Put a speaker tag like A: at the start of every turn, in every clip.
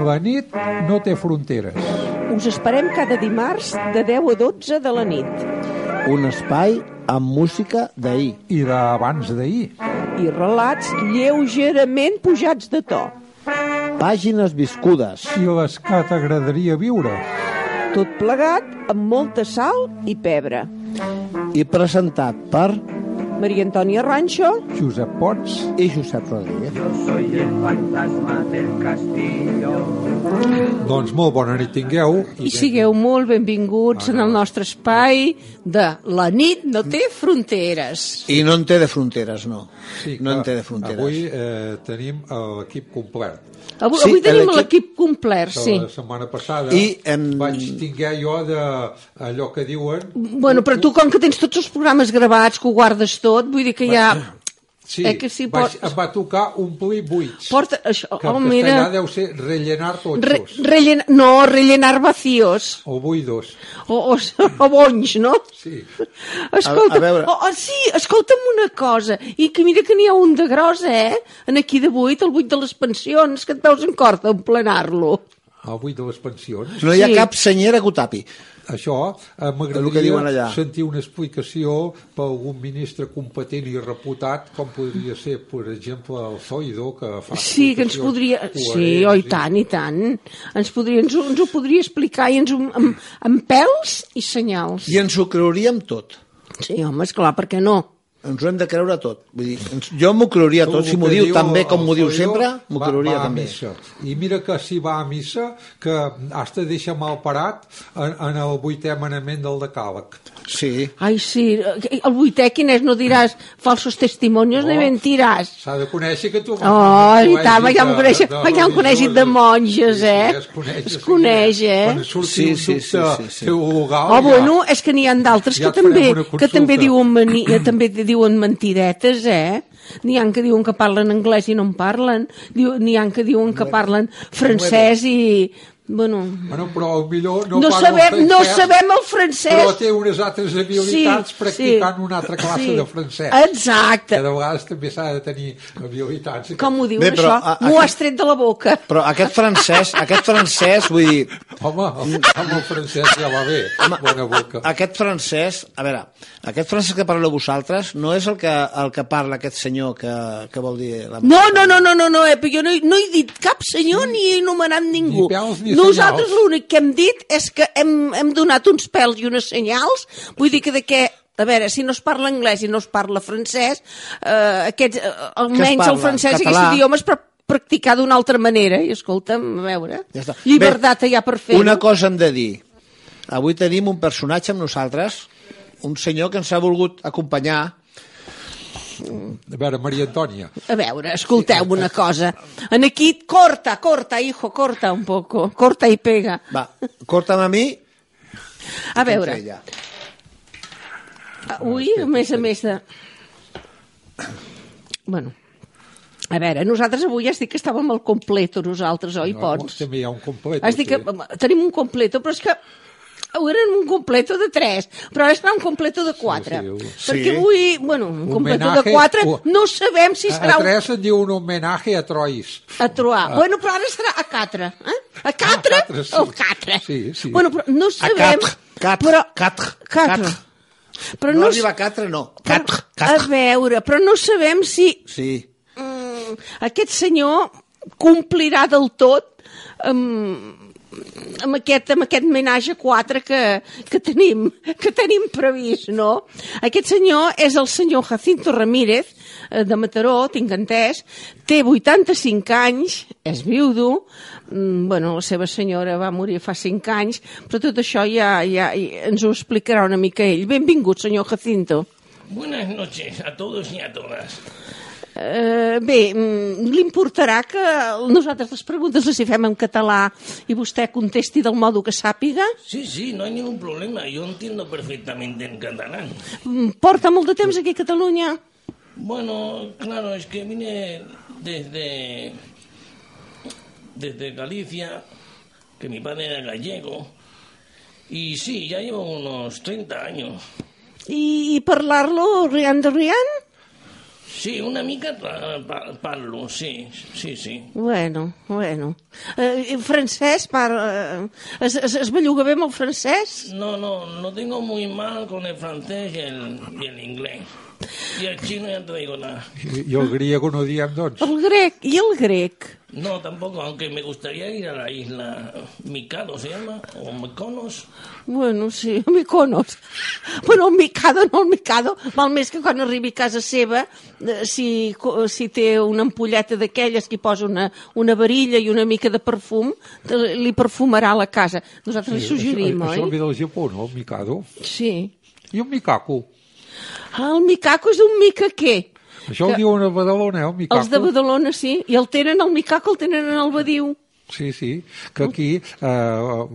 A: La nit no té fronteres.
B: Us esperem cada dimarts de 10 a 12 de la nit.
C: Un espai amb música d'ahir.
A: I d'abans d'ahir.
B: I relats lleugerament pujats de to.
C: Pàgines viscudes.
A: I les que t'agradaria viure.
B: Tot plegat amb molta sal i pebre.
C: I presentat per
B: Maria Antònia Ranxo
A: Josep Pots
C: i Josep Rodríguez.
D: Soy el fantasma del castillo.
A: Doncs molt bona nit tingueu.
B: i sigueu molt benvinguts en el nostre espai de La nit no té fronteres.
C: I no en té de fronteres, no.
A: Sí,
C: no en té de fronteres.
A: Avui eh, tenim l'equip complet.
B: Avui,
C: Sí,
B: avui tenim
C: l'equip-
B: complet, sí.
A: La setmana passada
C: I en-
A: vaig tinguer jo de allò que diuen...
B: Bueno, però tu, com que tens tots els programes gravats, que ho guardes tot, vull dir que ja...
A: Sí,
B: Eh que sí,
A: vaig,
B: pot-
A: em va tocar omplir buits.
B: Porta això,
A: que
B: oh,
A: en
B: mira...
A: deu ser rellenar
B: Re,
A: totxos.
B: rellen, no, rellenar vacíos.
A: O buidos.
B: O, o, o bonys, no?
A: Sí.
B: Escolta,
C: A- a veure.
B: oh, oh, sí, escolta'm una cosa, i que mira que n'hi ha un de gros, eh? En aquí de buit, el buit de les pensions, que et veus en cor d'emplenar-lo.
A: El buit de les pensions.
C: No hi ha
B: Sí.
C: cap senyera que ho tapi.
A: Això eh, m'agradaria sentir una explicació per algun ministre competent i reputat, com podria ser, per exemple, el Zoido, que fa
B: Sí, que ens podria...
A: coherents
B: Sí, oh, i tant, i tant. Ens, podria, ens, ho, ens ho podria explicar i ens ho, amb, amb pèls i senyals.
C: I ens ho creuríem tot.
B: Sí, home, esclar, per què no?
C: Ens ho hem de creure tot. Vull dir, ens, jo m'ho creuria tot. Si m'ho diu tan bé com m'ho diu sempre, m'ho creuria
A: va
C: també.
A: Missa. I mira que si va a missa, que has de deixar mal parat en, en el vuitè manament del decàleg.
C: Sí.
B: Ai, sí, el vuitè quin és? No diràs falsos testimonios
A: No.
B: de mentiras.
A: S'ha de conèixer que tu...
B: Oh, i tant, ja
A: de-
B: coneix,
A: de
B: ja coneix de
A: religiosos.
B: monges,
A: Sí,
B: eh?
A: sí, es coneix,
B: Es coneix, eh?
A: Quan surti
C: Sí,
A: un
C: sí,
A: dubte
C: sí, sí, sí.
A: teologal,
B: Oh,
A: ja-
B: bueno, és que n'hi ha d'altres
A: Ja
B: que també, que
A: consulta.
B: també diuen, mani, eh, també diuen mentidetes, eh? N'hi ha que diuen que parlen anglès i no en parlen. N'hi ha que diuen que parlen francès i... Bueno,
A: Bueno, però millor no,
B: no, sabem, no
A: francès,
B: sabem el francès.
A: Però té unes altres habilitats practicant una altra classe
B: sí.
A: de francès.
B: Exacte.
A: Que de vegades també s'ha de tenir habilitats.
B: Com ho diuen,
C: Bé, però,
B: això?
C: a-
B: M'ho has tret de la boca.
C: Però aquest francès, aquest francès, vull dir,
A: Home, amb el francès ja va bé. Bona boca.
C: aquest francès, a veure, aquest francès que parleu vosaltres no és el que, el que parla aquest senyor que, que vol dir... La...
B: No, no, no, no, no, no, eh, però jo no, no he dit cap senyor ni he anomenat ningú.
A: Ni pèls ni
B: Nosaltres l'únic que hem dit és que hem, hem donat uns pèls i unes senyals, vull dir que de què a veure, si no es parla anglès i no es parla francès, eh, aquests, eh, almenys el francès i
C: Català?
B: aquests idiomes per practicar d'una altra manera. I escolta'm, a veure,
C: Ja està.
B: llibertat
C: Bé,
B: hi ha per fer
C: Una cosa hem de dir. Avui tenim un personatge amb nosaltres, un senyor que ens ha volgut acompanyar
A: A veure, Maria Antònia,
B: A veure, escolteu una cosa. En aquí, corta, corta, hijo, corta un poco. Corta i pega.
C: Va, corta'm a mi.
B: A veure,
C: Ella.
B: ui, a més a més de... Bueno, a veure, nosaltres avui has dit que estàvem al completo, nosaltres, oi,
A: no,
B: Pons?
A: també hi ha un complet.
B: Has dit que tenim un completo, però és que avui eren un completo de 3, però ara serà un completo de 4.
A: Sí,
C: sí.
B: Perquè avui, bueno, un completo de
A: Homenatge-
B: 4,
A: o-
B: no sabem si
A: A,
B: serà
A: a
B: un
A: tres en diu un homenatge a Trois.
B: a trobar. Bueno, però ara serà a 4. Eh? A 4?
A: Ah, quatre, sí.
B: El 4.
A: Sí, sí.
B: Bueno, però no
C: A
B: sabem...
C: quatre, quatre,
B: però,
C: quatre,
B: quatre.
C: quatre.
B: Però
C: No
B: no,
C: arriba a 4, no.
B: però-
C: 4,
B: A
C: 4.
B: veure, però no sabem si
C: Sí.
B: mm, aquest senyor complirà del tot amb, amb aquest, amb aquest menatge 4 que, que, tenim, que tenim previst, no? Aquest senyor és el senyor Jacinto Ramírez, eh, de Mataró, tinc entès, té 85 anys, és viudo, mm, bueno, la seva senyora va morir fa 5 anys, però tot això ja, ja, ja ens ho explicarà una mica ell. Benvingut, senyor Jacinto.
E: Buenas noches a todos y a todas.
B: Eh, bé, mm, li importarà que nosaltres les preguntes les hi fem en català i vostè contesti del modo que sàpiga?
E: Sí, sí, no hay ningún problema. Yo entiendo perfectamente en catalán.
B: Mm, Porta molt de temps aquí a Catalunya?
E: Bueno, claro, es que vine desde, desde Galicia, que mi padre era gallego, y sí, ya llevo unos 30 años.
B: I, i parlar-lo riant de riant?
E: Sí, una mica pa- parlo, sí, sí, sí.
B: Bueno, bueno. Eh, i francès, par... Eh, es, es, es belluga bé amb el francès?
E: No, no, no tengo muy mal con el francés y el, y el inglés. Y el chino ya no te digo nada.
A: I, i el griego no diem, doncs?
B: El grec. I el grec?
E: No, tampoco, aunque me gustaría ir a la isla Mikado, ¿se llama? O Mykonos.
B: Bueno, sí, Miconos. Bueno, el Mikado, no el Mikado. Val més que quan arribi a casa seva, eh, si, si té una ampolleta d'aquelles que hi posa una, una varilla i una mica de perfum, li perfumarà la casa. Nosaltres li suggerim,
A: això, això
B: oi?
A: ve del Japó, no? El Mikado.
B: Sí.
A: I un Mikaku.
B: Ah, el Mikako és un mica què?
A: Això
B: Que-
A: ho diuen a Badalona, eh, el Mikaku.
B: Els de Badalona, sí. I el tenen, el Mikako el tenen en el Badiu.
A: Sí, sí, que aquí... Eh,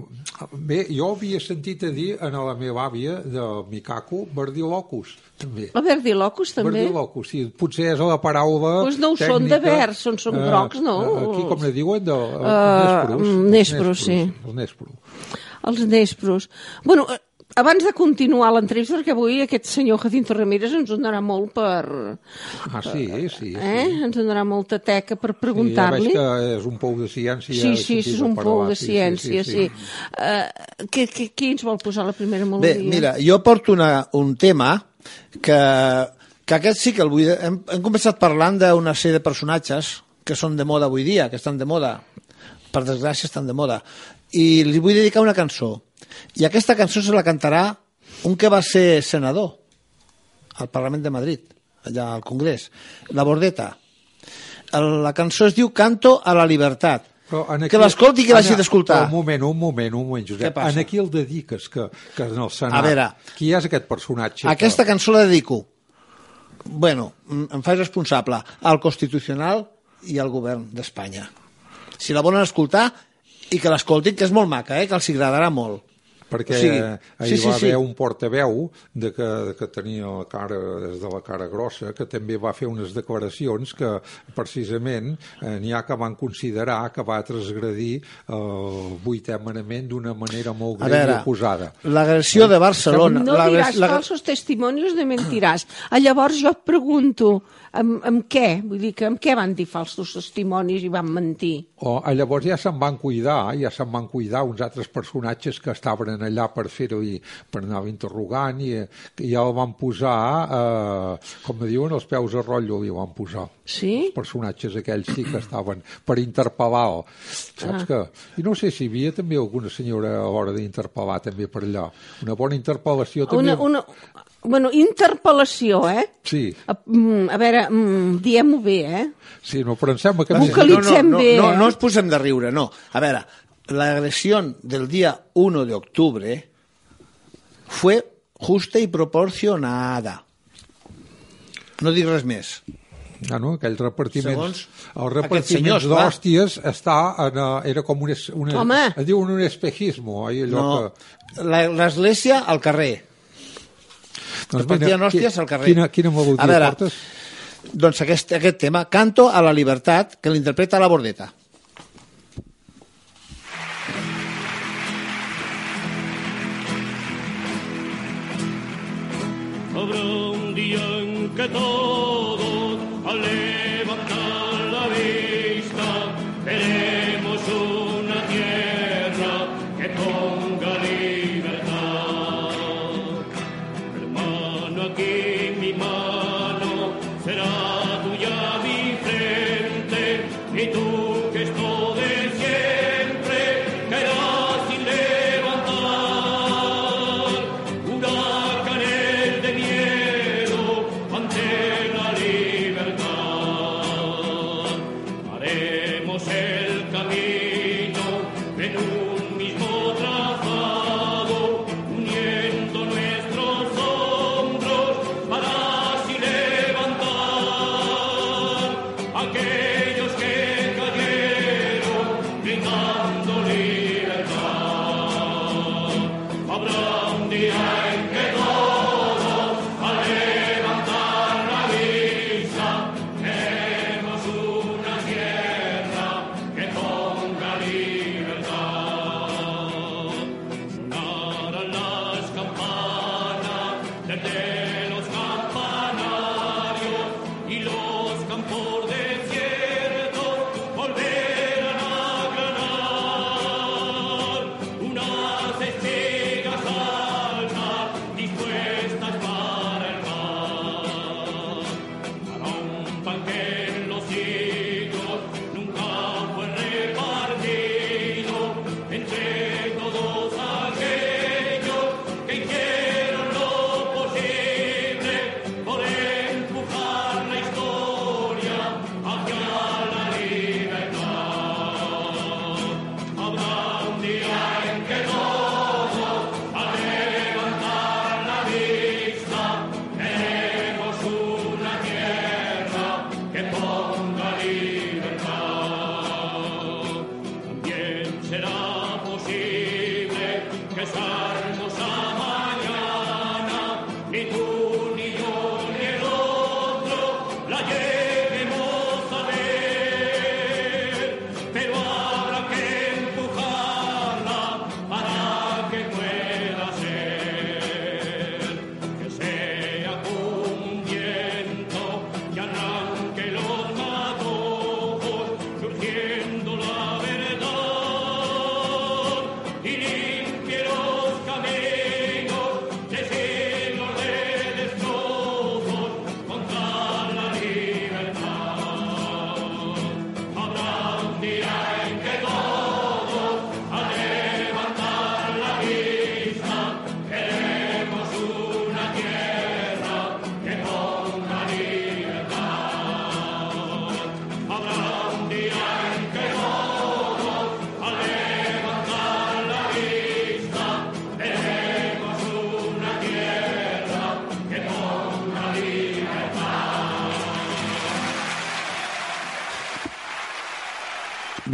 A: bé, jo havia sentit a dir a la meva àvia del Mikaku Verdilocus, també.
B: El Verdilocus, també.
A: Verdilocus, sí, potser és la paraula
B: Doncs no ho són de
A: tècnica.
B: verd, són- són grocs, no?
A: eh, Aquí, com ne diuen, de, uh,
B: Uh,
A: nespros.
B: nespros, sí.
A: Els nespros.
B: Els nespros. Bueno, eh, abans de continuar l'entrevista, perquè avui aquest senyor Jacinto Ramírez ens en donarà molt per...
A: Ah, sí, sí. sí.
B: Eh? Ens en donarà molta teca per
A: Sí, ja
B: preguntar-li.
A: veig que és un pou de ciència.
B: Sí, sí, és un pou de ciència, sí. Uh, que, que, qui ens vol posar la primera
C: Bé,
B: melodia?
C: mira, jo porto una, un tema que, que aquest sí que el vull... Hem, hem començat parlant d'una sèrie de personatges que són de moda avui dia, que estan de moda, per desgràcia estan de moda, i li vull dedicar una cançó. I aquesta cançó se la cantarà un que va ser senador al Parlament de Madrid, allà al Congrés, la Bordeta. El- La cançó es diu Canto a la Libertat.
A: Però en
C: Que l'escolti i que l'hagi d'escoltar.
A: Un moment, un moment, un moment, Josep. En aquí el dediques, que, que en el Senat...
C: A veure.
A: Qui és aquest personatge?
C: Aquesta
A: que...
C: cançó la dedico, bueno, em faig responsable al Constitucional i al govern d'Espanya. Si la volen escoltar, i que l'escoltin, que és molt maca, eh? que els agradarà molt.
A: Perquè
C: O sigui,
A: ahir
C: sí, sí,
A: va
C: sí.
A: haver un portaveu de que, de que tenia la cara, des de la cara grossa, que també va fer unes declaracions que precisament eh, n'hi ha que van considerar que va transgredir el vuitè manament d'una manera molt
C: A
A: greu i
C: veure,
A: oposada.
C: l'agressió de Barcelona...
B: No
C: la-
B: diràs
C: la-
B: falsos testimonios de mentiràs. Ah, llavors jo et pregunto, amb, amb què? Vull dir que amb què van dir falsos testimonis i van mentir?
A: O, eh, llavors ja se'n van cuidar, ja se'n van cuidar uns altres personatges que estaven allà per fer-ho, per anar interrogant, i, i ja el van posar, eh, com diuen, els peus a rotllo li van posar.
B: Sí?
A: Els personatges aquells sí que estaven per interpel·lar saps
B: Ah.
A: que... I no sé si hi havia també alguna senyora a l'hora d'interpel·lar també per allà. Una bona interpel·lació també...
B: Una, una, bueno, interpel·lació, eh?
A: Sí,
B: A, mm, a veure, mm, diem-ho bé, eh?
A: sí, no, però em sembla que...
B: Vocalitzem
C: no, no,
B: bé,
C: no,
B: eh?
C: no ens posem de riure, no. A veure, la agresión del día 1 de octubre fue justa y proporcionada. No dic res més.
A: Ah, no? Aquell repartiment,
C: Segons
A: el
C: aquests
A: repartiment d'hòsties està en, eh, era com un, es- una,
B: Home.
A: es diu un espejismo, allò
C: No,
A: que...
C: la- l'església al carrer.
A: Doncs
C: Repartien
A: mira,
C: hòsties
A: qui-
C: al carrer.
A: Quina, quina melodia
C: A veure,
A: portes?
C: Doncs aquest, aquest tema, Canto a la libertat, que l'interpreta la Bordeta.
F: Habrá un día en que todos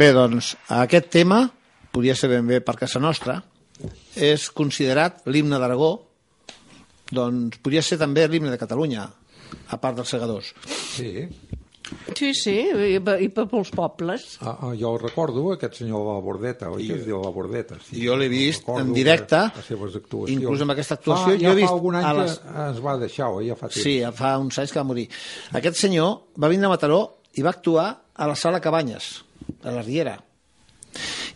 C: Bé, doncs, aquest tema, podria ser ben bé per casa nostra, és considerat l'himne d'Aragó, doncs podria ser també l'himne de Catalunya, a part dels segadors.
A: Sí.
B: Sí, sí, i, per- i per pels pobles.
A: Ah, ah, jo recordo aquest senyor de la Bordeta, oi que es diu la Bordeta? Sí.
C: Jo l'he vist en directe,
A: les
C: inclús amb aquesta actuació,
A: Fa,
C: jo
A: ja
C: he vist
A: fa algun any
C: a
A: que
C: les-
A: ens va deixar, oi? Ja fa temps.
C: Sí, fa uns anys que va morir. Aquest senyor va vindre a Mataró i va actuar a la sala Cabanyes, a la Riera.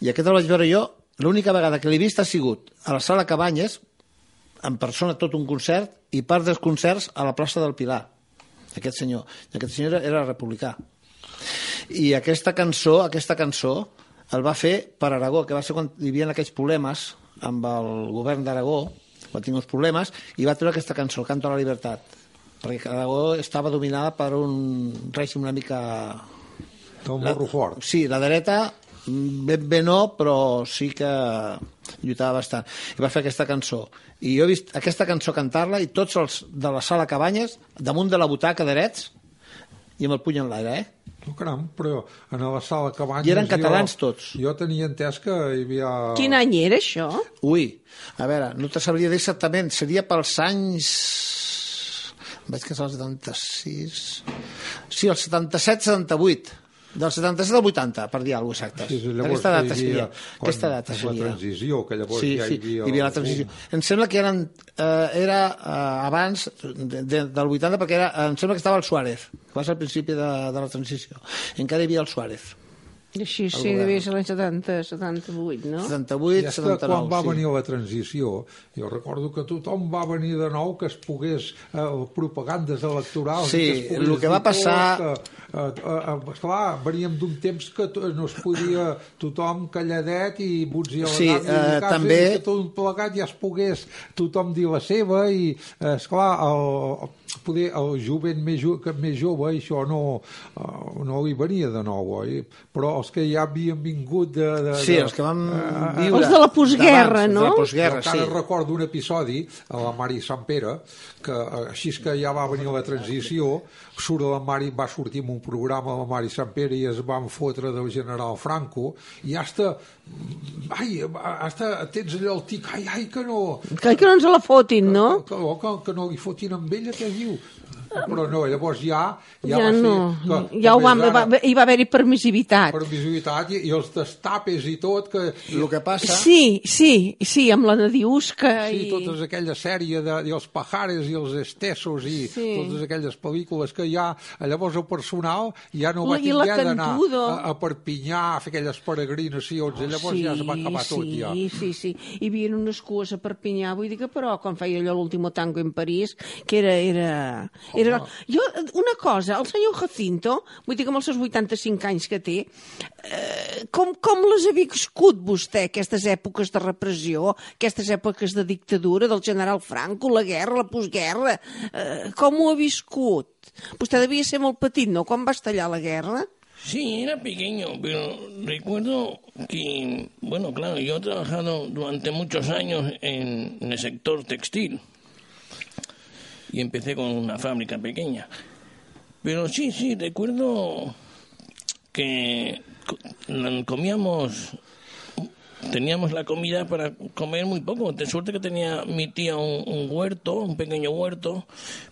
C: I aquest el vaig veure jo, l'única vegada que l'he vist ha sigut a la sala Cabanyes, en persona tot un concert, i part dels concerts a la plaça del Pilar. Aquest senyor. I aquest senyor era, republicà. I aquesta cançó, aquesta cançó, el va fer per Aragó, que va ser quan hi havia aquells problemes amb el govern d'Aragó, va tenir uns problemes, i va treure aquesta cançó, el Canto a la Libertat, perquè Aragó estava dominada per un règim una mica...
A: Del morro fort.
C: Sí, la dreta ben bé no, però sí que lluitava bastant. I va fer aquesta cançó. I jo he vist aquesta cançó cantar-la i tots els de la sala Cabanyes, damunt de la butaca drets, i amb el puny en l'aire, eh?
A: Oh, caram, però en la sala Cabanyes...
C: I eren catalans
A: jo,
C: tots.
A: Jo tenia entès que hi havia...
B: Quin any era això?
C: Ui, a veure, no te sabria dir exactament, seria pels anys... Em Vaig casar al 76... Sí, el 77-78. Del 77 al 80, per dir alguna cosa exacte.
A: Sí, sí, llavors
C: aquesta data seria.
A: quan-
C: Aquesta data seria.
A: La transició, que llavors
C: sí,
A: ja
C: sí,
A: hi havia...
C: hi havia la transició. Em sembla que eren, eh, era eh, abans de, de, del 80, perquè era, em sembla que estava el Suárez, que va ser al principi de, de la transició. Encara hi havia el Suárez.
B: Així, sí, devia ser l'any 70, 78, no?
C: 78,
A: I és que
C: 79,
A: quan va
C: sí.
A: venir la transició, jo recordo que tothom va venir de nou que es pogués eh, propagandes electorals.
C: Sí,
A: que es pogués
C: el que va passar-
A: Que, eh, eh, esclar, veníem d'un temps que no es podia tothom calladet i buts i a la
C: Sí, eh, també-
A: que tot plegat ja es pogués tothom dir la seva i, eh, esclar, el, poder el jovent més, jo, que més jove això no, uh, no li venia de nou, oi? Però els que ja havien vingut de... de
C: Sí, els que vam
A: eh,
C: viure...
B: Els de la postguerra, no?
C: De la postguerra,
A: jo encara
C: sí.
A: recordo un episodi a la Mari Sant Pere que eh, així que ja va venir la transició surt la Mari, va sortir en un programa la Mari Sant Pere i es van fotre del general Franco i hasta ai, hasta tens allò el tic ai, ai, que no
B: Que, que no ens la fotin, no?
A: que, que, que no li fotin amb ella, què diu? Però no, llavors ja...
B: Ja,
A: va ser
B: no,
A: que,
B: ja ho vam, va, hi va haver-hi permissivitat.
A: per visibilitat i, i els destapes i tot que...
C: El que passa...
B: Sí, sí, sí, amb la Nadiusca
A: Sí,
B: i...
A: totes aquella sèrie de, i els pajares i els estessos i
B: Sí.
A: totes aquelles pel·lícules que ja llavors el personal ja no va
B: I
A: tinguer d'anar a, a Perpinyà a fer aquelles peregrinacions i llavors ja es va acabar
B: sí,
A: tot ja.
B: Sí, sí, hi havia unes cues a Perpinyà, vull dir que però quan feia allò l'último tango en París, que era... era, era... Jo, una cosa, el senyor Jacinto, vull dir que amb els seus 85 anys que té, eh, com, com les ha viscut vostè, aquestes èpoques de repressió, aquestes èpoques de dictadura del general Franco, la guerra, la postguerra, eh, com ho ha viscut? Vostè devia ser molt petit, no?, quan va estallar la guerra?
E: Sí, era pequeño, pero recuerdo que, bueno, claro, yo he trabajado durante muchos años en, en el sector textil y empecé con una fábrica pequeña. Pero sí, sí, recuerdo que comíamos teníamos la comida para comer muy poco. De suerte que tenía mi tía un, un huerto, un pequeño huerto,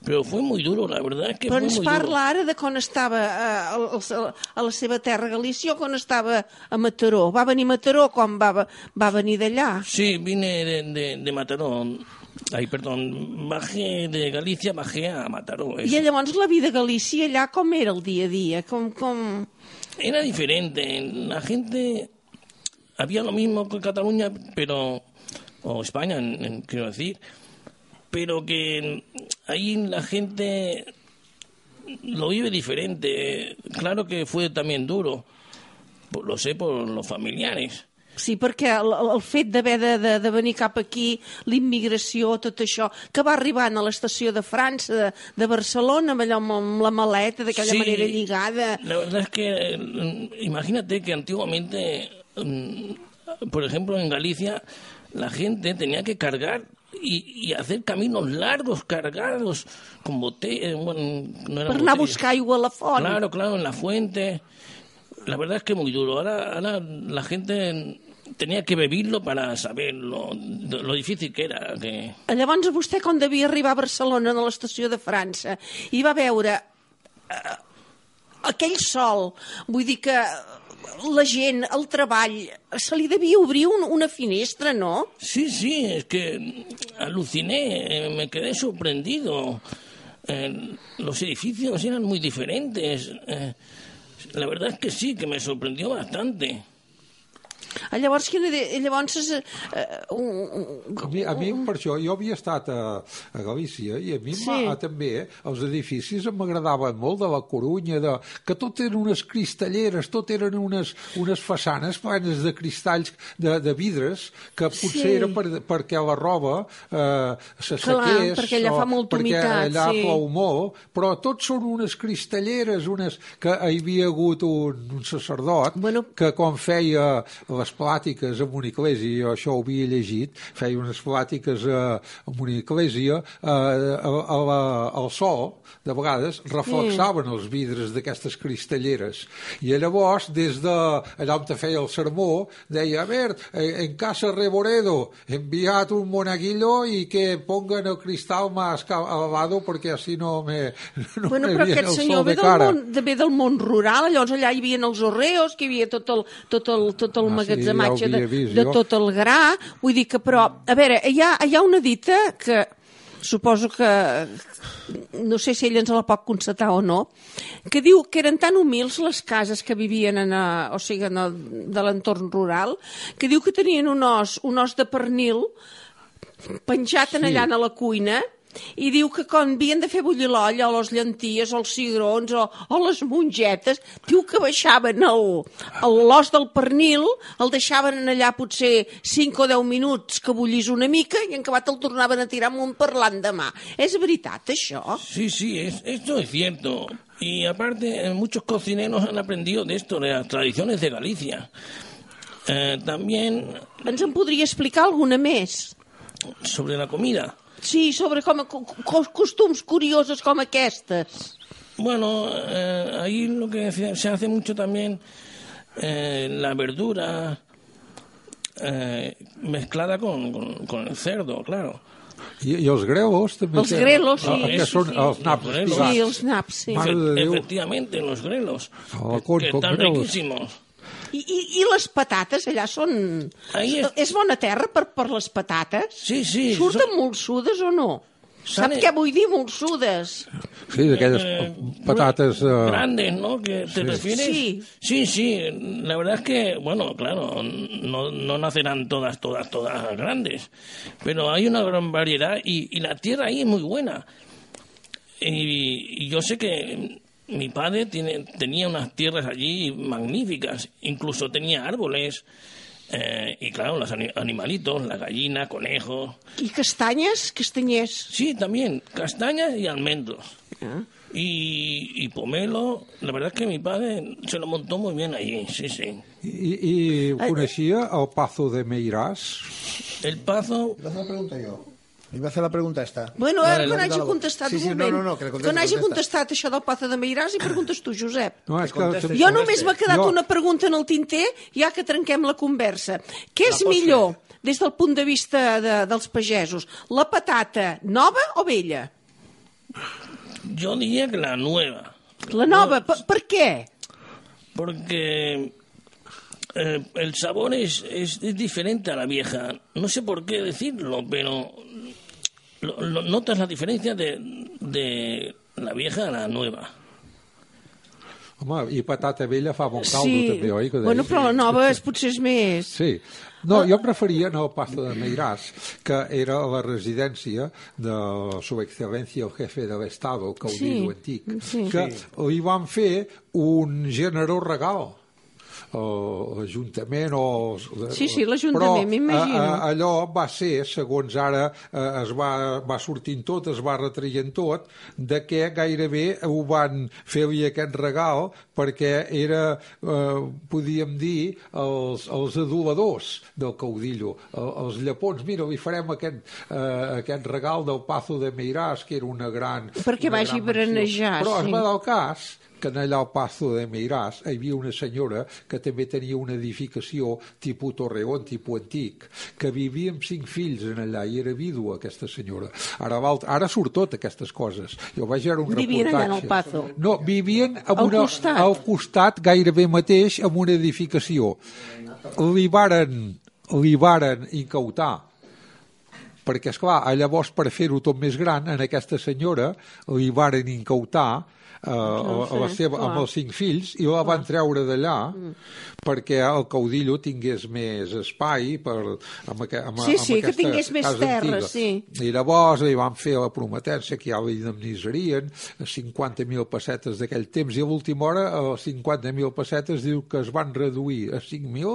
E: pero fue muy duro, la verdad es que
B: Però
E: fue
B: ens
E: muy
B: parla
E: duro.
B: ara de quan estava a, a, a la seva terra Galícia o quan estava a Mataró. Va venir a Mataró quan va, va venir d'allà?
E: Sí, vine de, de, de Mataró. Ay, perdón, bajé de Galicia, bajé a Mataró. eso.
B: I llavors la vida a Galícia allà com era el dia a dia? Com, com...
E: Era diferente. La gente. Había lo mismo que Cataluña, pero. O España, en- en- quiero decir. Pero que ahí la gente lo vive diferente. Claro que fue también duro. Lo sé por los familiares.
B: Sí, perquè el, el fet d'haver de, de, de venir cap aquí, l'immigració, tot això, que va arribant a l'estació de França, de, de Barcelona, amb allò amb, la maleta, d'aquella
E: Sí.
B: manera lligada...
E: La verdad es que eh, imagínate que antiguamente, mm, por ejemplo, en Galicia, la gente tenía que cargar y, y hacer caminos largos, cargados, con botellas. Bueno, no eran
B: Per anar a
E: botellas.
B: buscar aigua a la font.
E: Claro, claro, en la fuente. La verdad es que muy duro. Ahora, ahora la gente tenía que beberlo para saber lo, lo difícil que era. Que...
B: Llavors vostè, quan devia arribar a Barcelona, a l'estació de França, i va veure eh, aquell sol, vull dir que la gent, el treball, se li devia obrir un, una finestra, no?
E: Sí, sí, es que aluciné, me quedé sorprendido. Eh, los edificios eran muy diferentes. eh, la verdad es que sí, que me sorprendió bastante.
B: Ah, Llavors, quina de... llavors és, eh, un, un,
A: A mi, a mi per això, jo havia estat a, a Galícia i a mi
B: Sí.
A: sí. també eh, els edificis em m'agradaven molt de la Corunya, de, que tot eren unes cristalleres, tot eren unes, unes façanes plenes de cristalls de, de vidres que potser
B: Sí.
A: era per, perquè la roba eh, s'assequés
B: perquè allà
A: o
B: fa molta
A: perquè
B: humitat,
A: allà
B: sí.
A: plou molt, però tots són unes cristalleres, unes que hi havia hagut un, un sacerdot
B: Bueno.
A: que quan feia les plàtiques en una església, jo això ho havia llegit, feia unes plàtiques eh, en una església, eh, a, a la, al sol, de vegades, reflexaven els vidres d'aquestes cristalleres. I llavors, des de allà on te feia el sermó, deia, a ver, eh, en casa Reboredo, enviat un monaguillo y que pongan el cristal más elevado porque así no me, no
B: Bueno,
A: me
B: però aquest
A: el
B: senyor ve
A: de
B: del,
A: cara.
B: món, de, ve del món rural, llavors allà hi havia els horreos, que hi havia tot el, tot el, tot el
A: Ah, sí,
B: magatzematge
A: ja ho
B: de,
A: vist
B: de tot el gra, vull dir que, però, a veure, hi ha, hi ha una dita que suposo que no sé si ell ens la pot constatar o no, que diu que eren tan humils les cases que vivien en, a, o sigui, en el, de l'entorn rural, que diu que tenien un os, un os de pernil penjat en
A: Sí.
B: allà a la cuina i diu que quan havien de fer bullir l'olla o les llenties o els cigrons o, o les mongetes, diu que baixaven l'os del pernil, el deixaven en allà potser 5 o 10 minuts que bullís una mica i en acabat el tornaven a tirar amunt per l'endemà. És veritat, això?
E: Sí, sí, es, esto es cierto. Y aparte, eh, muchos cocineros han aprendido de esto, de las tradiciones de Galicia. Eh, también
B: Ens en podria explicar alguna més?
E: sobre la comida.
B: Sí, sobre com, co- co- costums curiosos com aquestes.
E: Bueno, eh, ahí lo que se se hace mucho también, eh, la verdura eh, mezclada con, con, con el cerdo, claro.
A: I, I els grelos també.
B: Els grelos, sí.
A: Ah, que
E: Sí,
A: són
E: sí,
A: els naps.
B: Sí,
A: espigats.
B: els naps, sí.
A: Mare de Déu.
E: Efectivamente, los grelos,
A: Oh,
E: que,
A: con-
E: que
A: con
E: están
A: grelos.
E: riquísimos.
B: I, i, I les patates allà són...
E: Ahí es-
B: És bona terra per, per les patates?
E: Sí, sí.
B: Surten molsudes o no? Sap
E: Sale-
B: què vull dir, molsudes?
A: Sí, d'aquelles
E: Eh,
A: patates... Eh,
E: grandes, ¿no? ¿Que te refieres?
B: Sí.
E: sí, sí. La verdad es que, bueno, claro, no, no nacerán todas, todas, todas grandes, pero hay una gran variedad y, y la tierra ahí es muy buena. Y, y yo sé que mi padre tiene, tenía unas tierras allí magníficas, incluso tenía árboles. eh, y claro, los ani- animalitos, la gallina, conejos.
B: I castanyes? Castanyers?
E: Sí, también, castañas y almendros.
B: Ah.
E: Y, y pomelo, la verdad es que mi padre se lo montó muy bien allí, sí, sí.
A: I coneixia el Pazo de Meiràs?
E: El pazo,
C: Una pregunta jo. Li va fer la pregunta esta.
B: Bueno, ara
C: Vale,
B: quan hagi contestat
C: sí, sí,
B: un
C: no,
B: moment.
C: no, no, que la contesti,
B: quan hagi
C: contesta.
B: contestat això del Pazo de Meiràs i preguntes tu, Josep.
A: No, és que...
B: Jo només m'ha quedat
A: Jo-
B: una pregunta en el tinter, ja que trenquem la conversa. Què és millor, des del punt de vista de, dels pagesos, la patata nova o vella?
E: Yo diría que la nueva,
B: La nova, per, per què?
E: porque eh, el sabor es, es, es diferente a la vieja. No sé por qué decirlo, pero lo- notas la diferencia de, de la vieja a la nueva.
A: Home, i patata vella fa bon caldo,
B: sí,
A: també, oi? Que
B: bueno, però la nova és, potser és més...
A: Sí. No, jo preferia en el Pazo de Meiràs, que era la residència de su excelencia el jefe de l'Estado, caudillo
B: Sí,
A: antic,
B: sí.
A: que li van fer un generós regal l'Ajuntament o...
B: Sí, sí, l'Ajuntament, m'imagino.
A: a- a- allò va ser, segons ara eh, es va, va sortint tot, es va retraient tot, de que gairebé ho van fer-li aquest regal perquè era, eh, podíem dir, els, els aduladors del caudillo, el, els llepons. Mira, li farem aquest, eh, aquest regal del Pazo de Meiràs, que era una gran...
B: Perquè
A: una
B: vagi
A: gran
B: branejar.
A: Però
B: sí.
A: es va dar el cas que en allà al Pazo de Meiràs hi havia una senyora que també tenia una edificació tipus Torreón, tipus antic, que vivia amb cinc fills en allà i era vídua aquesta senyora. Ara, l'alt- ara surt tot aquestes coses. Jo vaig veure un
B: Vivien allà en el
A: reportatge.
B: Pazo?
A: No, vivien
B: Al
A: una,
B: costat?
A: al costat gairebé mateix amb una edificació. Li varen, li varen incautar perquè, és clar, llavors per fer-ho tot més gran, en aquesta senyora li varen incautar eh, a, a la
B: sé,
A: seva, amb els cinc fills i la van treure d'allà perquè el caudillo tingués més espai per, amb, aqu amb,
B: Sí,
A: amb
B: sí, que
A: aquesta
B: tingués més
A: casa
B: terra,
A: antiga.
B: sí.
A: I llavors li van fer la prometència que ja l'indemnitzarien 50.000 pessetes d'aquell temps i a l'última hora els 50.000 pessetes diu que es van reduir a 5.000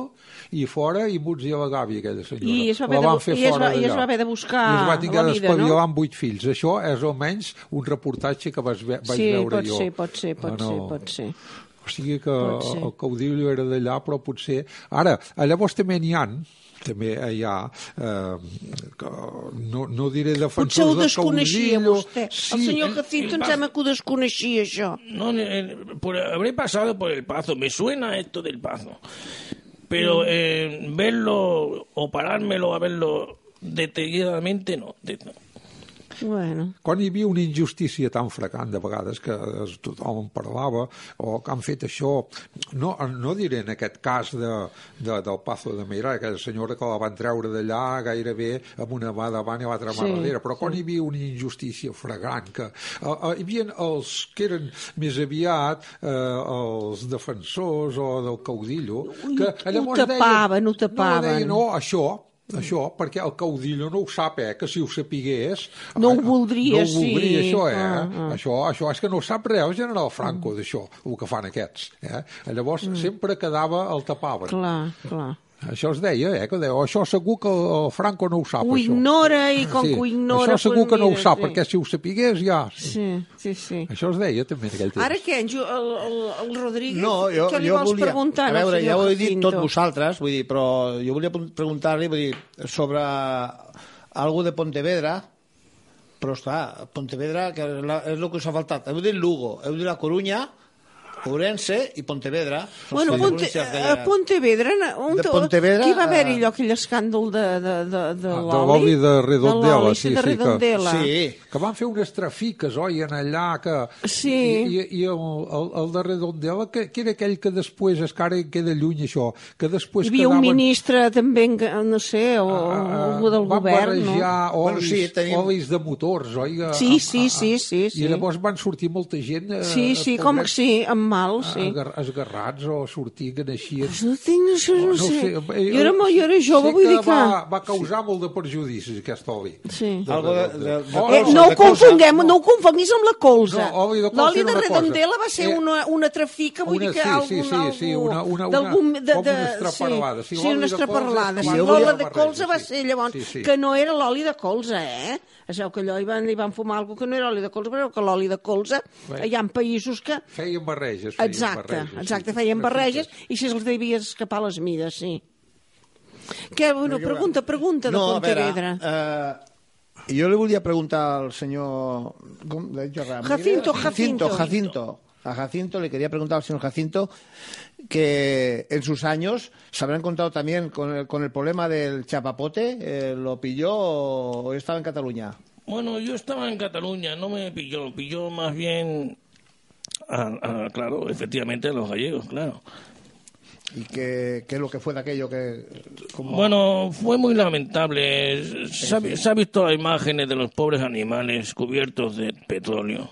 A: i fora i muts i a la gàbia aquella senyora.
B: I es va haver
A: La
B: de
A: van
B: bu-
A: fer
B: i es va- i es va haver de buscar
A: I es va que
B: vida,
A: despavilar
B: no?
A: amb vuit fills. Això és almenys un reportatge que vas ve vaig
B: Sí,
A: veure
B: pot
A: jo.
B: ser, pot ser, pot ser, pot ser.
A: O sigui que
B: Pot ser.
A: el caudillo era d'allà, però potser... Ara, llavors també n'hi ha també hi ha, eh, no, no diré defensors
B: Potser ho desconeixia
A: caudillo.
B: vostè. El senyor Jacinto em sembla que ho desconeixia, això.
E: No, por- habré pasado por el pazo, me suena esto del pazo. Pero eh, verlo o parármelo a verlo detalladamente, no. De- no.
B: Bueno,
A: quan hi havia una injustícia tan fracant de vegades que tothom en parlava o que han fet això no, no diré en aquest cas de, de, del Pazo de Meirà aquella senyora que la van treure d'allà gairebé amb una mà davant i l'altra mà
B: Sí,
A: darrere però quan hi havia una injustícia fragant que eh, eh, hi havia els que eren més aviat eh, els defensors o del caudillo que
B: ho
A: llavors
B: tapaven, ho
A: deien,
B: tapaven.
A: no, deien, no, això això, perquè el caudillo no ho sap, eh, que si ho sapigués...
B: No ho
A: eh,
B: voldria,
A: no ho voldria,
B: sí.
A: això, eh?
B: Ah, ah.
A: Això, això és que no sap res el general Franco d'això, el que fan aquests. Eh? Llavors sempre quedava el tapaven.
B: clar, clar.
A: Això es deia, eh? Que deia, "Oh, això segur que el, Franco no ho sap,
B: Ho
A: això.
B: ignora i com que ho ignora...
A: Això segur que no ho sap,
B: sí.
A: perquè si ho sapigués ja...
B: Sí, sí, sí.
A: Això es deia també en aquell temps.
B: Ara què, en el, el, el Rodríguez?
C: No, jo,
B: què li
C: jo
B: vols
C: volia...
B: preguntar?
C: a veure, ja ho he dit tot vosaltres, vull dir, però jo volia pre- preguntar-li vull dir, sobre algo de Pontevedra, però està, Pontevedra, que és, el que us ha faltat. Heu dit Lugo, heu dit la Corunya, Ourense i Pontevedra.
B: Bueno, Ponte, a
C: ha.
B: Pontevedra... On,
C: De Pontevedra,
B: Qui va haver-hi
C: eh,
B: allò, aquell escàndol de, de, de, de
A: Ah,
B: l'oli?
A: de l'oli de Redondela, sí,
B: de
A: sí, que-.
C: Sí,
A: que van fer unes trafiques, oi, en allà, que...
B: Sí.
A: I, i, i el, el, el de Redondela, que, que era aquell que després, és que ara queda lluny això, que després
B: Hi havia un
A: quedaven...
B: ministre també, no sé, o
A: ah,
B: algú del
A: van
B: govern, no?
A: barrejar olis,
C: Bueno, sí, tenim-
A: olis de motors, oi?
B: Sí,
A: a-
B: sí,
A: a-
B: sí, sí, sí.
A: I llavors van sortir molta gent... eh,
B: Sí, sí, com sí, amb mal, sí.
A: esgarrats o sortir que naixien...
B: No tinc, això no,
A: No
B: sé.
A: eh,
B: Jo era, molt- jo era jove,
A: sé
B: vull dir que...
A: Va, va causar molt de perjudicis, aquest oli.
B: Sí.
C: De, de, de,
A: Oh,
B: Eh,
C: colza,
B: no ho
C: de colza.
B: confonguem, no ho confonguis amb la colza.
A: No, oli de colza
B: L'oli de. Redondela va ser
A: Eh,
B: una, una trafica, vull
A: una-
B: dir que
A: sí,
B: algun,
A: sí, sí, sí, una- una- una- com una estraparlada. Sí,
B: Sí, una
A: de
B: estraparlada. Sí, l'oli de
A: barreja,
B: colza va
A: sí.
B: ser llavors,
A: Sí, sí.
B: que no era l'oli de colza, eh? Es veu que allò hi van, hi van fumar alguna que no era oli de colza, però que l'oli de colza,
A: Bé.
B: hi ha països que...
A: Feien barreges.
B: Exacte,
A: barreges,
B: exacte,
A: sí,
B: feien barreges i si els devia escapar les mides, sí. Que, bueno, pregunta, pregunta de
C: No, a veure,
B: Pontevedra.
C: eh, jo li volia preguntar al senyor... Com l'he dit jo? Ramírez?
B: Jacinto,
C: Jacinto,
B: Jacinto.
C: Jacinto. A Jacinto le quería preguntar al señor Jacinto que en sus años se habrá encontrado también con el, con el problema del chapapote. eh, ¿Lo pilló o, o estaba en Cataluña?
E: Bueno, yo estaba en Cataluña, no me pilló, pilló más bien, a- a- claro, efectivamente a los gallegos, claro.
C: ¿Y qué, qué es lo que fue de aquello que... como-
E: Bueno, fue muy lamentable. Se ha, se ha visto las imágenes de los pobres animales cubiertos de petróleo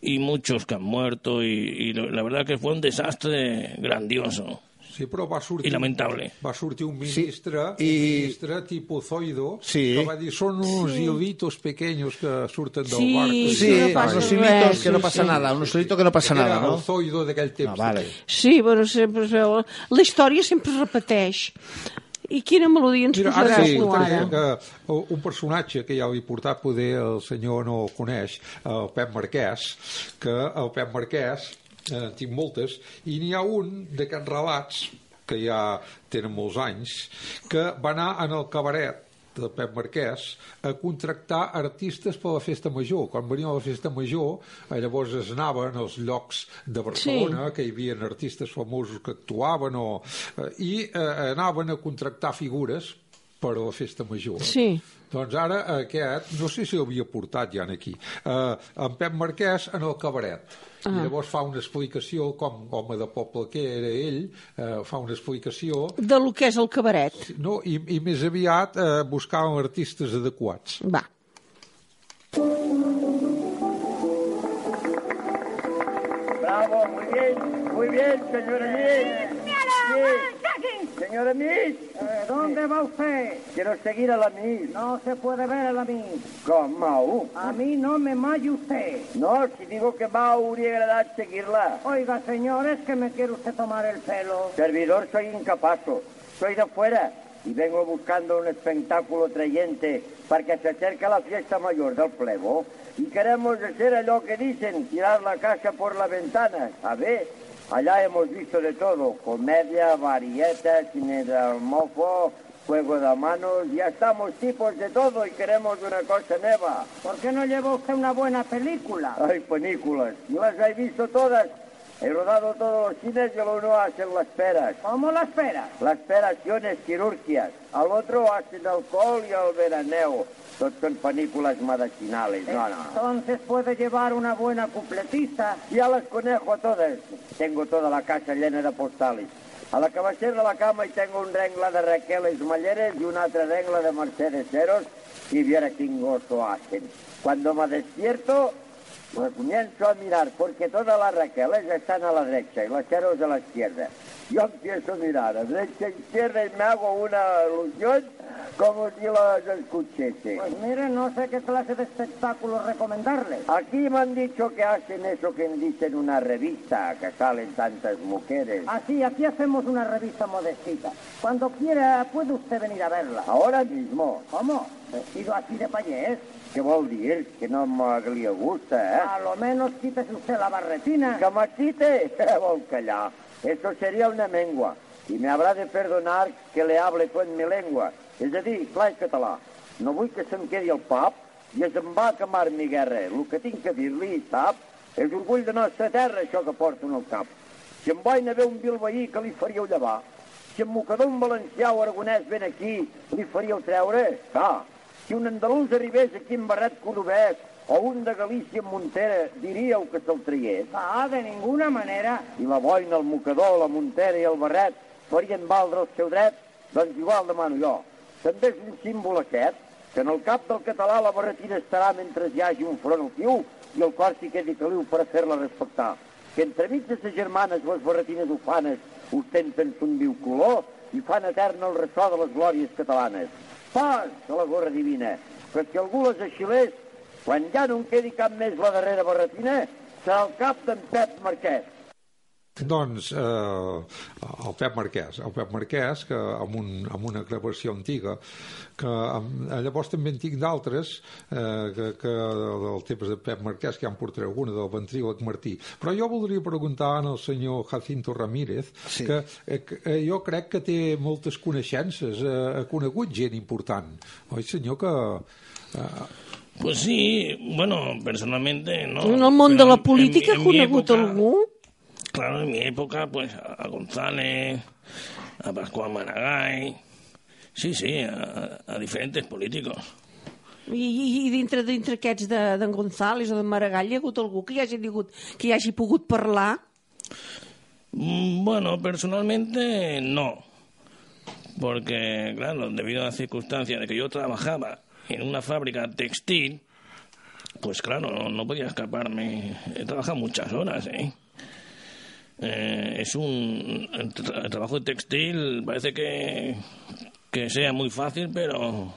E: y muchos que han muerto y, y la verdad que fue un desastre grandioso.
A: Sí, però va sortir...
E: I lamentable.
A: Va sortir un ministre,
C: Sí, i-
A: un ministre tipus Zoido,
C: Sí.
A: que va dir, són uns hilitos pequeños que surten del
B: Sí,
A: barco.
B: sí,
C: Sí,
B: no pasa
C: unos hilitos que no
B: sí,
C: pasa
B: sí.
C: nada, un solito que no pasa
A: Era
C: nada,
A: el
C: ¿no?
A: Zoido d'aquell temps.
C: Ah, vale.
B: Sí, bueno, sempre es veu... La història sempre es repeteix. I quina melodia ens
A: Mira,
B: posaràs
A: sí,
B: tu ara?
A: que un personatge que ja l'he portat, poder el senyor no el coneix, el Pep Marquès, que el Pep Marquès, eh, en tinc moltes, i n'hi ha un d'aquests relats, que ja tenen molts anys, que va anar en el cabaret de Pep Marquès a contractar artistes per a la festa major. Quan venia la festa major, eh, llavors es anaven als llocs de Barcelona, sí. que hi havia artistes famosos que actuaven, o, eh, i eh, anaven a contractar figures per a la festa major.
B: Sí.
A: Doncs ara aquest, no sé si l'havia portat ja aquí, eh, en Pep Marquès en el cabaret. Ah. I llavors fa una explicació, com home de poble que era ell, eh, fa una explicació
B: De lo que és el cabaret.
A: no, i, i més aviat eh, buscaven artistes adequats.
B: Va.
G: Bravo, muy bien, muy bien, señora Miss. Sí. Señora Miss,
H: ¿Dónde va usted?
G: quiero seguir a la Miss.
H: No se puede ver a la mí.
G: ¿Cómo?
H: A mí no me malle usted.
G: No, si digo que va, hauria agradat seguir-la.
H: Oiga, señor, es que me quiere usted tomar el pelo.
G: Servidor, soy incapazo. Soy de fuera y vengo buscando un espectáculo trayente porque se acerca la fiesta mayor del plebo y queremos hacer lo que dicen, tirar la casa por la ventana. A ver, allá hemos visto de todo, comedia, varieta, cine de mofo, juego de manos, ya estamos tipos de todo y queremos una cosa nueva.
H: ¿Por qué no lleva usted una buena película?
G: Ay, películas, yo las he visto todas. He rodado todos los cines y el uno hace las peras.
H: ¿Cómo la espera?
G: Las operaciones quirúrgicas. Al otro hacen alcohol y el veraneo. Todos son películas medicinales. No, no.
H: Entonces puede llevar una buena cupletista.
G: Ya las conejo a todas. Tengo toda la casa llena de postales. A la cabecera de la cama y tengo un regla de Raquel Esmalleres y una otra regla de Mercedes Ceros y viera qué gozo hacen. Cuando me despierto, me comienzo a mirar porque todas las Raqueles están a la derecha y las Ceros a la izquierda. Yo empiezo a mirar a derecha e izquierda y me hago una ilusión como si las escuchase.
H: Pues mire, no sé qué clase de espectáculo recomendarle.
G: Aquí me han dicho que hacen eso que dicen una revista, que salen tantas mujeres.
H: Así, aquí hacemos una revista modestita. Cuando quiera, puede usted venir a verla.
G: Ahora mismo.
H: ¿Cómo? ¿Vestido así de payés?
G: ¿Qué vol dir? Que no me li gusta, eh?
H: A lo menos quítese usted la barretina.
G: Que me quite, vol callar. Eso sería una mengua. Y me habrá de perdonar que le hable en mi lengua. És a dir, clar i català. No vull que se'm quedi el pap i es em va quemar mi guerra. El que tinc que dir-li, sap, és orgull de nostra terra, això que porto en el cap. Si em vaig anar a un bilbaí que li faríeu llevar, si en mocador un valencià o aragonès ven aquí, li faríeu treure? Clar, si un andalús arribés aquí en Barret Corbès o un de Galícia en Montera, diríeu que se'l traiés?
H: Ah, de ninguna manera.
G: I la boina, el mocador, la Montera i el barret farien valdre el seu dret? Doncs igual demano jo. També és un símbol aquest, que en el cap del català la barretina estarà mentre hi hagi un front altiu i el cor s'hi quedi caliu per fer-la respectar. Que entremig de ses germanes les barretines ufanes ostenten son viu color i fan eterna el ressò de les glòries catalanes. Pas a la gorra divina, que si algú les aixilés, quan ja no en quedi cap més la darrera barretina, serà el cap d'en Pep Marquès.
A: Doncs eh, el Pep Marquès, el Pep Marquès, que amb, un, amb una gravació antiga, que amb, llavors també en tinc d'altres, eh, que, que del temps de Pep Marquès, que ja en portaré alguna, del ventríloc Martí. Però jo voldria preguntar al senyor Jacinto Ramírez,
C: Sí.
A: que, eh, que eh, jo crec que té moltes coneixences, eh, ha conegut gent important. Oi, senyor, que... Eh,
E: Pues sí, bueno, personalmente no.
B: En el món de
E: Pero
B: la política ha
E: mi
B: conegut
E: época-
B: algú?
E: Claro, en mi época, pues a González, a Pascual Maragall, sí, sí, a, a diferentes políticos.
B: I, i, dintre, dintre aquests de- d'en González o de Maragall hi ha hagut algú que hi hagi, digut, que hi hagi pogut parlar?
E: Mm, Bueno, personalmente no. Porque, claro, debido a la circunstancia de que yo trabajaba en una fábrica textil, pues claro, no, no podía escaparme. He trabajado muchas horas, ¿eh? Eh, es un el, tra- el trabajo textil parece que, que sea muy fácil pero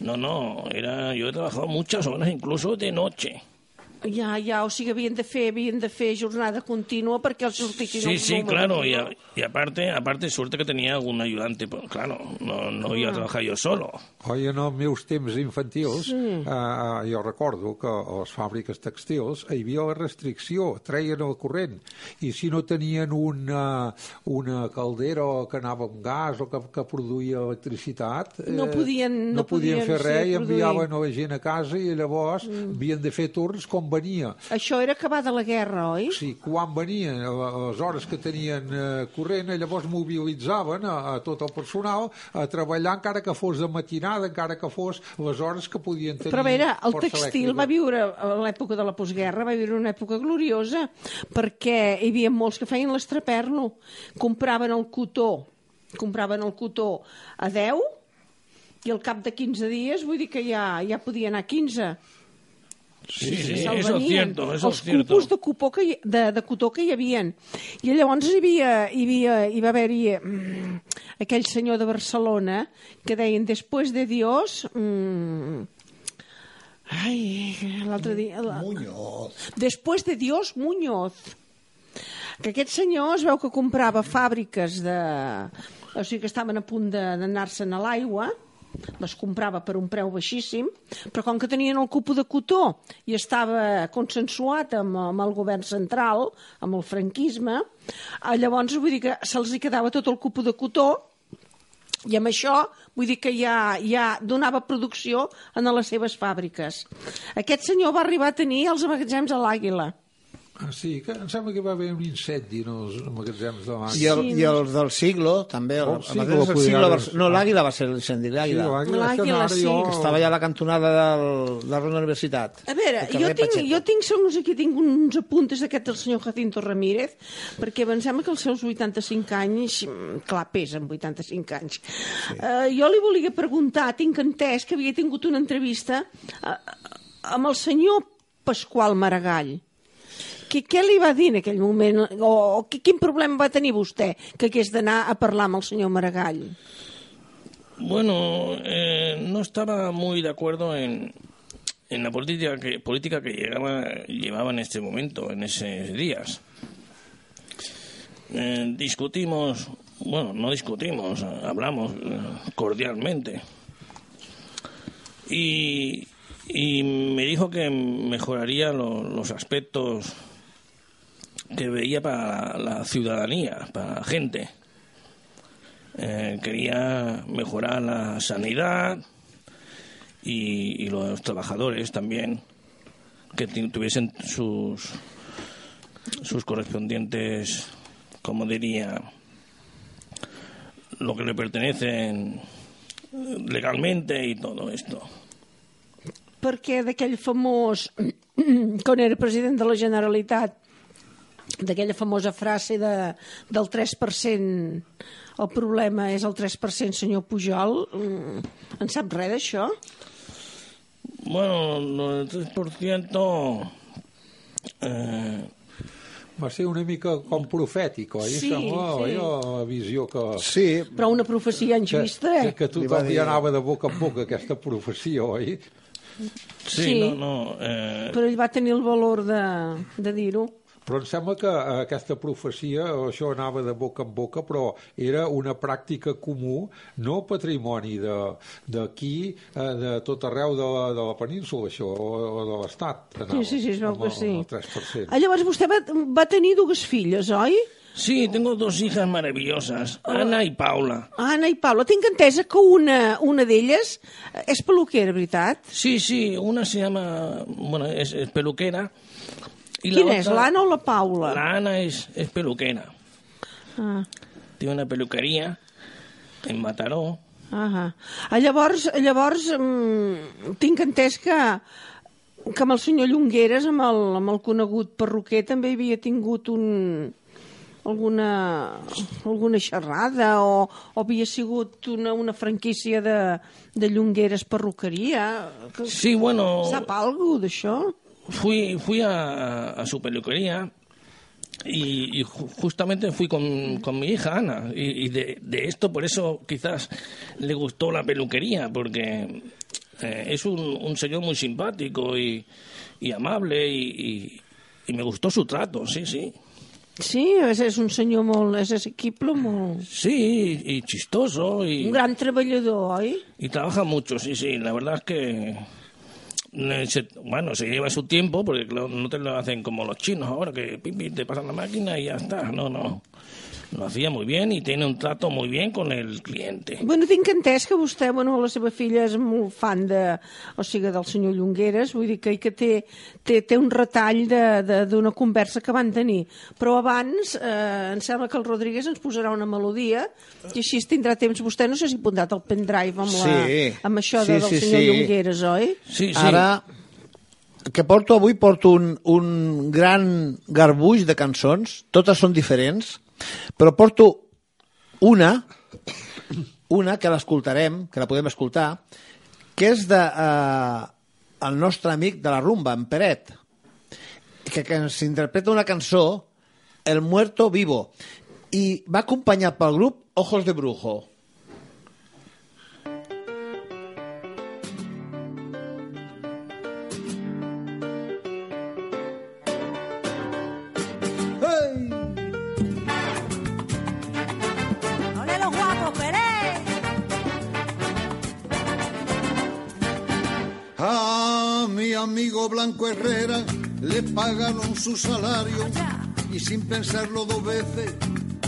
E: no no era yo he trabajado muchas horas incluso de noche
B: Ja, ja, o sigui, havien de fer, havien de fer jornada contínua perquè els sortissin
E: Sí, sí,
B: números,
E: claro, y,
B: no?
E: a- y aparte, aparte suerte que tenía algún ayudante, pues claro, no, no iba a trabajar yo solo.
A: Oi, en els meus temps infantils, sí. eh, jo recordo que a les fàbriques textils hi havia la restricció, treien el corrent, i si no tenien una, una caldera que anava amb gas o que, que produïa electricitat... eh,
B: No podien-
A: no
B: no
A: podien,
B: podien,
A: fer
B: sí,
A: res i
B: produir.
A: enviaven a la gent a casa i llavors mm. havien de fer turns com venia.
B: Això era acabada la guerra, oi?
A: Sí, quan venien a a les hores que tenien eh, corrent, eh, llavors mobilitzaven a, a tot el personal a treballar encara que fos de matinada, encara que fos les hores que podien tenir
B: Però a veure, el textil
A: elèctrica.
B: va viure a l'època de la postguerra, va viure una època gloriosa, perquè hi havia molts que feien l'estraperlo, compraven el cotó, compraven el cotó a 10 i al cap de 15 dies, vull dir que ja, ja podia anar a 15.
E: Sí, sí, es
B: venien.
E: cierto, eso
B: els
E: cierto.
B: cupos de, cupó que hi, de, de cotó que hi havien. I llavors hi, havia, hi, havia, hi va haver-hi mm, aquell senyor de Barcelona que deien després de Dios... Mm, ai, l'altre dia... La,
C: Muñoz.
B: Després de Dios Muñoz. Que aquest senyor es veu que comprava fàbriques de... O sigui que estaven a punt de- d'anar-se'n a l'aigua, les comprava per un preu baixíssim, però com que tenien el cupo de cotó i estava consensuat amb, amb el govern central, amb el franquisme, eh, llavors vull dir que se'ls quedava tot el cupo de cotó i amb això vull dir que ja, ja donava producció en les seves fàbriques. Aquest senyor va arribar a tenir els magatzems a l'Àguila.
A: Ah, sí, que em sembla que va haver un incendi en els magatzems de l'Àguila.
C: I el, I el del siglo, també. El,
A: El
C: el,
A: siglo,
C: el, siglo,
A: haver-
C: Barce- no, l'Àguila va ser l'incendi, l'Àguila.
A: que
B: L'Àguila, sí.
A: jo-
C: que estava allà a la cantonada del, de la Universitat.
B: A veure, jo tinc,
C: Pacheco.
B: jo tinc, segons aquí, tinc uns apuntes d'aquest del senyor Jacinto Ramírez, perquè em sembla que els seus 85 anys, clar, pesen 85 anys. Sí. Uh, jo li volia preguntar, tinc entès que havia tingut una entrevista uh, amb el senyor Pasqual Maragall. Què, què li va dir en aquell moment? O, o qui- quin problema va tenir vostè que hagués d'anar a parlar amb el senyor Maragall?
E: Bueno, eh, no estaba muy de acuerdo en, en la política que, política que llegaba, llevaba en este momento, en esos días. Eh, discutimos, bueno, no discutimos, hablamos eh, cordialmente. Y, y me dijo que mejoraría lo- los aspectos que veía para la ciudadanía, para la gente. Eh, quería mejorar la sanidad y, los trabajadores también que tuviesen sus sus correspondientes como diría lo que le pertenecen legalmente y todo esto
B: perquè d'aquell famós, quan era president de la Generalitat, d'aquella famosa frase de, del 3%, el problema és el 3%, senyor Pujol, mm, en sap res d'això?
E: bueno lo del 3% eh,
A: Va ser una mica com profètic, oi?
B: Sí,
A: Sembla,
B: sí.
A: oi? La visió que...
C: Sí,
B: Però una profecia anys
A: Que,
B: vista,
A: que,
B: eh?
A: que tothom
C: dir-
A: ja anava de boca en boca, aquesta profecia, oi?
E: sí,
B: Sí.
E: no no eh,
B: Però ell va tenir el valor de, de dir-ho.
A: Però em sembla que eh, aquesta profecia, això anava de boca en boca, però era una pràctica comú, no patrimoni de- d'aquí, eh, de tot arreu de la, de la península, això, o, o de l'Estat.
B: Sí, sí, sí, es veu
A: amb
B: que sí.
A: el 3%.
B: Ah, llavors vostè va, va tenir dues filles, oi?
E: Sí, tengo dos hijas maravillosas, Ana y Paula.
B: Anna i Paula. Tinc entesa que una, una d'elles és peluquera, veritat?
E: Sí, sí, una se llama, bueno, es, es peluquera. Y la
B: Quina és,
E: otra-
B: l'Anna o la Paula?
E: La Ana es, es peluquera.
B: Ah,
E: Tiene una peluquería en Mataró.
B: ah, ah. Llavors, llavors mm, tinc entès que, que amb el senyor Llongueres, amb el, amb el conegut perruquer, també havia tingut un, alguna, alguna xerrada o, o havia sigut una, una franquícia de, de Llongueres perruqueria. Que-
E: Sí, bueno,
B: Sap alguna d'això?
E: Fui, fui a, a su peluquería y, y ju- justamente fui con, con mi hija Ana. Y, y de, de esto, por eso quizás le gustó la peluquería, porque eh, es un, un señor muy simpático y, y amable y, me gustó su trato, sí, sí.
B: Sí, és, és un senyor molt... és assequible, molt...
E: Sí, y chistoso y,
B: Un gran treballador, oi?
E: y trabaja mucho, sí, sí. La verdad es que eh, bueno, se lleva su tiempo porque no te lo hacen como los chinos ahora que pim, te pasan la máquina y ya está. No, no. Lo hacía muy bien y tiene un trato muy bien con el cliente.
B: Bueno, tinc entès que vostè, bueno, la seva filla és molt fan de, o sigui, del senyor Llongueres, vull dir que, que té, té, té un retall de- de- d'una conversa que van tenir. Però abans, eh, em sembla que el Rodríguez ens posarà una melodia i així tindrà temps vostè, no sé si ha apuntat el pendrive amb, la,
C: Sí.
B: amb això
C: Sí,
B: de, del
C: sí,
B: senyor
C: sí.
B: Llongueres, oi?
E: Sí, sí.
C: Ara, que porto avui, porto un, un gran garbuix de cançons, totes són diferents, però porto una, una que l'escoltarem, que la podem escoltar, que és de eh, el nostre amic de la rumba, en Peret, que, que ens interpreta una cançó, El muerto vivo, i va acompanyat pel grup Ojos de Brujo.
I: Blanco Herrera le pagaron su salario y sin pensarlo dos veces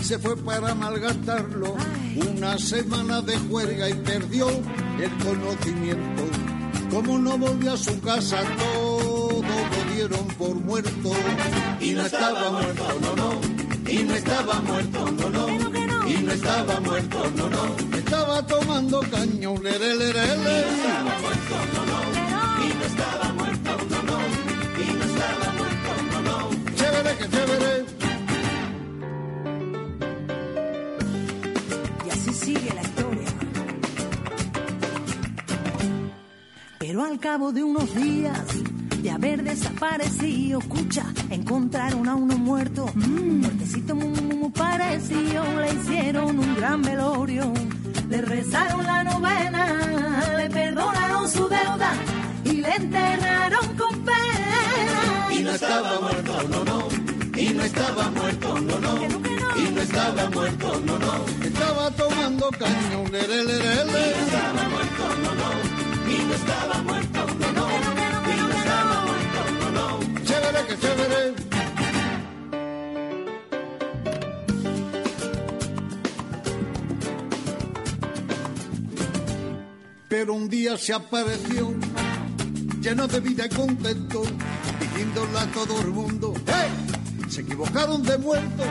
I: se fue para malgastarlo. Una semana de juerga y perdió el conocimiento. Como no volvió a su casa, todo lo dieron por muerto. Y no estaba muerto, no, no. Y no estaba muerto, no, no. Y no estaba muerto, no, no. Estaba tomando caño, lere, lere, lere. Chévere, que chévere.
J: Y así sigue la historia. Pero al cabo de unos días de haber desaparecido, escucha, encontraron a uno muerto, un muertecito muy, muy, muy parecido, le hicieron un gran velorio, le rezaron la novena,
I: estaba muerto, no, no. Y no estaba muerto, no, no. Estaba tomando caño, lere, lere, lere. estaba muerto, no, no. Y no estaba muerto, no, no. Y no estaba muerto, no, no. Chévere, que chévere. Pero un día se apareció lleno de vida y contento, diciéndole a todo el mundo. Se equivocaron de muerto,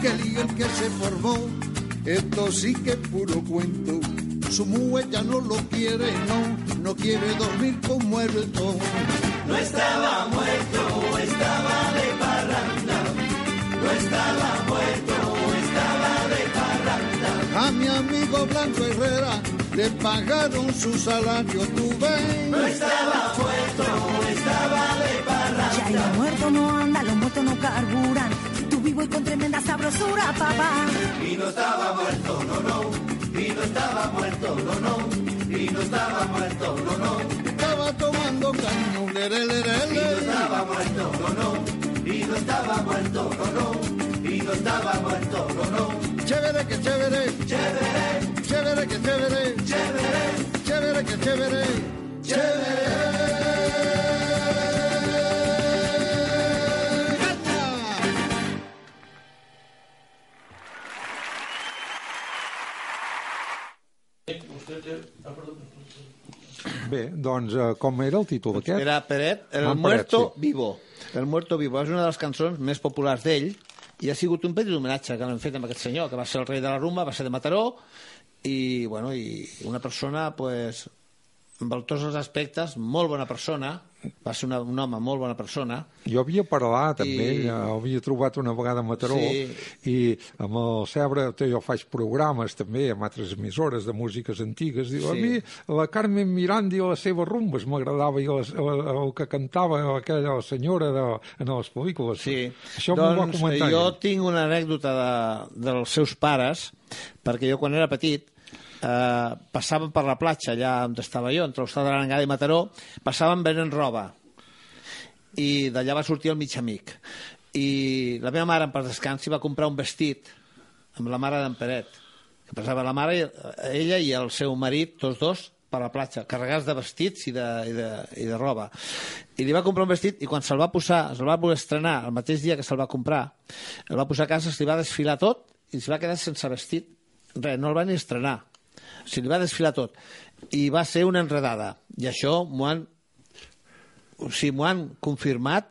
I: que lío el que se formó, esto sí que es puro cuento. Su mujer ya no lo quiere, no, no quiere dormir con muerto. No estaba muerto, estaba de parranda. No estaba muerto, estaba de parranda. A mi amigo Blanco Herrera le pagaron su salario, tú ves. No estaba muerto, estaba de parranda.
J: Ya y los muertos no muertos no carburan. Tú vivo y con tremenda sabrosura, papá.
I: Y no estaba muerto, no, no. Y no estaba muerto, no, no. Y no estaba muerto, no, no. Estaba tomando caño, lere, lere, lere. Y no estaba muerto, no, no. Y no estaba muerto, muerto, no, no, y no estaba muerto, no, no. Chévere, que chévere, chévere, chévere, que chévere, chévere, chévere, que chévere, chévere.
A: Bé, doncs, eh, com era el títol aquest?
C: Era Peret, El
A: en
C: Muerto
A: Peret, sí.
C: Vivo. El Muerto Vivo és una de les cançons més populars d'ell i ha sigut un petit homenatge que l'han fet amb aquest senyor, que va ser el rei de la rumba, va ser de Mataró, i, bueno, i una persona, pues, amb tots els aspectes, molt bona persona, va ser una, un home molt bona persona,
A: Jo havia parlat amb
C: I-
A: ell, havia trobat una vegada a Mataró
C: Sí.
A: i amb el Cebre, jo faig programes també amb altres emissores de músiques antigues, diu, a
C: Sí.
A: mi la Carmen Miranda i les seves rumbes m'agradava i les, el, el que cantava aquella la senyora de, en les pel·lícules.
C: Sí.
A: Això m'ho va
C: doncs
A: comentar
C: jo
A: ell.
C: tinc una anècdota de, dels seus pares, perquè jo quan era petit eh, passàvem per la platja allà on estava jo, entre l'Hostal de i Mataró, passàvem venent roba i d'allà va sortir el mig amic i la meva mare per descansi va comprar un vestit amb la mare d'en Peret que passava la mare, ella i el seu marit, tots dos, per la platja, carregats de vestits i de, i de, i de roba. I li va comprar un vestit i quan se'l va posar, se'l va voler estrenar el mateix dia que se'l va comprar, el va posar a casa, se li va desfilar tot i se va quedar sense vestit. Res, no el va ni estrenar. Se li va desfilar tot. I va ser una enredada. I això m'ho han o sigui, m'ho han confirmat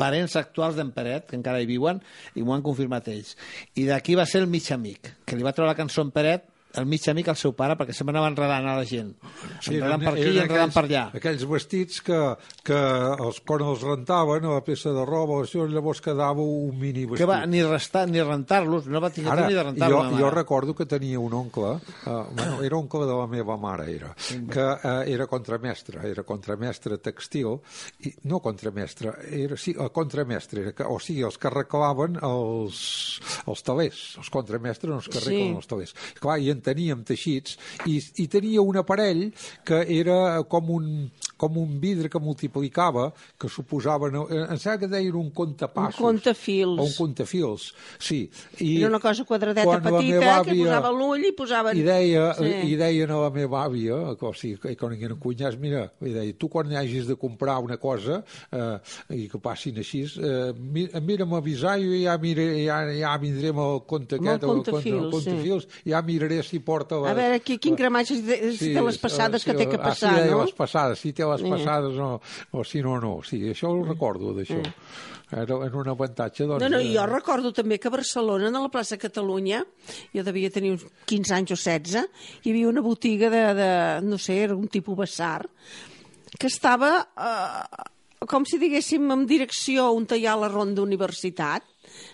C: parents actuals d'en Peret, que encara hi viuen, i m'ho han confirmat ells. I d'aquí va ser el mig amic, que li va treure la cançó en Peret el mig amic al seu pare perquè sempre anava enredant a la gent. Sí, enredant per aquí i enredant
A: aquells-
C: per allà.
A: Aquells vestits que, que els, quan els rentaven a la peça de roba, això llavors quedava un mini vestit.
C: Que va ni restar ni rentar-los, no va tenir
A: Ara,
C: ni de
A: jo,
C: rentar-los.
A: jo
C: mare.
A: recordo que tenia un oncle, uh, bueno, era oncle de la meva mare, era, que uh, era contramestre, era contramestre textil, i, no contramestre, era, sí, uh, contramestre, era, que, o sigui, els que arreglaven els, els talers, els contramestres no els que arreglen
B: Sí.
A: els talers. Clar, i en teníem teixits, i, i tenia un aparell que era com un, com un vidre que multiplicava, que suposava, no, em sembla que deien un comptapassos.
B: Un comptafils.
A: O un comptafils, sí. I
B: Era una cosa quadradeta petita que posava l'ull i posaven...
A: i, deia,
B: Sí.
A: i deien a la meva àvia, que, o sigui, que quan eren cunyats, mira, i deia, tu quan hagis de comprar una cosa eh, i que passin així, eh, mi- mira'm avisar i ja, mire, ja, ja vindré amb el compte
B: Amb el
A: aquest, o el compte- el
B: comptafils,
A: comptafils, ja miraré si porta les...
B: A veure, qui, quin crematge si té les passades
A: sí,
B: que té que
A: ah,
B: passar,
A: sí, deia
B: no?
A: les passades, si té les passades o, o si no, no. Sí, això ho recordo, d'això. Era, era un avantatge, doncs...
B: No, no, jo recordo també que a Barcelona, a la plaça Catalunya, jo devia tenir uns 15 anys o 16, hi havia una botiga de, de no sé, era un tipus basar, que estava, eh, com si diguéssim, en direcció on hi ha la ronda universitat.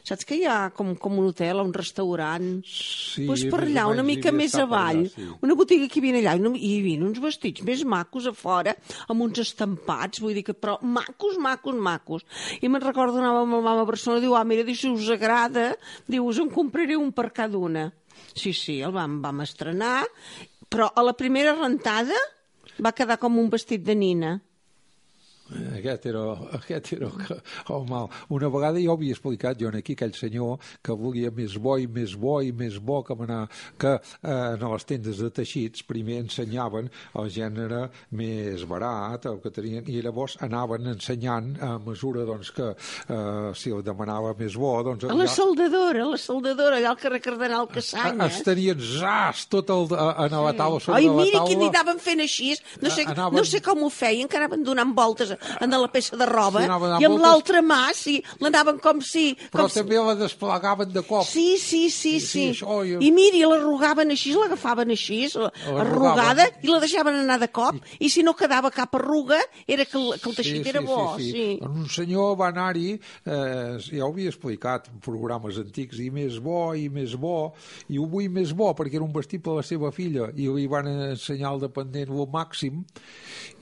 B: Saps que hi ha com, com un hotel o un restaurant?
A: Sí,
B: pues per allà, una mica més avall,
A: allà, sí.
B: una botiga que hi havia allà, i no- hi havia uns vestits més macos a fora, amb uns estampats, vull dir que, però macos, macos, macos. I me'n recordo, anava amb el mama a Barcelona, diu, ah, mira, diu, si us agrada, diu, us en compraré un per cada una. Sí, sí, el vam, vam estrenar, però a la primera rentada va quedar com un vestit de nina.
A: Aquest era, aquest era el, mal. Una vegada jo havia explicat, jo aquí, aquell senyor que volia més bo i més bo i més bo que manar, que eh, en les tendes de teixits primer ensenyaven el gènere més barat, el que tenien, i llavors anaven ensenyant a mesura doncs, que eh, si el demanava més bo, doncs...
B: A la soldadora, a la soldadora, allà al carrer Cardenal Cassanyes.
A: es tenien zas tot el, a, a la taula sobre
B: Ai,
A: la
B: mira
A: taula.
B: que n'hi anaven fent així, no sé,
A: Anaven-
B: no sé com ho feien, que anaven donant voltes en la peça de roba,
A: Sí,
B: i amb
A: voltes.
B: l'altra mà, sí, l'anaven com si...
A: Però
B: com
A: també la desplegaven de cop.
B: Sí, sí, sí,
A: Sí,
B: sí.
A: això jo-
B: I miri, l'arrugaven així, l'agafaven així, arrugada, i la deixaven anar de cop, i si no quedava cap arruga, era que el, que el teixit era bo, sí. sí.
A: Un senyor va anar-hi, eh, ja ho havia explicat en programes antics, i més bo, i més bo, i ho vull més bo, perquè era un vestit per la seva filla, i li van ensenyar al dependent el màxim,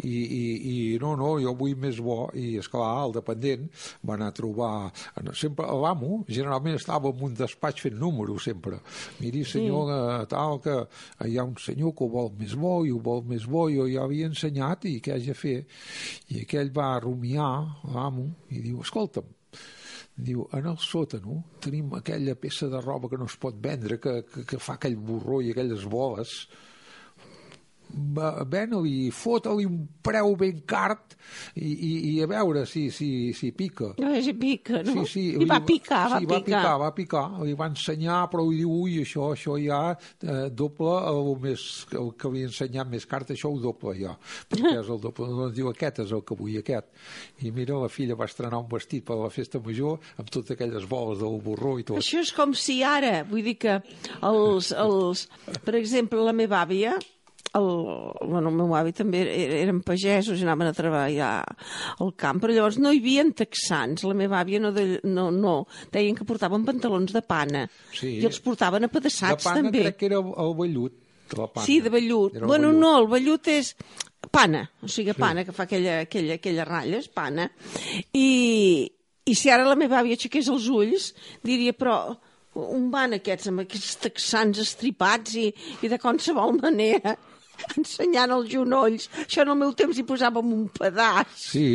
A: i, i, i no, no, jo vull més bo, i esclar, el dependent va anar a trobar, sempre l'amo, generalment estava en un despatx fent números, sempre. Miri, senyor, eh, tal, que hi ha un senyor que ho vol més bo, i ho vol més bo, jo ja havia ensenyat, i què haig de fer? I aquell va rumiar, l'amo, i diu, escolta'm, Diu, en el sòtano tenim aquella peça de roba que no es pot vendre, que, que, que fa aquell borró i aquelles boles. Va- Ven-li, fota-li un preu ben cart i, i, i a veure si, si, si pica.
B: No, és pica, no?
A: Sí, sí,
B: I va
A: li-
B: picar, va
A: sí, va
B: picar.
A: picar, va picar. Li va ensenyar, però li diu, ui, això, això ja eh, doble el, més, el que li he ensenyat més cart, això ho doble ja. Perquè és el doble. Doncs diu, aquest és el que vull, aquest. I mira, la filla va estrenar un vestit per a la festa major amb totes aquelles boles del borró i tot.
B: Això és com si ara, vull dir que els, els, per exemple, la meva àvia, el, bueno, el meu avi també era- eren pagesos i anaven a treballar al camp, però llavors no hi havia texans. La meva àvia no, de, no, no deien que portaven pantalons de pana
A: Sí.
B: i els portaven
A: La
B: apedaçats
A: pana
B: també.
A: crec que era el vellut. de La pana.
B: Sí, de vellut.
A: Era
B: Bueno,
A: vellut.
B: no, el vellut és pana, o sigui, pana, que fa aquella, aquella, aquella ratlla, és pana. I, I si ara la meva àvia aixequés els ulls, diria, però on van aquests, amb aquests texans estripats i, i de qualsevol manera ensenyant els genolls. Això en el meu temps hi posàvem un pedaç.
A: Sí,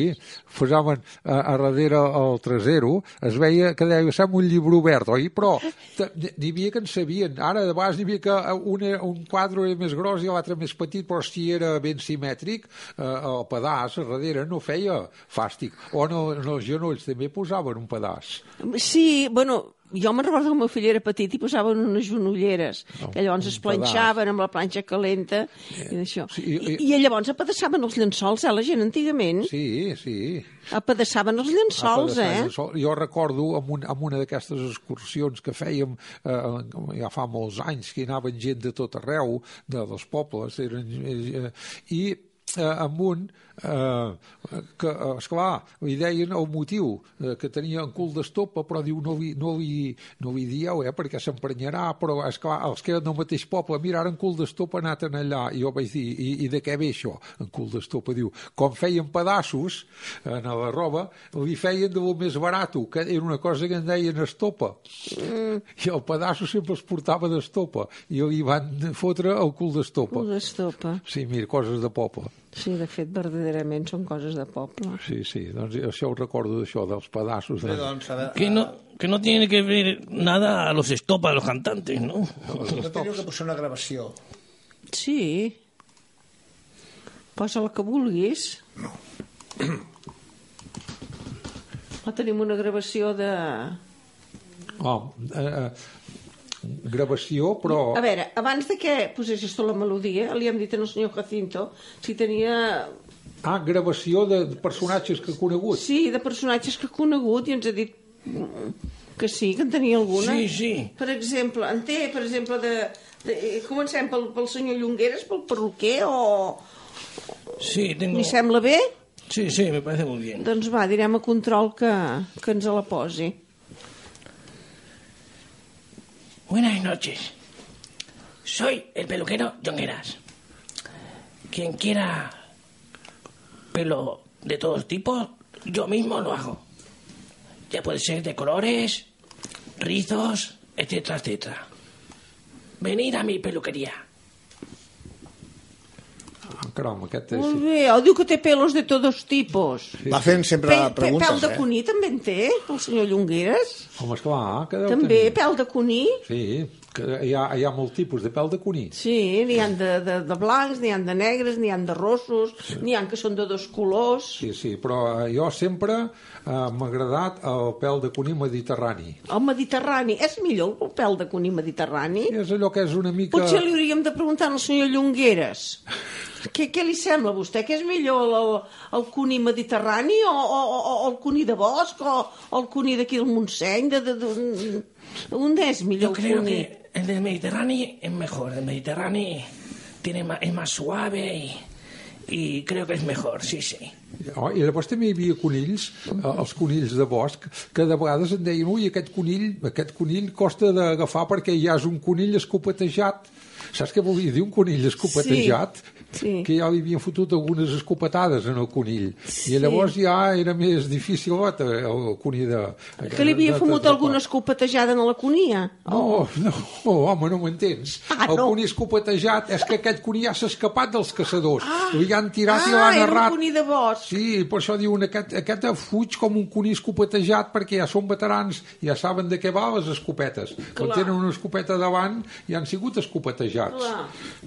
A: posaven a, a darrere el trasero, es veia que deia, sembla un llibre obert, oi? Però n'hi havia que en sabien. Ara, de vegades n'hi havia que un, era- un quadre era més gros i l'altre més petit, però si era ben simètric, eh, el pedaç a darrere no feia fàstic. O en, el, en els genolls també posaven un pedaç.
B: Sí, bueno, jo me'n recordo que el meu fill era petit i posaven unes genolleres, que llavors es planxaven amb la planxa calenta i d'això.
A: Sí,
B: I,
A: i-
B: I llavors apedaçaven els llençols, eh, la gent antigament.
A: Sí, sí.
B: Apedaçaven els llençols,
A: de
B: eh?
A: Sol. Jo recordo amb, un, amb una d'aquestes excursions que fèiem eh, ja fa molts anys, que hi anaven gent de tot arreu, de, dels pobles, eren, eh, i eh, amb un eh, que, eh, esclar, li deien el motiu eh, que tenia en cul d'estopa, però diu no li, no li, no li dieu, eh, perquè s'emprenyarà, però esclar, els que eren del mateix poble, mira, ara en cul d'estopa ha anat en allà, i jo vaig dir, i, i de què ve això, en cul d'estopa? Diu, com feien pedaços en la roba, li feien de lo més barat, que era una cosa que en deien estopa,
B: Mm.
A: i el pedaço sempre es portava d'estopa, i li van fotre el cul d'estopa.
B: Cul d'estopa.
A: Sí, mira, coses de poble.
B: Sí, de fet, verdaderament són coses de poble.
A: Sí, sí, doncs això ho recordo d'això, dels pedaços. De...
C: doncs, a veure,
E: Que no, que no tiene que ver nada a los estopas de los cantantes, ¿no?
C: no teniu que posar una gravació.
B: Sí. Posa el que vulguis. No. No tenim una gravació de...
A: Oh, eh, eh, gravació, però...
B: A veure, abans de que posessis tu la melodia, li hem dit al senyor Jacinto si tenia...
A: Ah, gravació de personatges que he conegut.
B: Sí, de personatges que ha conegut i ens ha dit que sí, que en tenia alguna.
E: Sí, sí.
B: Per exemple, en té, per exemple, de... de comencem pel, pel senyor Llongueres, pel perruquer, o...
E: Sí, tengo...
B: Li sembla bé?
E: Sí, sí, me parece muy bien.
B: Doncs va, direm a control que, que ens la posi.
E: Buenas noches. Soy el peluquero Jongueras. Quien quiera pelo de todos tipos, yo mismo lo hago. Ya puede ser de colores, rizos, etcétera, etcétera. Venid a mi peluquería.
A: Ah, caram, aquest és...
B: Molt bé, o diu que té pelos de tots tipus.
C: Va fent sempre
B: Pe, pe,
C: preguntes,
B: pèl de
C: eh?
B: cuní també en té, el senyor Llongueres?
A: Home, esclar, que deu
B: També,
A: tenir.
B: pèl de cuní?
A: Sí, que hi ha, hi ha molt tipus de pèl de cuní.
B: Sí, n'hi ha de, de, de blancs, n'hi ha de negres, n'hi ha de rossos, n'hi ha que són de dos colors.
A: Sí, sí, però eh, jo sempre eh, m'ha agradat el pèl de cuní mediterrani.
B: El mediterrani, és millor el pèl de cuní mediterrani?
A: És allò que és una mica...
B: Potser li hauríem de preguntar al senyor Llongueres. Què, què li sembla a vostè? Què és millor el, el, el cuní mediterrani o, o, o, el cuní de bosc o, o el cuní d'aquí del Montseny? De, de, de, on és millor
E: Yo
B: el cuní?
E: que el del Mediterráneo es mejor. El Mediterráneo tiene más, es más suave y, y creo que es mejor, sí, sí.
A: Oh, I llavors també hi havia conills, eh, els conills de bosc, que de vegades en deien, ui, aquest conill, aquest conill costa d'agafar perquè ja és un conill escopetejat. Saps què volia dir un conill escopetejat?
B: Sí.
A: Que ja li havien fotut algunes escopetades en el conill.
B: Sí.
A: I llavors ja era més difícil el conill de...
B: Que li havia fumut alguna escopetejada en la conia.
A: No, no, home, no m'entens.
B: Ah,
A: el
B: no.
A: conill escopetejat és que aquest conill ja s'ha escapat dels caçadors. Li han tirat i
B: Ah,
A: l'han
B: era un
A: errat.
B: conill de bosc.
A: Sí, per això diuen aquest, aquest fuig com un conill escopetejat perquè ja són veterans, ja saben de què va les escopetes. Quan
B: Clar.
A: tenen una escopeta davant ja han sigut escopetejats.
B: Clar.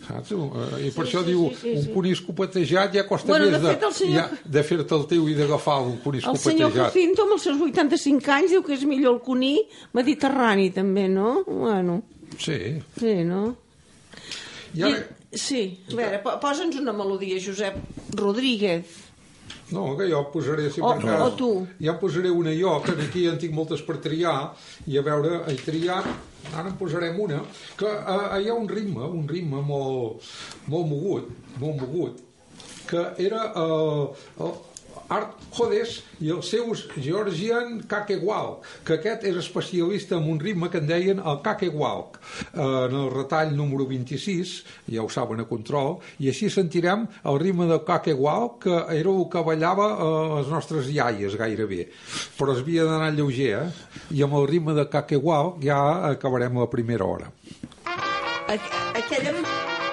A: Saps? Eh, I per
B: Sí,
A: això
B: sí,
A: diu,
B: sí, sí,
A: un
B: sí.
A: conill escopetejat ja costa
B: Bueno,
A: més
B: de fet, el senyor-
A: ja, de fer-te el teu i d'agafar un conill
B: El senyor
A: escopetejat.
B: Jacinto, amb els seus 85 anys, diu que és millor el conill mediterrani, també, no? Bueno,
A: Sí.
B: sí, no?
A: I ara,
B: I, sí, a veure, po- posa'ns una melodia, Josep Rodríguez.
A: No, que jo posaré, si
B: O-
A: per cas,
B: o tu.
A: ja posaré una jo, que aquí en tinc moltes per triar, i a veure, he triat, ara en posarem una, que eh, hi ha un ritme, un ritme molt, molt mogut, mogut, que era eh, el Art Jodes i els seus Georgian Kakewalk, que aquest és especialista en un ritme que en deien el Kakewalk, eh, en el retall número 26, ja ho saben a control, i així sentirem el ritme del Kakewalk, que era el que ballava eh, les nostres iaies gairebé, però es havia d'anar lleuger, eh? i amb el ritme de Kakewalk ja acabarem la primera hora.
B: Aqu aquella...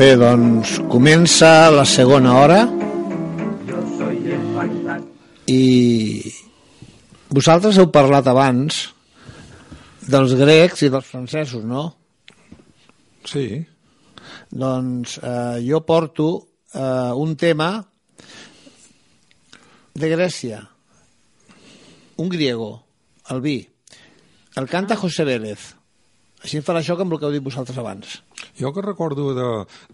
C: Bé, doncs comença la segona hora i vosaltres heu parlat abans dels grecs i dels francesos, no?
A: Sí.
C: Doncs eh, jo porto eh, un tema de Grècia, un griego, el vi. El canta José Vélez. Així em farà això amb el que heu dit vosaltres abans.
A: Jo que recordo de,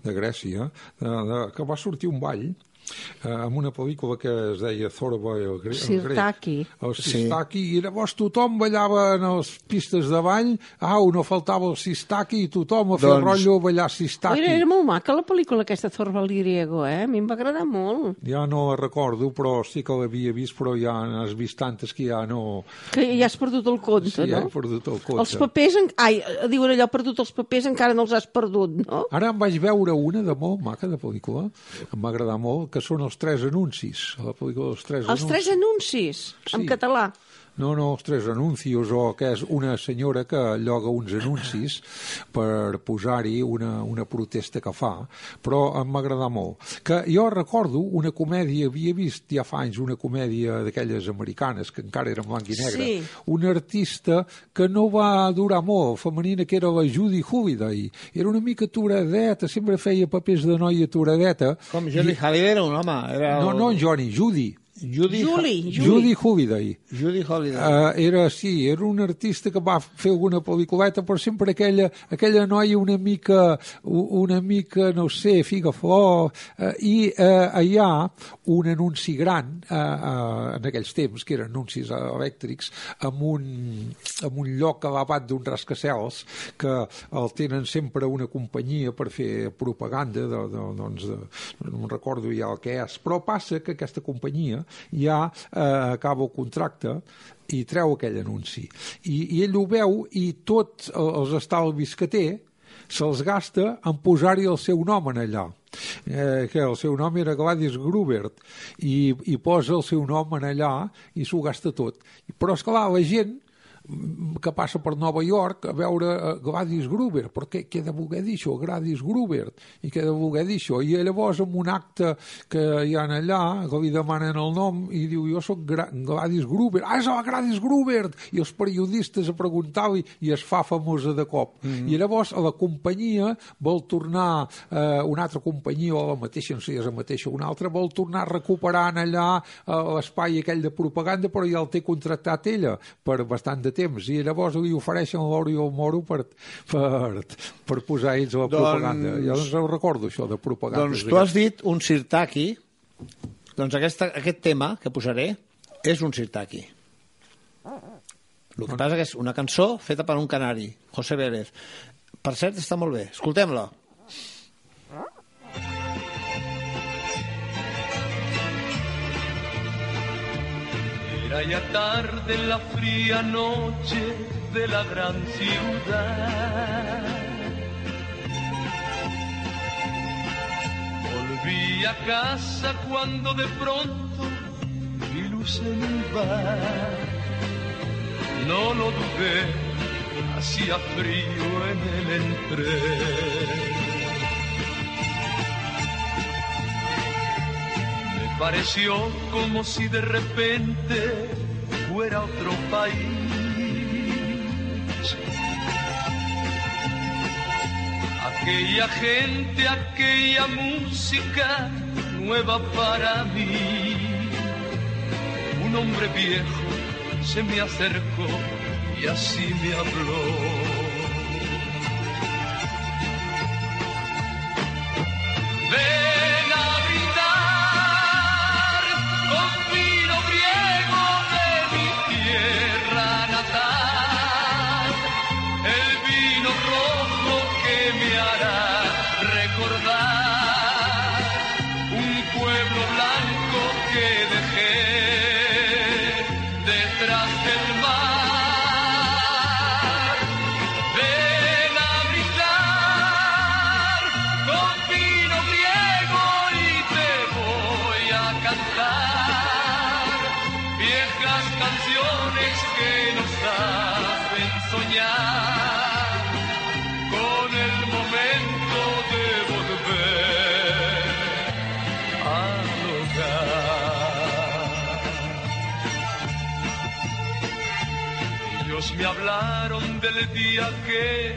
A: de Grècia, de, de, que va sortir un ball eh, amb una pel·lícula que es deia Zorba el, gre, el
B: Sirtaki.
A: grec. El Sistaki, i llavors tothom ballava en les pistes de ball, au, no faltava el Sistaki, i tothom a fer
C: Doncs-
A: rotllo a ballar Sistaki.
B: Era, era molt maca la pel·lícula aquesta el griego, eh? A mi em va agradar molt.
A: Ja no la recordo, però sí que l'havia vist, però ja n'has vist tantes que ja no...
B: Que ja has perdut el compte,
A: Sí, ja
B: no?
A: he perdut el compte.
B: Els papers, en... ai, diuen allò, perdut els papers, encara no els has perdut, no?
A: Ara em vaig veure una de molt maca de pel·lícula, em va agradar molt, que són els tres anuncis, la pel·lícula dels tres
B: Els
A: anuncis.
B: tres anuncis, en
A: Sí.
B: català.
A: No, no, els tres anuncios, o que és una senyora que lloga uns anuncis per posar-hi una, una protesta que fa, però em va agradar molt. Que jo recordo una comèdia, havia vist ja fa anys una comèdia d'aquelles americanes, que encara era en blanc i negre,
B: Sí.
A: una artista que no va durar molt, femenina, que era la Judy Holliday. Era una mica aturadeta, sempre feia papers de noia aturadeta.
C: Com Johnny Halliday era un home. Era
A: No,
C: el-
A: no Johnny, Judy.
C: Judy,
B: Juli,
A: Judy
B: Juli.
A: Holliday.
C: Judy Holliday.
A: Uh, era, sí, era un artista que va fer alguna pel·lículeta, però sempre aquella, aquella noia una mica, una mica, no sé, figa flor, uh, i uh, hi ha un anunci gran, uh, uh, en aquells temps, que eren anuncis elèctrics, amb un, amb un lloc elevat d'un rascacels, que el tenen sempre una companyia per fer propaganda, de, de, doncs, de, no recordo ja el que és, però passa que aquesta companyia ja eh, acaba el contracte i treu aquell anunci. I, I ell ho veu i tots els estalvis que té se'ls gasta en posar-hi el seu nom en allà. Eh, que el seu nom era Gladys Grubert i, i posa el seu nom en allà i s'ho gasta tot. Però, és clar la gent que passa per Nova York a veure eh, Gladys Gruber, però què, de voler dir això, Gladys Gruber, i què de voler dir això, i llavors amb un acte que hi ha allà, que li demanen el nom, i diu, jo sóc Gra Gladys Gruber, ah, és la Gladys Gruber, i els periodistes a preguntar-li, i es fa famosa de cop. Mm -hmm. I llavors a la companyia vol tornar, eh, una altra companyia, o la mateixa, no sé si és la mateixa, una altra, vol tornar a recuperar allà eh, l'espai aquell de propaganda, però ja el té contractat ella per bastant de temps, i llavors li ofereixen el moro per, per, per posar ells la
C: Doncs-
A: propaganda. Jo doncs ho recordo, això de propaganda.
C: Doncs tu has dit un sirtaki, doncs aquesta, aquest tema que posaré és un sirtaki. El que passa que és una cançó feta per un canari, José Vélez. Per cert, està molt bé. Escoltem-la.
K: Ya tarde en la fría noche de la gran ciudad. Volví a casa cuando de pronto vi luz en el bar. No lo dudé, hacía frío en el entré. Pareció como si de repente fuera otro país. Aquella gente, aquella música nueva para mí. Un hombre viejo se me acercó y así me habló. Del día que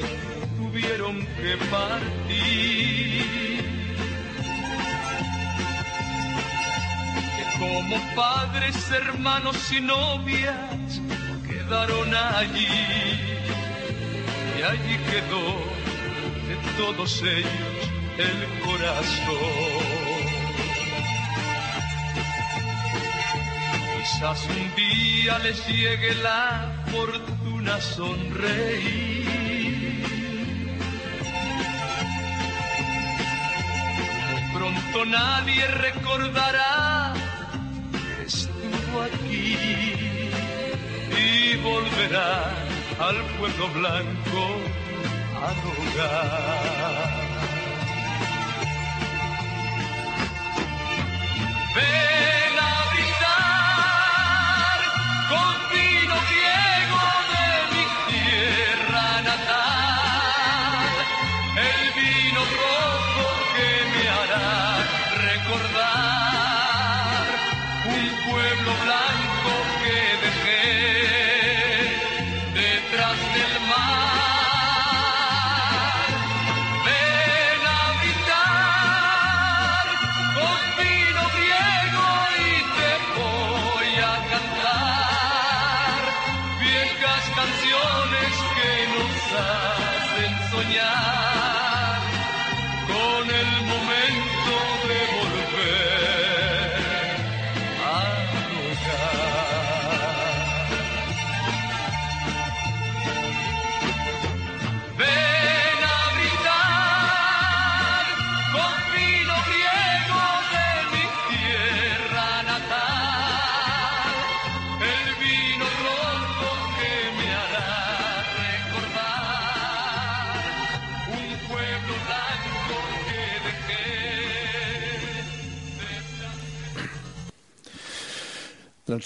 K: tuvieron que partir. Que como padres, hermanos y novias quedaron allí. Y allí quedó de todos ellos el corazón. Quizás un día les llegue la fortuna sonreír. Muy pronto nadie recordará que estuvo aquí y volverá al pueblo blanco al hogar. Ven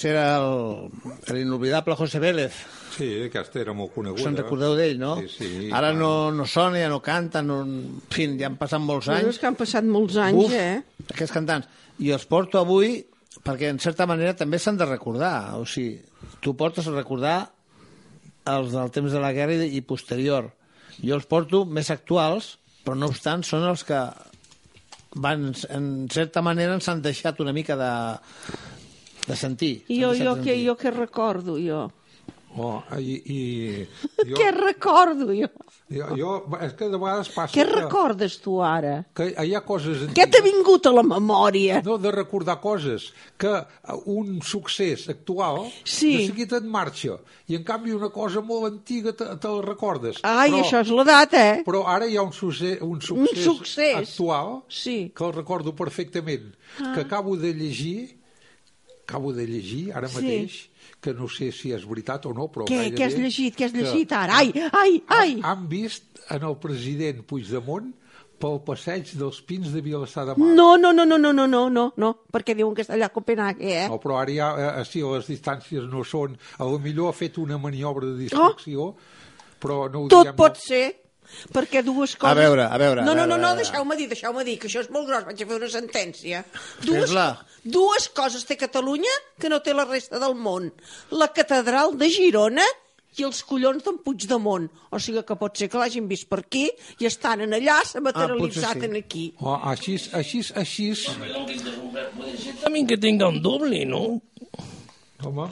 C: Doncs era el, l'inolvidable José Vélez.
A: Sí, aquesta era molt coneguda.
C: Se'n recordeu d'ell, no?
A: Sí, sí.
C: Ara no, no sona, ja no canta, no... en fi, ja han passat molts anys.
B: és que han passat molts anys,
C: Uf,
B: eh?
C: Aquests cantants. I els porto avui perquè, en certa manera, també s'han de recordar. O sigui, tu portes a recordar els del temps de la guerra i, i posterior. Jo els porto més actuals, però no obstant són els que van, en certa manera, ens han deixat una mica de, de sentir.
B: Jo, jo,
C: sentir.
B: jo què recordo, jo?
A: Oh, i, i jo,
B: Què recordo, jo?
A: jo, jo, és que de vegades passa
B: Què
A: que,
B: recordes, tu, ara?
A: que hi ha coses...
B: Què t'ha vingut a la memòria?
A: No, de recordar coses, que un succés actual
B: Sí.
A: de seguit et marxa, i en canvi una cosa molt antiga te, te la recordes.
B: Ai,
A: però,
B: això és l'edat, eh?
A: Però ara hi ha un succés, un
B: Un
A: succés,
B: succés.
A: actual
B: Sí.
A: que el recordo perfectament,
B: Ah.
A: que acabo de llegir, acabo de llegir ara
B: Sí.
A: mateix, que no sé si és veritat o no, però
B: Què, què has llegit? Què has
A: que
B: llegit ara? Ai, ai, ai!
A: Han, han vist en el president Puigdemont pel passeig dels Pins de Vilassar de Mar.
B: No, no, no, no, no, no, no, no, no, perquè diuen que està allà a Copenhague, eh?
A: No, però ara ja, eh, sí, les distàncies no són... A lo millor ha fet una maniobra de distracció, però no ho
B: Tot
A: diem...
B: pot ser, perquè dues coses...
C: veure, a veure,
B: No,
C: a
B: no,
C: veure,
B: no,
C: a
B: no
C: veure.
B: deixeu-me dir, deixeu-me dir, que això és molt gros, vaig a fer una sentència. Dues, dues coses té Catalunya que no té la resta del món. La catedral de Girona i els collons d'en Puigdemont. O sigui que pot ser que l'hagin vist per aquí i estan en allà, s'ha materialitzat
A: sí.
B: en aquí.
A: Oh, així, així, així...
E: También que tenga un doble, ¿no?
A: Home,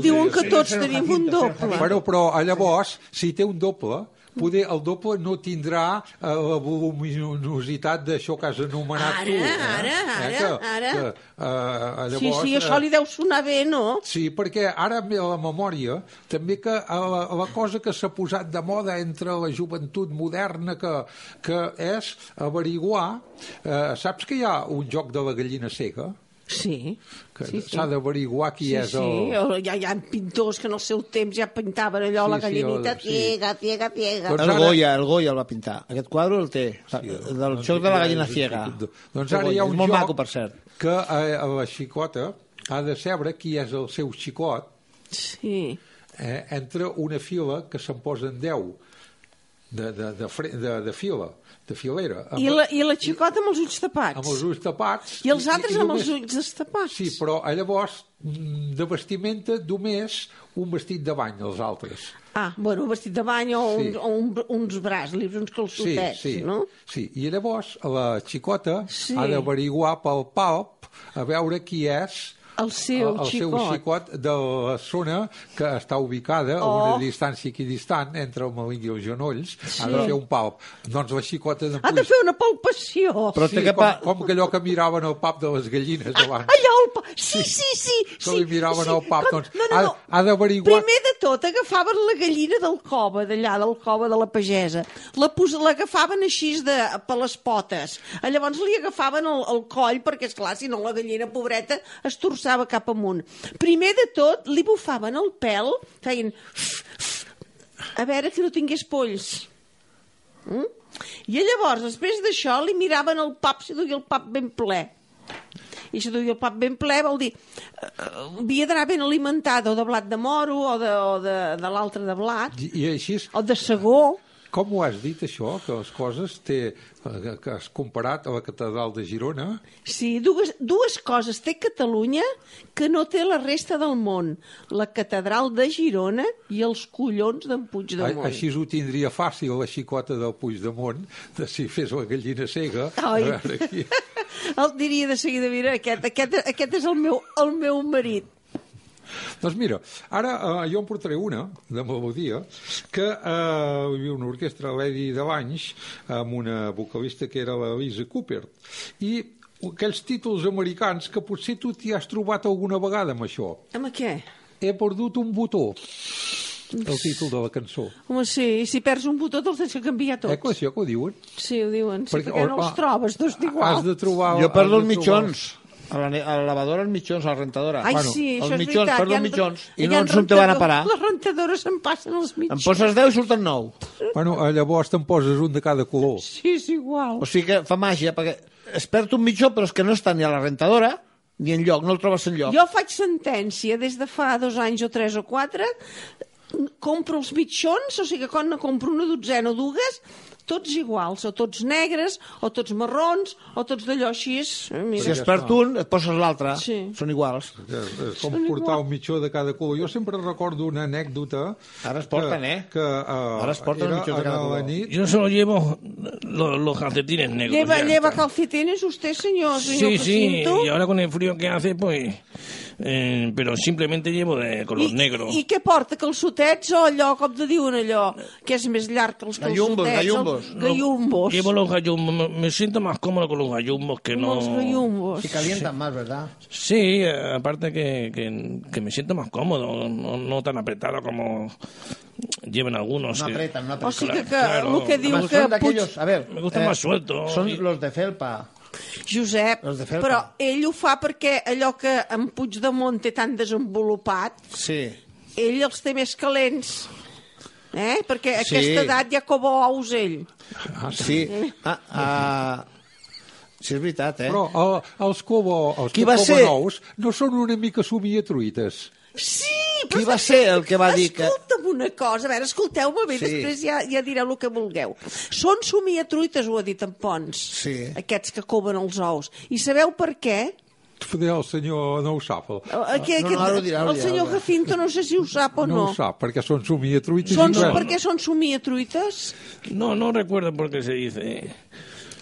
B: Diuen que tots tenim un doble.
A: Bueno, però a llavors, si té un doble, poder el doble no tindrà eh, la voluminositat d'això que has anomenat
B: Ara,
A: tu. eh?
B: ara, ara,
A: que,
B: ara.
A: Que, eh,
B: Sí,
A: llavors,
B: sí, això
A: eh,
B: li deu sonar bé, no?
A: Sí, perquè ara ve a la memòria també que a la, a la cosa que s'ha posat de moda entre la joventut moderna que, que és averiguar... Eh, saps que hi ha un joc de la gallina cega?
B: Sí.
A: Que
B: Sí, sí.
A: s'ha d'averiguar qui
B: sí,
A: és
B: sí,
A: el...
B: hi ha, hi ha pintors que en el seu temps ja pintaven allò,
A: Sí,
B: la
A: sí,
B: gallinita
A: el- sí.
B: ciega, ciega, ciega.
A: Doncs
C: El
A: ara-
C: Goya, el Goya el va pintar. Aquest quadre el té, del joc de la gallina ciega.
A: Doncs ara hi ha un
C: molt
A: joc
C: maco, per cert.
A: que eh, la xicota ha de saber qui és el seu xicot
B: Sí.
A: eh, entre una fila que se'n posen 10 de, de, de, de, de fila, de filera. Amb,
B: I la, I la xicota amb els ulls tapats.
A: amb els ulls tapats.
B: I els altres amb
A: només-
B: els ulls destapats.
A: Sí, però a llavors mm, de vestimenta només un vestit de bany, els altres.
B: Ah, bueno, un vestit de bany o,
A: Sí.
B: un, o un, uns braços, uns calçotets,
A: sí, sí,
B: no?
A: sí. I llavors la xicota
B: Sí.
A: ha d'averiguar pel palp a veure qui és
B: El seu
A: el, el seu
B: xicot.
A: xicot de la zona que està ubicada a
B: Oh.
A: una distància equidistant entre el malign i els genolls,
B: Sí.
A: ha de fer un palp. Doncs la xicota de
B: Ha de fer una palpació.
C: Però
A: sí,
C: que
A: com,
C: pa-
A: com que allò que miraven el pap de les gallines abans.
B: Allò, el pa... Sí, sí, sí.
A: que
B: sí,
A: li miraven
B: sí.
A: el pap,
B: Com-
A: doncs
B: no, no,
A: ha,
B: no.
A: ha d'averiguar...
B: Primer de tot, agafaven la gallina del cova, d'allà, del cova de la pagesa. La pos- L'agafaven així de, per les potes. Llavors li agafaven el, el coll, perquè, és clar si no la gallina pobreta es torçava cap amunt. Primer de tot, li bufaven el pèl, feien... a veure que no tingués polls. Mm? I llavors, després d'això, li miraven el pap si duia el pap ben ple. I si duia el pap ben ple vol dir eh, havia d'anar ben alimentada o de blat de moro o de, o de, de l'altre de blat
A: I, I així,
B: o de segó.
A: com ho has dit, això, que les coses té, que has comparat a la catedral de Girona?
B: Sí, dues, dues coses té Catalunya que no té la resta del món. La catedral de Girona i els collons d'en
A: A,
B: Puigdemont.
A: així ho tindria fàcil la xicota del Puigdemont, de si fes la gallina cega.
B: Ai.
A: A veure qui...
B: El diria de seguida, mira, aquest, aquest, aquest és el meu, el meu marit.
A: Doncs mira, ara eh, jo em portaré una de melodia que eh, hi havia una orquestra a l'Edi de Banys amb una vocalista que era la Lisa Cooper i aquells títols americans que potser tu t'hi has trobat alguna vegada amb això.
B: Amb què?
A: He perdut un botó, el títol de la cançó.
B: Home, sí, i si perds un botó te'ls tens que canviar tots.
A: Eh, que això que ho diuen?
B: Sí, ho diuen. Sí,
A: Perquè-
B: perquè, no els trobes, dos d'igual.
A: Has de trobar...
C: Jo perdo els
A: trobar-
C: mitjons. A la, a la lavadora els mitjons, a la rentadora.
B: Ai,
C: bueno,
B: sí, això
C: els
B: és
C: mitjons,
B: veritat.
C: perdo
B: hi
C: els mitjons. I no ens on te van a parar.
B: Les rentadores se'n passen els
C: Em
B: mitjons.
C: poses 10 i surten 9.
A: Bueno, eh, llavors te'n poses un de cada color.
B: Sí, és igual.
C: O sigui que fa màgia, perquè es perd un mitjó, però és que no està ni a la rentadora ni en lloc, no el trobes en lloc.
B: Jo faig sentència des de fa dos anys o tres o quatre, compro els mitjons, o sigui que quan ne compro una dotzena o dues, tots iguals, o tots negres, o tots marrons, o tots d'allò així. És, eh,
C: Si
B: mira.
C: es perd un, et poses l'altre.
B: Sí.
C: Són iguals.
A: És, és com portar un mitjó de cada color. Jo sempre recordo una anècdota...
C: Ara es porten,
A: que,
C: eh?
A: Que, uh,
C: Ara es porten
A: era
C: mitjons de cada color.
A: nit...
E: Yo solo llevo lo- los calcetines negros.
B: Lleva, lleva calcetines usted, señor, señor
E: Sí, sí, y ahora con el frío que hace, pues... eh, pero simplemente llevo de color
B: I,
E: negro.
B: I què porta, calçotets o allò, com te diuen allò, que és més llarg que els
C: Gallumbos,
B: calçotets?
C: gallumbos.
B: Els gallumbos.
E: Llevo los gallumbos, me, me siento más cómodo con los gallumbos que no...
B: Los gallumbos.
C: Si calientan más, ¿verdad?
E: Sí, eh, aparte que, que, que me siento más cómodo, no, no tan apretado como llevan algunos.
C: No
E: que-
C: apretan, no
B: O
C: apretan.
B: sigui que,
E: Claro.
B: el que diu
C: Además,
B: que... Puig...
C: aquellos, a ver,
E: Me gusta más suelto.
C: Son
E: Y-
C: los de felpa.
B: Josep,
C: Els de felpa.
B: però ell ho fa perquè allò que en Puigdemont té tan desenvolupat,
C: Sí.
B: ell els té més calents. Eh? Perquè a
C: Sí.
B: aquesta edat ja cova ous ell.
A: Ah,
C: Sí. Ah, ah, sí, és veritat, eh?
A: Però el, els cobo, els
C: Qui
A: que coben
C: ser?
A: ous no són una mica somiatruites.
B: Sí,
C: Qui va ser el que va dir que...
B: Escolta'm una cosa, a veure, escolteu-me bé,
C: Sí.
B: després ja, ja direu el que vulgueu. Són somiatruites, ho ha dit en Pons,
C: Sí.
B: aquests que coven els ous. I sabeu per què?
A: El senyor no ho sap. El,
B: Aquí,
C: no, no, ara ho dirà,
B: el senyor
C: ara.
B: Jacinto no sé si ho sap o
A: no.
B: no.
A: ho sap, perquè són somiatruites.
B: Són,
A: i res.
B: Per què són somiatruites?
E: No, no recuerdo por qué se dice.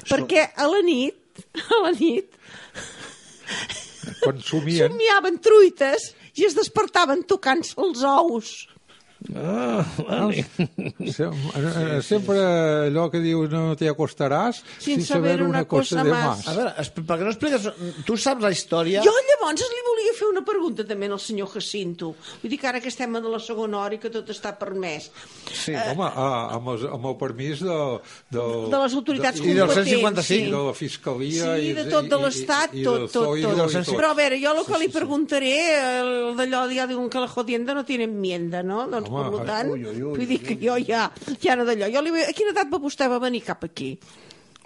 B: Perquè a la nit, a la nit,
A: Quan somien...
B: somiaven truites i es despertaven tocant-se els ous.
E: Ah, vale.
A: Sem- eh, Sempre allò que diu no te acostaràs
B: Sin
A: sin saber una cosa de
B: más.
A: más.
C: A veure, per què no expliques... Tu saps la història...
B: Jo llavors li volia fer una pregunta també al senyor Jacinto. Vull dir que ara que estem a de la segona hora i que tot està permès.
C: Sí.
A: Home, ah, amb, el, amb el permís de, de,
B: De les autoritats
A: i
C: del
B: competents.
C: 155,
B: sí.
A: de la Fiscalia
B: Sí,
A: i
B: de tot de l'Estat, tot, tot, tot.
A: i tot.
B: Però a veure, jo el que li preguntaré, el d'allò ja diuen que la jodienda no tiene enmienda, no? Doncs,
A: Home,
B: per tant,
C: ui, ui, ui,
B: vull dir que jo ja, ja no d'allò. Jo li, a quina edat va vostè va venir cap aquí?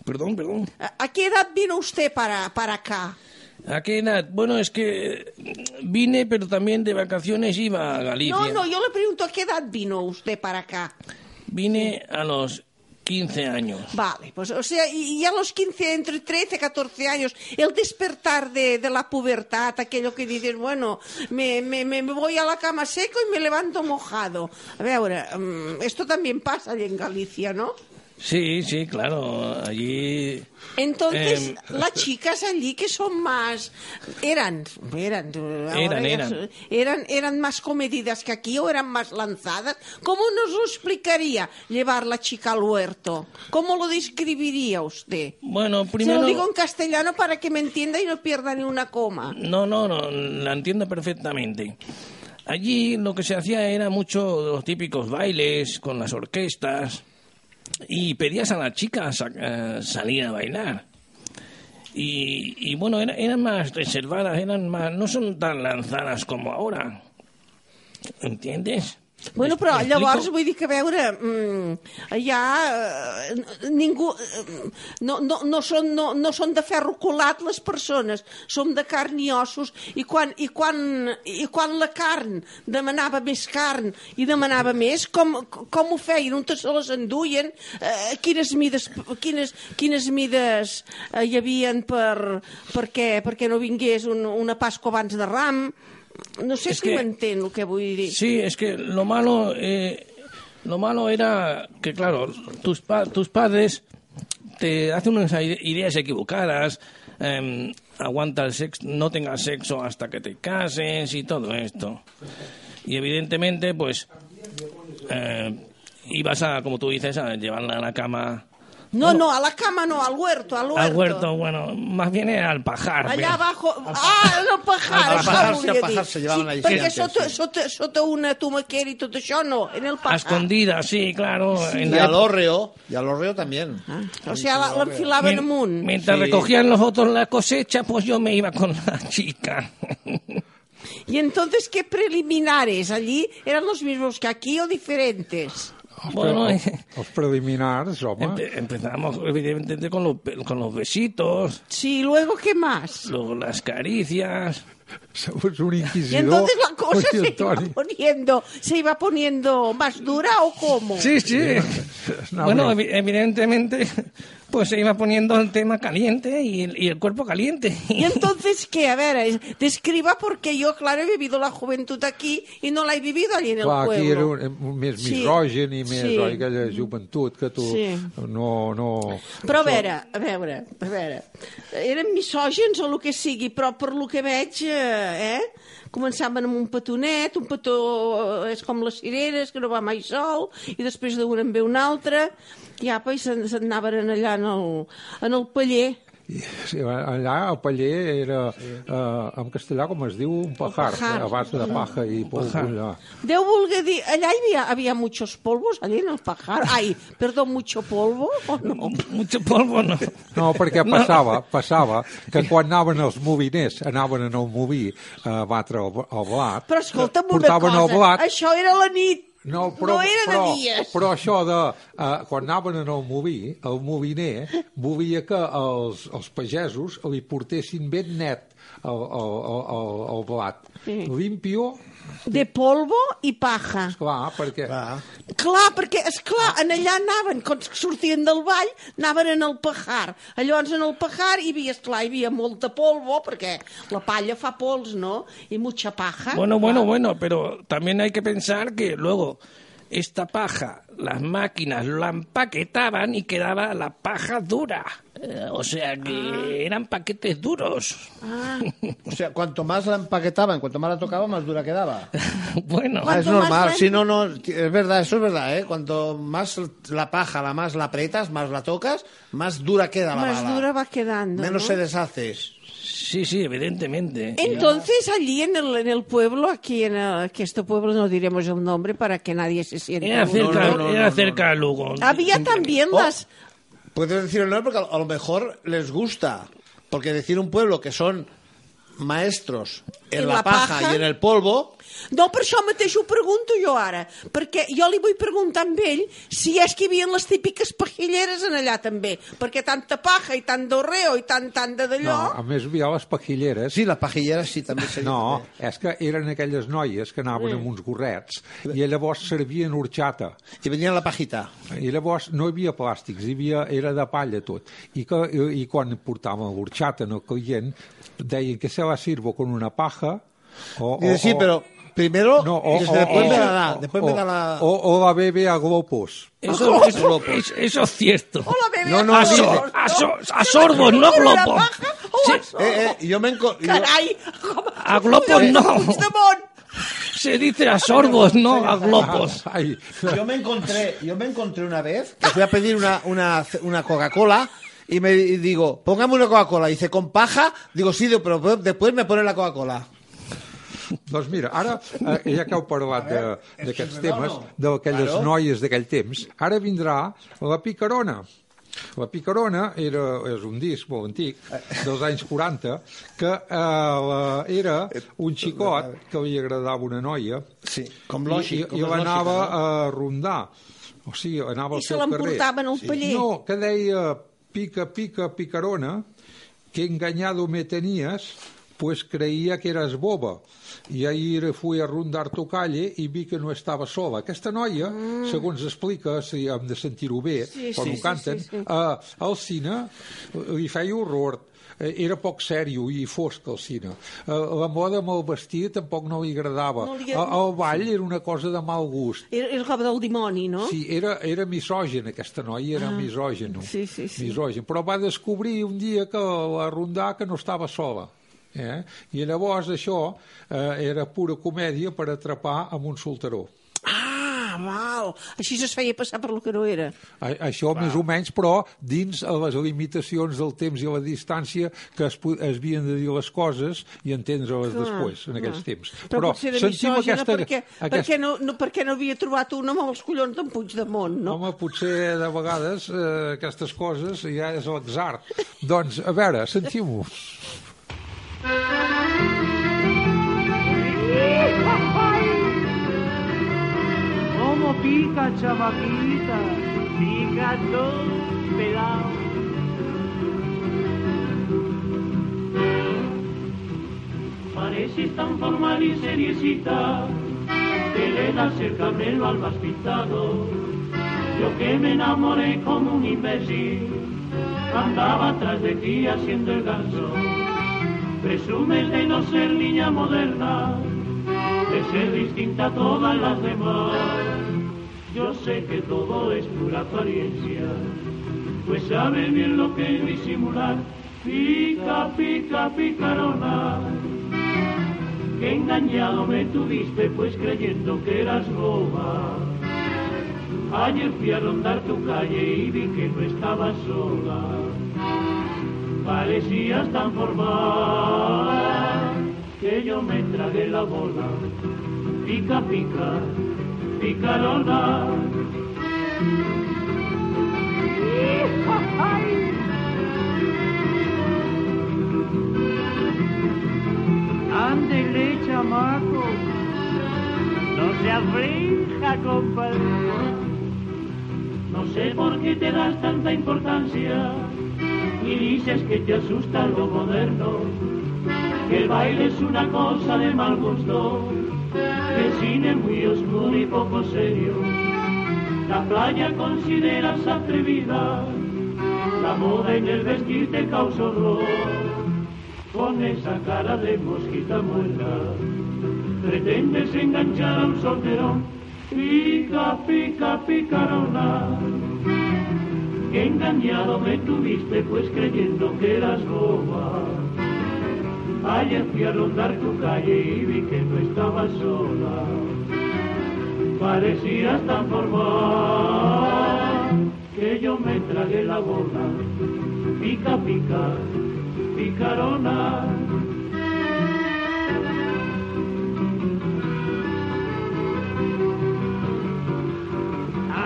E: Perdón, perdón.
B: ¿A, a qué edad vino usted para, para acá?
E: ¿A qué edad? Bueno, es que vine, pero también de vacaciones iba a Galicia.
B: No, no, yo le pregunto a qué edad vino usted para acá.
E: Vine a los 15 años.
B: Vale, pues o sea, y, a los 15, entre 13 y 14 años, el despertar de, de la pubertad, aquello que dices, bueno, me, me, me voy a la cama seco y me levanto mojado. A ver, ahora, mm, esto también pasa en Galicia, ¿no?
E: Sí, sí, claro. Allí.
B: Entonces,
E: Em,
B: las chicas allí que son más... Eran, eran,
E: Eran, eran.
B: eran, eran más comedidas que aquí o eran más lanzadas. ¿Cómo nos lo explicaría llevar la chica al huerto? ¿Cómo lo describiría usted?
E: Bueno,
B: Se
E: primero.
B: lo digo en castellano para que me entienda y no pierda ni una coma.
E: No, no, no, la entiendo perfectamente. Allí lo que se hacía era mucho los típicos bailes con las orquestas y pedías a las chicas a- a salir a bailar. Y, y bueno, era- eran más reservadas, eran más, no son tan lanzadas como ahora. ¿Entiendes?
B: Bueno, però llavors vull dir que a veure, mm, allà eh, ningú, eh, no, no, no, són, no, no són de ferro colat les persones, som de carn i ossos i quan, i quan, i quan la carn demanava més carn i demanava més, com, com ho feien? On se les enduien? Eh, quines mides, quines, quines mides eh, hi havien per, per què? perquè no vingués un, una Pasqua abans de Ram? No sé
E: És
B: si
E: que-
B: m'entén el que vull dir.
E: Sí, es que lo malo, eh, lo malo era que, claro, tus, pa- tus padres te hacen unas ide- ideas equivocadas, em, aguanta el sexo, no tengas sexo hasta que te cases y todo esto. Y evidentemente, pues, eh, ibas a, como tú dices, a llevarla a la cama.
B: No, no, a la cama no, al huerto, al huerto.
E: Al huerto, bueno, más bien al pajar. Pero-
B: abajo... Ah, no, pajar,
C: Al pajar, sí, al pajar se llevaven allí
B: perquè
C: antes,
B: sota,
C: sí.
B: sota, sota una tomaquera i tot això, no, en el
E: A
B: pajar.
E: escondidas, sí, claro. en
C: Y
E: la
C: al hórreo, y al hórreo también.
B: O sea, la- l'enfilaven
E: Mien-
B: amunt.
E: Mientras
C: Sí.
E: recogían los otros la cosecha, pues yo me iba con la chica.
B: Y entonces, ¿qué preliminares? ¿Allí eran los mismos que aquí o diferentes?
E: Bueno,
A: els,
E: eh,
A: home,
E: empe- empezamos evidentemente con los, pe- con los besitos,
B: Sí, luego, ¿qué más?
E: luego las caricias.
A: un
B: Y entonces la cosa se iba poniendo, se iba poniendo más dura o cómo?
E: Sí, sí.
A: No,
E: bueno,
A: no.
E: evi- evidentemente, pues se iba poniendo el tema caliente y el, y el cuerpo caliente.
B: Y entonces, ¿qué? A ver, es- describa porque yo, claro, he vivido la juventud aquí y no la he vivido allí en el
A: Clar, aquí era
B: pueblo.
A: un, més
B: Sí.
A: misògin i més
B: Sí.
A: oi, aquella joventut que tu
B: Sí.
A: no... no
B: Però a veure, a veure, a veure, eren misògens o el que sigui, però per lo que veig, eh, eh? Començaven amb un petonet, un petó eh, és com les cireres, que no va mai sol, i després d'un en ve un altre, i apa, i se'n se anaven allà en el, en el paller.
A: Sí, allà el paller era, eh, en castellà com es diu, un pajar,
B: pajar.
A: a base de paja i polvo allà.
B: Deu voler dir, allà hi havia, havia muchos polvos, allà en el pajar. Ai, perdó, mucho polvo o no?
E: Mucho polvo, no.
A: No, perquè
E: No.
A: passava, passava que quan anaven els moviners, anaven a nou moví a batre el, el blat,
B: Però escolta'm una
A: portaven
B: cosa,
A: el blat,
B: això era la nit,
A: No, però,
B: no era
A: però,
B: de dies.
A: però això de... Uh, quan anaven a nou moví, el moviner volia que els, els pagesos li portessin ben net el, el, el, el, blat.
B: Sí.
A: Limpio,
B: de polvo i paja.
A: clar, perquè...
C: Clar.
B: Clar, perquè, és clar, en allà anaven, quan sortien del ball, anaven en el pajar. Llavors, en el pajar hi havia, esclar, hi havia molta polvo, perquè la palla fa pols, no? I mucha paja.
E: Bueno, bueno, bueno, pero también hay que pensar que luego esta paja, las máquinas la empaquetaban y quedaba la paja dura. Eh, o sea que eran paquetes duros.
B: Ah,
C: O sea, cuanto más la empaquetaban, cuanto más la tocaba, más dura quedaba.
E: bueno,
C: Ah, es normal, sí, no, no, es verdad, eso es verdad, ¿eh? Cuanto más la paja, la más la aprietas, más la tocas, más dura queda la
B: más
C: bala.
B: dura va quedando,
C: Menos
B: ¿no?
C: se deshace.
E: Sí, sí, evidentemente.
B: Entonces, allí en el, en el pueblo, aquí en el- que este pueblo no diremos el nombre para que nadie se sienta...
E: Era
B: aludido.
E: cerca,
C: no, no,
E: era
C: no,
E: cerca de Lugo.
B: Había también
C: Oh,
B: las...
C: Puedes decir el nombre porque a lo mejor les gusta. Porque decir un pueblo que son maestros en,
B: En
C: la,
B: la
C: paja,
B: paja.
C: i en el polvo,
B: No, per això mateix ho pregunto jo ara, perquè jo li vull preguntar amb ell si és que hi havia les típiques pajilleres en allà també, perquè tanta paja i tant d'orreo i tant, tant de
A: No,
B: d'allò...
A: a més hi havia les pajilleres.
C: sí, la pajillera sí, també seria.
A: No, és que eren aquelles noies que anaven amb uns gorrets i llavors servien horxata.
C: I venien la pajita.
A: I llavors no hi havia plàstics, hi havia, era de palla tot. I, que, i, i quan portàvem horxata no client, deien que se la sirvo con una paja o,
C: Dice, sí, pero primero,
A: no, o, o-
C: después
A: o-
C: me la da, después
A: o-
C: me da la...
A: o, o la bebe a glopos.
E: Eso, eso, eso- eso es cierto.
B: Hola, bebé,
C: No, no,
B: a
E: A, so- a,
B: ¿no?
E: so- a sorbos, no
B: ¿Con una
E: glopos.
B: o a
E: Sí?
C: Eh, eh, yo me enco...
B: com...
E: A glopos no. Se dice a sorbos, no a glopos.
C: Yo me encontré, yo me encontré una vez que fui a pedir una, una, una Coca-Cola y me y digo, póngame una Coca-Cola. Dice, ¿con paja? Digo, sí, pero después me pone la Coca-Cola.
A: Doncs mira, ara, eh, ja que heu parlat de- d'aquests temes, d'aquelles
C: Claro.
A: noies d'aquell temps, ara vindrà la picarona. La picarona era, és un disc molt antic, dels anys 40, que eh, la, era un xicot que li agradava una noia
C: Sí, com
A: i,
C: lògic.
A: i,
C: com
A: i l'anava
C: no?
A: a rondar. O sigui, anava
B: I
A: al
B: se
A: seu carrer.
B: l'emportaven al paller.
A: No, que deia pica, pica, picarona, que engañado me tenías, pues creía que eras boba. I ahir fui a rondar tu calle i vi que no estava sola. Aquesta noia, segons explica, si hem de sentir-ho bé,
B: Mm. Sí,
A: quan
B: sí,
A: ho
B: sí,
A: canten,
B: sí, sí.
A: eh, al cine eh, li feia horror era poc sèrio i fosc al cine. Eh, La moda amb el vestit tampoc no li agradava.
B: No li-
A: El, el ball era una cosa de mal gust.
B: Era, era roba del dimoni, no?
A: Sí, era, era misògen, aquesta noia era
B: Ah,
A: misògen.
B: sí, sí, sí.
A: Misògen. Però va descobrir un dia que la rondar que no estava sola. Eh? I llavors això eh, era pura comèdia per atrapar amb un solteró.
B: Val. Així es feia passar per lo que no era.
A: A, això més o menys, però dins les limitacions del temps i la distància que es, es havien de dir les coses i entendre-les
B: Clar,
A: després, en aquells
B: clar.
A: temps.
B: Però, potser de
A: sentim
B: misògina perquè,
A: aquesta-
B: perquè, no, no, perquè no havia trobat un amb els collons d'en Puigdemont, no?
A: Home, potser de vegades eh, aquestes coses ja és l'atzar. doncs, a veure, sentim-ho.
D: ¿Cómo pica, chamaquita? Pica todo pelado. Pareces tan formal y seriecita, que le das el cabrero al más pintado. Yo que me enamoré como un imbécil, andaba tras de ti haciendo el ganso. Presumes de no ser niña moderna, de ser distinta a todas las demás. Yo sé que todo es pura apariencia, pues sabes bien lo que es disimular. Pica, pica, picarona, que engañado me tuviste, pues creyendo que eras boba. Ayer fui a rondar tu calle y vi que no estabas sola. Parecías tan formal que yo me tragué la bola. Pica, pica, picarona. Ándele, chamaco. No se aflija, compadre. No sé por qué te das tanta importancia y dices que te asusta lo moderno, que el baile es una cosa de mal gusto, que el cine muy oscuro y poco serio, la playa consideras atrevida, la moda en el vestir te causa horror, con esa cara de mosquita muerta, pretendes enganchar a un solterón, pica, pica, picarona engañado me tuviste pues creyendo que eras boba. Ayer fui a rondar tu calle y vi que no estabas sola. Parecías tan formal que yo me tragué la bola. Pica, pica, picarona.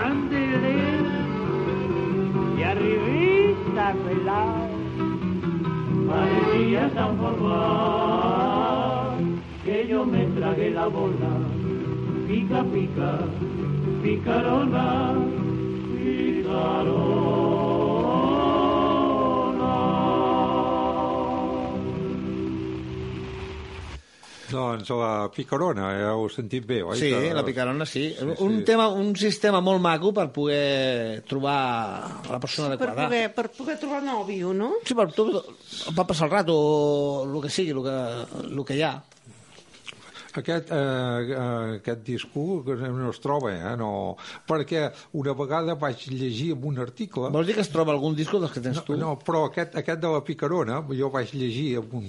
D: Ándele y arribita pelado parecía tan formal que yo me tragué la bola, pica, pica, picarona, picarona.
A: Doncs la picarona, ja ho heu sentit bé, oi?
C: Sí,
A: Que-
C: la picarona sí.
A: Sí,
C: Un,
A: sí.
C: tema, un sistema molt maco per poder trobar la persona
B: Per
C: adequada.
B: poder, per poder trobar nòvio, no?
C: Sí, per, tu, per passar el rato o el que sigui, el que, el que hi ha.
A: Aquest, eh, eh, aquest discurs que no es troba, eh? No, perquè una vegada vaig llegir en un article...
C: Vols dir que es troba algun disco dels que tens
A: No,
C: tu?
A: no, però aquest, aquest de la picarona, jo vaig llegir en un,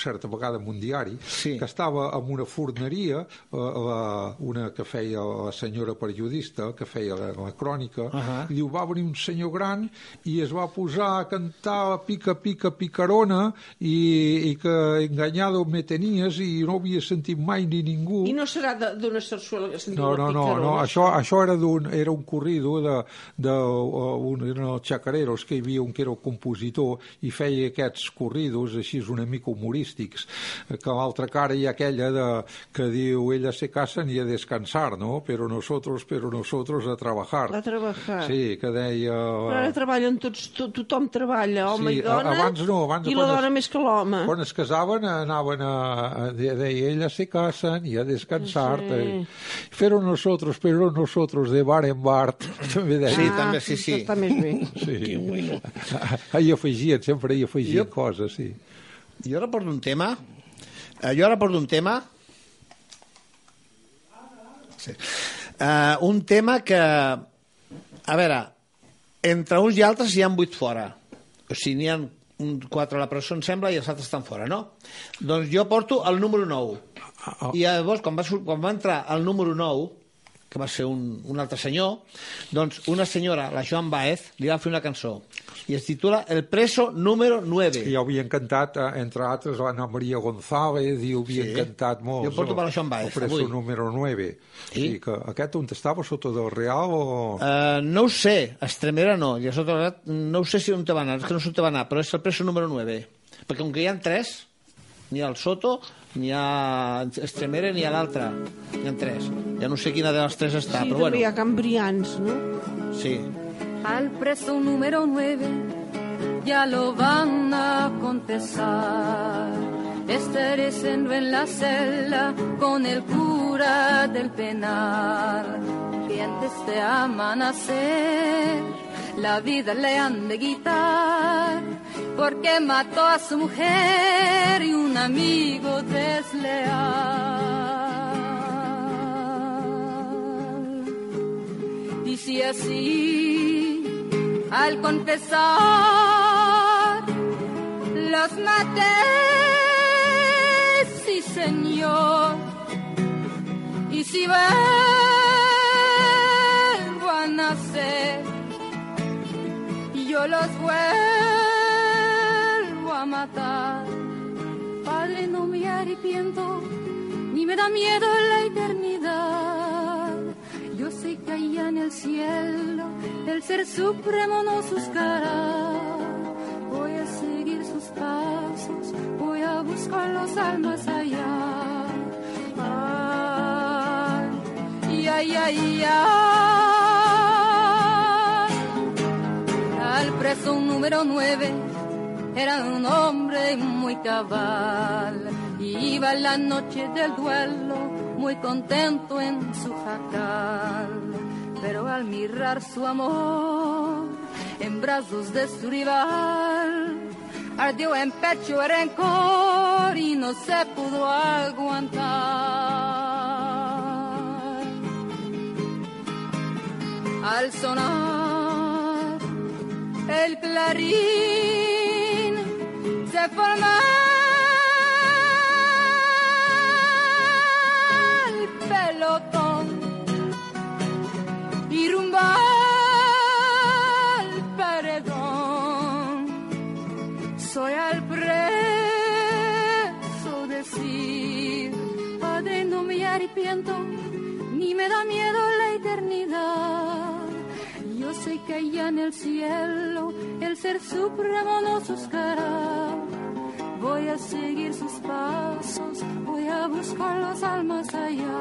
A: certa vegada en un diari,
C: Sí.
A: que estava en una forneria, eh, la, una que feia la senyora periodista, que feia la, la crònica,
C: Ahà.
A: i diu, va venir un senyor gran i es va posar a cantar pica, pica, picarona i, i que enganyado me tenies i no havia sentit mai ni ningú.
B: I no serà d'una sarsuela que diu
A: No, no, no, no, això, això era, un, era un corrido de, de uh, un, eren els xacareros, que hi havia un que era el compositor i feia aquests corridos així una mica humorístics, que a l'altra cara hi ha aquella de, que diu ella se casen i a descansar, no? Però nosotros, però nosotros a trabajar.
B: A trabajar.
A: Sí, que deia...
B: Però ara treballen tots, to, tothom treballa, home
A: Sí,
B: i dona,
A: abans no, abans
B: i la
A: es-
B: dona més que l'home.
A: Quan es casaven anaven a, a de- deia ella se casen i a descansar
B: Sí.
A: eh. però nosotros però nosotros de bar en bar també deia
C: Sí, també, sí, sí.
B: Està més bé.
A: sí.
E: Qué bueno.
A: hi afegien, sempre hi afegien
C: Jo-
A: coses sí.
C: Jo ara porto un tema... Eh, jo ara porto un tema... Sí. Eh, un tema que... A veure, entre uns i altres hi ha vuit fora. O sigui, n'hi ha un, quatre a la presó, em sembla, i els altres estan fora, no? Doncs jo porto el número 9.
A: Ah,
C: I llavors, quan va, quan va entrar el número 9, que va ser un, un altre senyor, doncs una senyora, la Joan Baez, li va fer una cançó i es titula El preso número 9.
A: i ho havien cantat, eh, entre altres, l'Anna Maria González, i ho havien
C: Sí.
A: cantat molt.
C: Jo porto per la Joan Baez,
A: El preso
C: avui.
A: número 9.
C: Sí.
A: I que aquest on estava, sota del Real o...
C: Uh, no ho sé, Estremera no, i a sota no ho sé si on te va anar, és que no sé on te va anar, però és el preso número 9. Perquè com que hi ha tres, n'hi ha el Soto, n'hi ha Estremera ni ha l'altre, n'hi ha tres. Ja no sé quina de les tres està,
B: Sí,
C: però
B: també hi
C: bueno,
B: ha cambrians, no?
C: sí.
L: Al preso número 9 ya lo van a confesar. Estaré siendo en la celda con el cura del penal. Que antes de amanecer la vida le han de quitar porque mató a su mujer y un amigo desleal. Dice así, al confesar, los maté, sí señor, y si vuelvo a nacer, yo los vuelvo matar. Padre, no me arrepiento, ni me da miedo la eternidad. Yo sé que allá en el cielo el ser supremo nos buscará. Voy a seguir sus pasos, voy a buscar los almas allá. Ay, ay, ay, ay. Al preso número nueve era un hombre muy cabal. Iba la noche del duelo muy contento en su jacal. Pero al mirar su amor en brazos de su rival, ardió en pecho el rencor y no se pudo aguantar. Al sonar el clarín forma el pelotón y rumba al paredón. Soy al preso decir, Padre, no me arrepiento, ni me da miedo la eternidad. Yo sé que allá en el cielo el ser supremo nos buscará. Voy a seguir sus pasos, voy a buscarlos al más allá.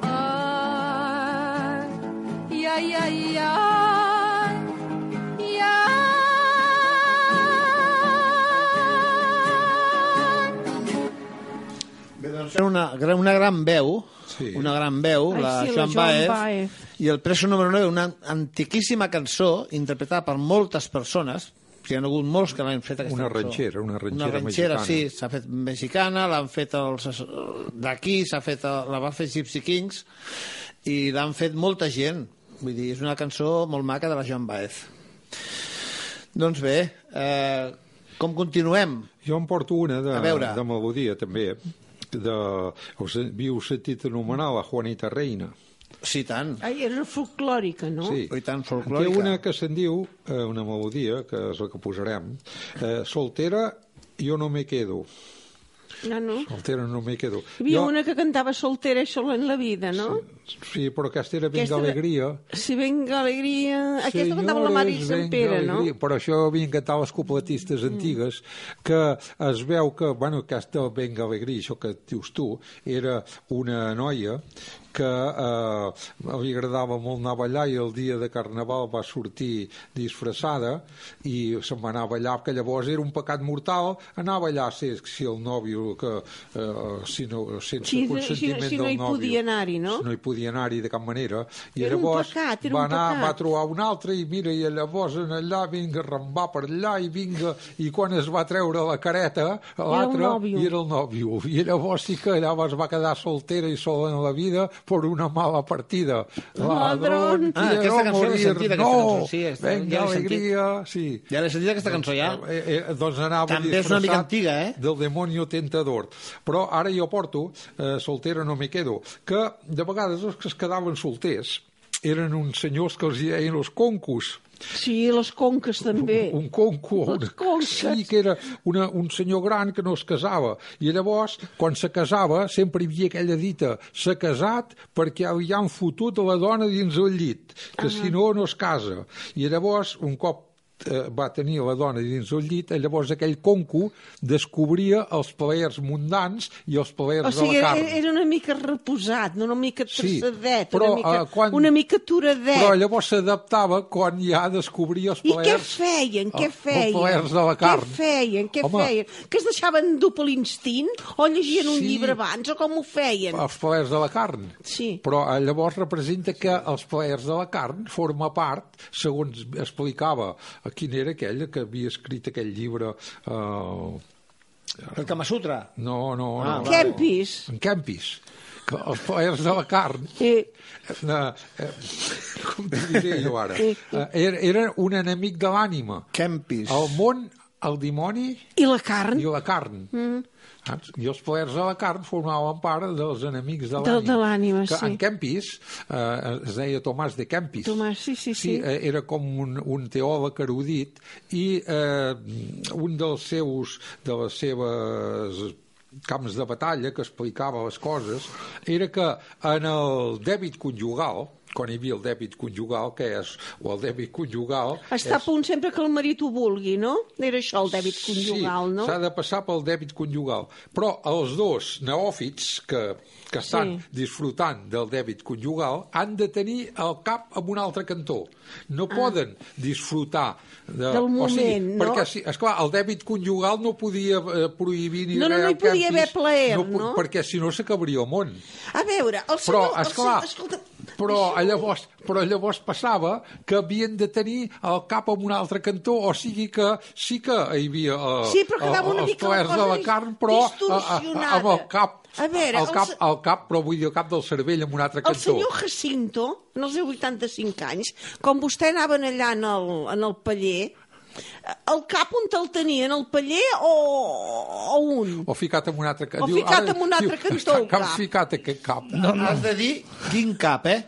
L: Ay, ay, ay, ay, y
C: Bé, doncs una, una gran veu,
A: Sí.
C: una gran veu,
B: Ai,
C: la
B: sí, la
C: Joan
B: Joan
C: Baez,
B: Baez.
C: I el preso número 9, una antiquíssima cançó interpretada per moltes persones, hi ha hagut molts que l'han fet aquesta
A: Una
C: cançó.
A: ranxera, una ranxera
C: Una ranxera,
A: mexicana.
C: sí, s'ha fet mexicana, l'han fet els... d'aquí, s'ha fet, la va fer Gypsy Kings, i l'han fet molta gent. Vull dir, és una cançó molt maca de la Joan Baez. Doncs bé, eh, com continuem?
A: Jo em porto una de, de melodia, també. De, us havíeu sentit anomenar la Juanita Reina.
C: Sí, tant.
B: Ai, era folclòrica, no?
A: Sí.
C: I tant,
A: Té
C: folclòrica.
A: una que se'n diu, eh, una melodia, que és la que posarem, eh, Soltera, jo no me quedo.
B: Ah, no?
A: Soltera no me quedo.
B: Hi havia
A: jo,
B: una que cantava soltera i sola en la vida, no?
A: Sí, però aquesta era Vinga
B: Aquesta
A: Alegria.
B: Si venga alegria... Aquesta cantava la Mari
A: Senyores,
B: Sant Pere, no?
A: alegria. Però això havien cantat les copletistes
B: Mm.
A: antigues, que es veu que, bueno, aquesta Venga Alegria, això que dius tu, era una noia que eh, li agradava molt anar a ballar i el dia de Carnaval va sortir disfressada i se'n va anar a ballar, que llavors era un pecat mortal anar a ballar si, si el nòvio que, eh, si no, sense
B: Si- si-
A: consentiment
B: si no
A: del
B: hi
A: nòvio.
B: podia anar-hi, no?
A: si no hi podia anar-hi de cap manera. I
B: Era
A: llavors
B: pecat,
A: va,
B: un
A: anar, va trobar un altre i mira, i llavors en allà vinga a rambar per allà i vinga, i quan es va treure la careta l'altre, i era el nòvio. I llavors sí que allà es va quedar soltera i sola en la vida per una mala partida
B: Ladrón.
C: Ah, aquesta
A: quiero
C: cançó l'he
A: morir,
C: sentit, aquesta
A: no,
C: cançó, sí, aquesta-
A: venga
C: ja
A: alegria sí
C: Ja l'he sentit aquesta cançó, ja.
A: eh, eh, doncs anava
C: També és una mica antiga, eh?
A: del demonio tentador. Però ara jo porto eh, Soltera no me quedo, que de vegades els que es quedaven solters eren uns senyors que els deien els concus.
B: Sí, les conques també.
A: Un conco, o
B: Les conques.
A: sí, que era una, un senyor gran que no es casava. I llavors, quan se casava, sempre hi havia aquella dita, s'ha casat perquè han fotut a la dona dins el llit, que si no, no es casa. I llavors, un cop va tenir la dona dins el llit, eh, llavors aquell conco descobria els plaers mundans i els plaers
B: O sigui,
A: de la carn.
B: era una mica reposat, no una mica
A: Sí,
B: traçadet,
A: però,
B: una, mica,
A: eh, quan-
B: una mica turadet.
A: Però llavors s'adaptava quan ja descobria els
B: I què
A: plaers...
B: feien? Què
A: el-
B: feien?
A: Els plaers de la carn.
B: Què feien? Què
A: Home.
B: feien? Que es deixaven dur per l'instint? O llegien un
A: Sí.
B: llibre abans? O com ho feien?
A: els plaers de la carn.
B: Sí.
A: Però eh, llavors representa que els plaers de la carn forma part, segons explicava eh, quin era aquell que havia escrit aquell llibre... Eh,
C: El Kama Sutra.
A: no, no,
C: Ah,
A: no.
B: Kempis.
A: En Kempis. Que els plaers de la carn
B: Eh,
A: eh, eh, com te diré jo ara
B: Sí.
A: eh, era, era un enemic de l'ànima
C: Kempis.
A: el món, el dimoni
B: I la carn?
A: i la carn
B: Mm.
A: I els plaers de la carn formaven part dels enemics de
B: De-
A: l'ànima.
B: de l'ànima,
A: Que
B: sí.
A: En Kempis, eh, es deia Tomàs de Kempis.
B: Tomàs, sí, sí, sí.
A: eh, era com un, un teòleg erudit i eh, un dels seus, de les seves camps de batalla que explicava les coses era que en el dèbit conjugal quan hi havia el dèbit conjugal, que és, o el dèbit conjugal...
B: Està a
A: és,
B: punt sempre que el marit ho vulgui, no? Era això el dèbit conjugal,
A: sí,
B: no?
A: s'ha de passar pel dèbit conjugal. Però els dos neòfits que, que estan
B: Sí.
A: disfrutant del dèbit conjugal han de tenir el cap en un altre cantó. No poden disfrutar de,
B: Ah. Del
A: o sigui,
B: moment, no?
A: Perquè, sí, esclar, el dèbit conjugal no podia eh, prohibir ni
B: No, no, no hi podia haver plaer,
A: pu-
B: no?
A: Perquè si no s'acabaria el món.
B: A veure, el
A: Però,
B: senyor... el
A: esclar,
B: senyor- escolta,
A: però llavors, però llavors passava que havien de tenir el cap en un altre cantó, o sigui que sí que hi havia eh,
B: Sí, però quedava una
A: els
B: cosa
A: de la carn, però eh, eh,
B: distorsionada.
A: amb el cap,
B: A veure,
A: el
B: el
A: cap, el cap, però vull dir el cap del cervell en un altre
B: El
A: cantó.
B: senyor Jacinto, en els seus 85 anys, quan vostè anaven allà en el, en el paller, el cap on te'l tenien, el paller o, o un?
A: O ficat en un altre cantó.
B: O ficat en un altre cantó,
A: Està
B: el
A: cap
B: cap.
A: ficat aquest cap.
C: No, no. Has de dir quin cap, eh?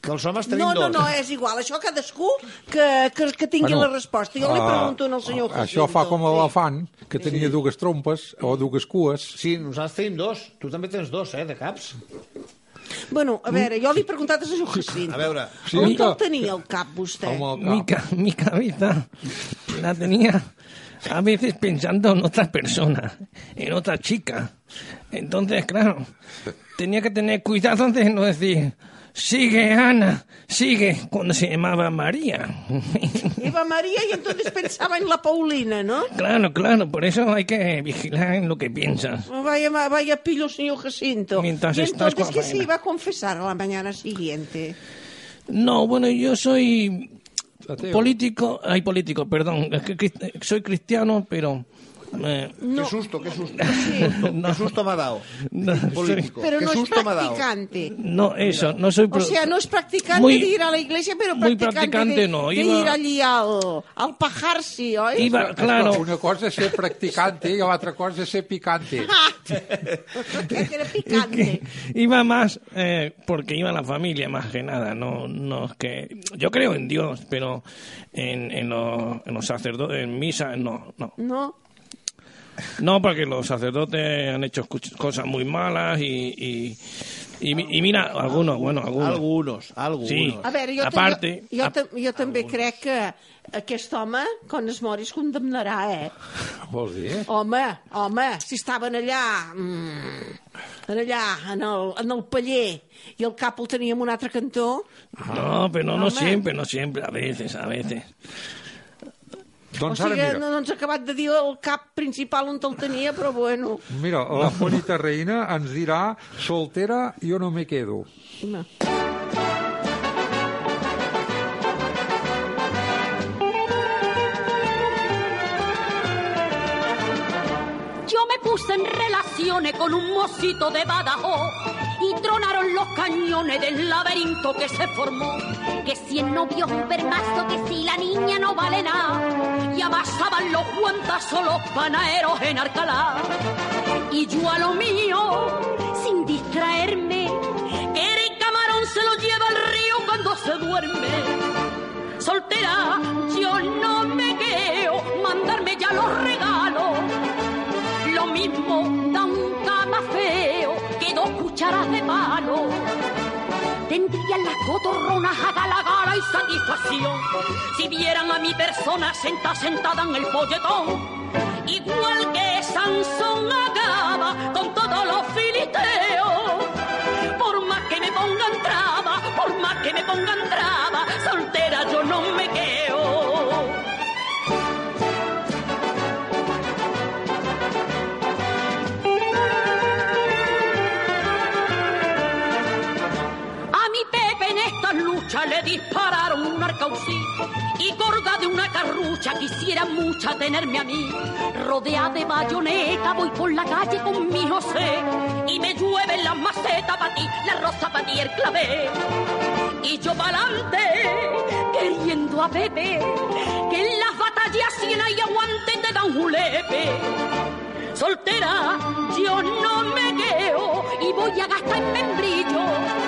C: Que els homes tenim
B: No, no,
C: dos.
B: no, és igual. Això cadascú que, que, que tingui
A: Bueno,
B: la resposta. Jo li
A: ah,
B: pregunto al senyor Jacinto.
A: Això fa com l'elefant, que tenia dues trompes o dues cues.
C: Sí, nosaltres tenim dos. Tu també tens dos, eh, de caps.
B: Bueno, a veure, jo li he preguntat al senyor Jacinto.
C: A veure,
B: On te'l tenia el cap, vostè?
A: Amb el cap.
E: Mi, ca- mi cabeza la tenía a veces pensando en otra persona, en otra chica. Entonces, claro, tenía que tener cuidado de no decir, sigue Ana, sigue, cuando se llamaba María.
B: Eva María y entonces pensaba en la Paulina, ¿no?
E: Claro, claro, por eso hay que vigilar en lo que piensas.
B: Oh, Vaya, vaya pillo, señor Jacinto.
E: Mientras
B: y
E: estás
B: entonces,
E: con
B: ¿qué se iba a confesar a la mañana siguiente?
E: No, bueno, yo soy
A: Ateo.
E: político, ay, político, perdón, es que crist- soy cristiano, pero... eh,
C: Qué susto, qué susto.
E: no,
C: Qué susto me ha dado.
E: no,
C: Político.
B: Pero
C: qué
B: no es
C: susto dado.
B: practicante.
E: no, eso, no soy...
B: O sea, no es practicante
E: Muy-
B: de ir a la iglesia, pero
E: muy
B: practicante,
E: practicante
B: de,
E: no,
B: de
E: iba-
B: ir allí al, al pajarsi, oi?
E: Iba, claro,
A: Una cosa és ser practicante i l'altra cosa és ser picante.
B: Era picante.
E: iba más eh, porque iba la familia más que nada, no, no es que... Yo creo en Dios, pero en, en, los, en los sacerdotes, en misa, no, no.
B: No?
E: No, porque los sacerdotes han hecho cosas muy malas y, y, y, y mira, algunos, bueno, algunos.
C: Algunos, algunos.
E: Sí.
B: A veure, jo,
E: Aparte,
B: jo, jo, ta- jo també crec que aquest home, quan es mori, es condemnarà, eh?
A: Vols dir?
B: Home, home, si estaven allà, mm, allà, en el, en el paller, i el cap el teníem un altre cantó,
E: No, pero no, no
B: Home.
E: siempre, no siempre, a veces, a veces.
B: O
A: Doncs ara
B: sigui,
A: mira,
B: no, no ens ha acabat de dir el cap principal on el tenia, però bueno.
A: mira, la Juanita Reina ens dirà soltera, jo no me quedo.
B: No.
M: Yo me puse en relaciones con un mocito de Badajoz y tronaron los cañones del laberinto que se formó. Que si el novio es un permazo, que si la niña no vale nada. Y amasaban los guantazos los panaderos en Arcalá. Y yo a lo mío, sin distraerme, que el camarón se lo lleva al río cuando se duerme soltera, yo no me quedo, mandarme ya los regalos. Lo mismo dos cucharas de palo. Tendrían las cotorronas a gala gala y satisfacción si vieran a mi persona sentada sentada en el polletón. Igual que Sansón acaba con todos los filisteos. Por más que me pongan traba, por más que me pongan traba, soltera yo no me quedo. Le dispararon un arcausí y gorda de una carrucha quisiera mucha tenerme a mí. Rodeada de bayoneta voy por la calle con mi José y me llueven las macetas para ti, la rosa para ti el clavé. Y yo pa'lante queriendo a Pepe que en las batallas siena y aguante te dan julepe. Soltera, yo no me quedo y voy a gastar en membrillo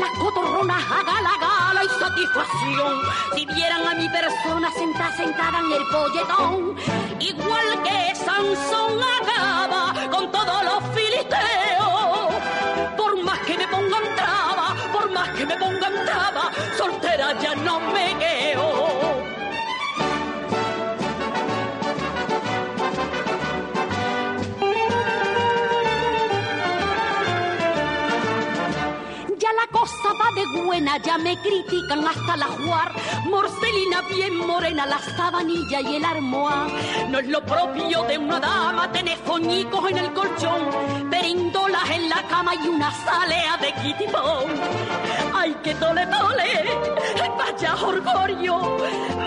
M: las cotorronas a gala, gala y satisfacción si vieran a mi persona sentada, sentada en el polletón. Igual que Sansón acaba con todos los filisteos. Por más que me pongan traba, por más que me pongan traba, soltera ya no me quedo. Buena, ya me critican hasta la juar. Morcelina bien morena, la sabanilla y el armoar. No es lo propio de una dama tener foñicos en el colchón, perindolas en la cama y una salea de kitipón. Ay, que tole tole, vaya orgullo,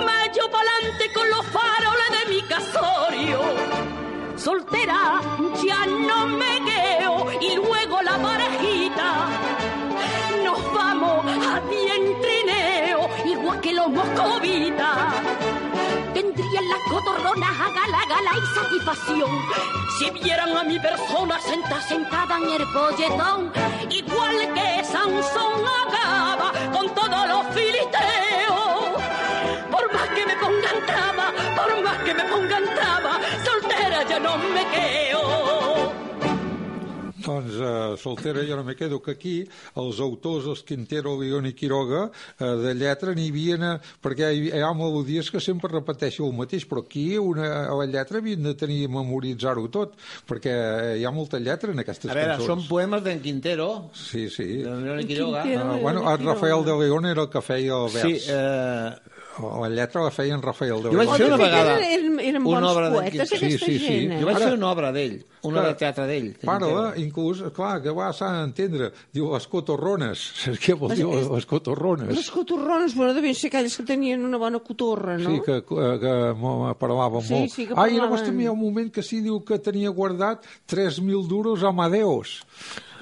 M: mayo pa'lante con los faroles de mi casorio soltera, ya no me quedo y luego la parejita. Nos vamos a dientrineo, igual que los moscovitas. Tendrían las cotorronas a gala, gala y satisfacción. Si vieran a mi persona sentada, sentada en el polletón, igual que Sansón acaba con todos los filisteos. Por más que me pongan traba, por más que me pongan traba, soltera ya no me quedo.
A: Doncs uh, soltera jo no me quedo, que aquí els autors, els Quintero, León i Quiroga, uh, de lletra n'hi havia, perquè hi, hi ha melodies que sempre repeteixo el mateix, però aquí una, a la lletra havien de tenir memoritzar-ho tot, perquè hi ha molta lletra en aquestes
C: A veure,
A: cançons.
C: són poemes d'en Quintero,
A: Sí, sí.
C: de León i Quiroga.
A: Uh, bueno, el Rafael de León era el que feia el vers.
C: Sí, eh,
A: La lletra la feia en Rafael de
C: Jo vaig
A: León.
C: fer una vegada
B: eren- eren
C: una obra
B: poetes, aquesta
A: Sí, sí, sí.
B: gent, eh?
C: Jo vaig
A: Ara-
C: fer una obra d'ell, una
A: Clar,
C: de teatre d'ell. de
A: Parla, inclús, clar, que va s'ha d'entendre. Diu, les cotorrones. Saps què vol dir,
B: Les-
A: les cotorrones?
B: Les cotorrones, bueno, devien ser aquelles que tenien una bona cotorra, no?
A: Sí, que, que, que mo- parlava
B: Sí,
A: molt.
B: sí que
A: Ah, i llavors
B: parlaven.
A: també hi ha un moment que sí diu que tenia guardat 3.000 duros a Amadeus.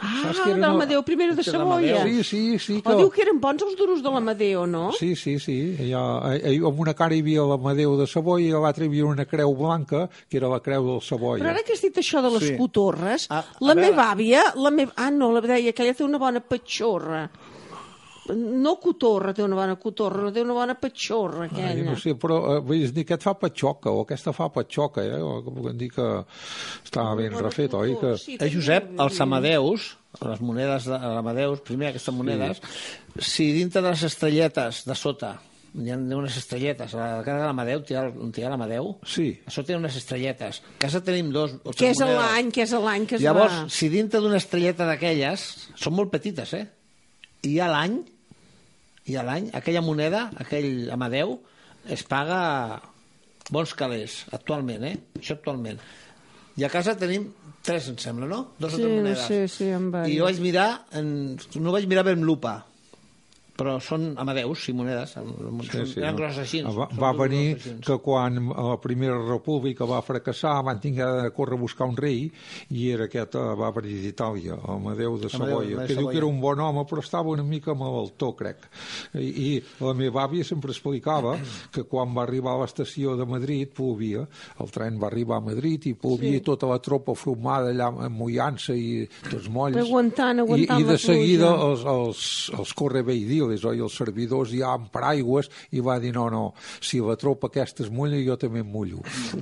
B: Ah,
A: que era una-
B: I de
C: que
B: Savoia.
A: Sí, sí, sí.
B: O diu que eren bons els duros de l'Amadeu, no?
A: Sí, sí, sí. Hi, hi, amb una cara hi havia l'Amadeu de Savoia i a l'altra hi havia una creu blanca, que era la creu del Savoia.
B: Però ara que has dit això de les
C: Sí.
B: cotorres,
C: Ah, a
B: la
C: veure.
B: meva àvia, la meva... ah, no, la deia que ella té una bona patxorra. No cotorra, té una bona cotorra, no té una bona patxorra,
A: Ah,
B: aquella.
A: no sé, però eh, vull dir, aquest fa patxoca, o aquesta fa patxoca, eh? O, com puc dir que estava ben refet, oi? Que...
B: Sí,
C: Eh, Josep, els Amadeus, les monedes de l'Amadeus, primer aquestes monedes, si dintre de les estrelletes de sota hi ha unes estrelletes, a la cara de l'Amadeu, on hi ha l'Amadeu,
A: Sí.
C: a sota hi ha unes estrelletes. A casa tenim dos o
B: Que
C: tres
B: és l'any, que és l'any que es
C: Llavors,
B: va...
C: si dintre d'una estrelleta d'aquelles, són molt petites, eh? I hi ha l'any, i a l'any, aquella moneda, aquell Amadeu, es paga bons calés, actualment, eh? Això actualment. I a casa tenim tres, em sembla, no? Dos
B: Sí,
C: o tres monedes.
B: sé, sí, em va
C: I jo vaig mirar, en, no vaig mirar bé amb lupa, però són amadeus, sí, monedes. Són,
A: Sí, sí,
C: eren
A: no?
C: grosses així.
A: Va, va venir que quan la Primera República va fracassar van tinguer de córrer a buscar un rei i era aquest, eh, va venir d'Itàlia, Amadeu de Savoia,
C: de
A: que diu
C: Savoia.
A: que era un bon home però estava una mica malaltó, crec. I, I la meva àvia sempre explicava que quan va arribar a l'estació de Madrid plovia, el tren va arribar a Madrid i plovia
B: Sí.
A: i tota la tropa formada allà mullant-se i tots molls.
B: Aguantant, aguantant
A: I, i de seguida els, els, els correveidiles, oi, els servidors ja amb paraigües, i va dir, no, no, si la tropa aquesta es mulla, jo també em mullo.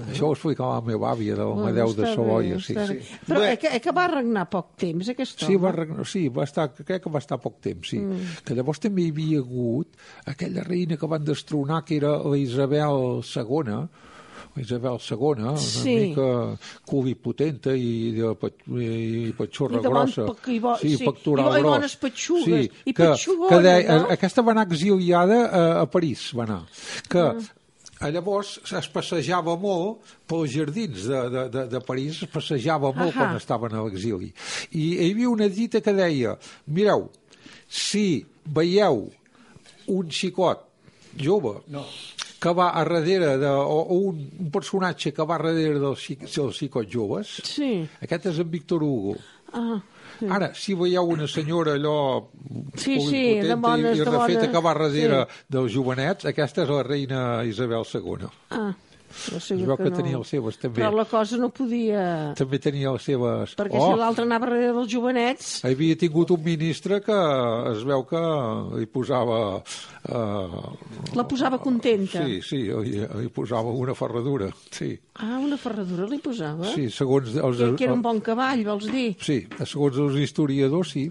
A: Això ho explicava la meva àvia de l'Amadeu de Savoia, sí, sí.
B: Però eh, que, que va regnar poc temps, aquest
A: Sí,
B: home.
A: va, regnar- sí va estar, crec que va estar poc temps, sí. Mm. Que llavors també hi havia hagut aquella reina que van destronar, que era la Isabel II, Isabel II, una
B: Sí.
A: mica cubipotenta i, de, pat- i patxorra
B: I de
A: grossa.
B: pec- i bo- sí,
A: pectoral
B: i bo- i
A: gros.
B: bones petxugues, i
A: que,
B: petxugona,
A: que deia,
B: no?
A: Aquesta va anar exiliada a, a París, va anar. Que a llavors es passejava molt pels jardins de, de, de, de París, es passejava molt
B: Ahà.
A: quan estaven a l'exili. I hi havia una dita que deia, mireu, si veieu un xicot jove no. Que va a darrere de, o, o un, un personatge que va a darrere dels, dels xicots joves,
B: Sí.
A: aquest és en Víctor Hugo.
B: Ah, sí.
A: Ara, si veieu una senyora allò
B: Sí, sí, de bones-
A: i, i
B: de
A: refeta
B: bones-
A: que va darrere
B: sí.
A: dels jovenets, aquesta és la reina Isabel II.
B: ah. No sé
A: Es veu que tenia les seves, també.
B: Però la cosa no podia...
A: També tenia les seves...
B: Perquè
A: oh,
B: si l'altre anava darrere dels jovenets...
A: havia tingut un ministre que es veu que hi posava... Uh,
B: La posava contenta.
A: sí, sí, hi, hi posava una ferradura, sí.
B: Ah, una ferradura li posava?
A: Sí, segons els...
B: Que, que era un bon cavall, vols dir?
A: Sí, segons els historiadors, sí.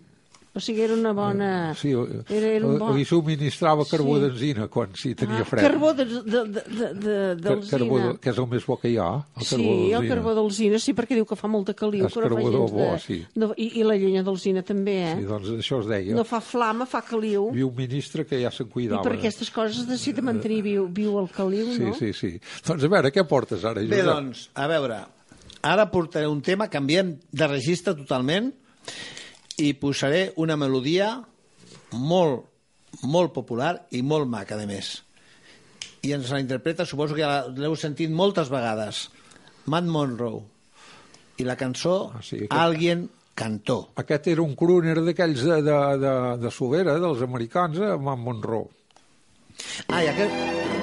B: O sigui, era una bona...
A: sí
B: Era, era un bon...
A: Li subministrava carbó
B: Sí.
A: d'enzina quan sí tenia
B: Ah,
A: fred.
B: carbó de, de, de, de, de,
A: carbó de, que és el més bo que hi ha, el
B: Sí,
A: carbó
B: el
A: d'alzina.
B: carbó d'alzina, sí, perquè diu que fa molta caliu.
A: És carbó de
B: gens
A: bo, sí.
B: De, i, I la llenya d'alzina també, eh?
A: Sí, doncs això es deia.
B: No fa flama, fa caliu.
A: Havia un ministre que ja se'n
B: I
A: cuidava.
B: per aquestes coses es necessita mantenir viu, viu el caliu,
A: Sí,
B: no?
A: sí, sí. Doncs a veure, què portes ara,
C: Bé,
A: Josep?
C: doncs, a veure, ara portaré un tema, canviem de registre totalment i posaré una melodia molt, molt popular i molt maca, a més. I ens la interpreta, suposo que ja l'heu sentit moltes vegades, Matt Monroe. I la cançó,
A: Ah, sí, aquest-
C: Alguien cantó.
A: Aquest era un crooner d'aquells de, de, de, de Sobera, dels americans, eh, en Monroe.
C: Ah, i aquest...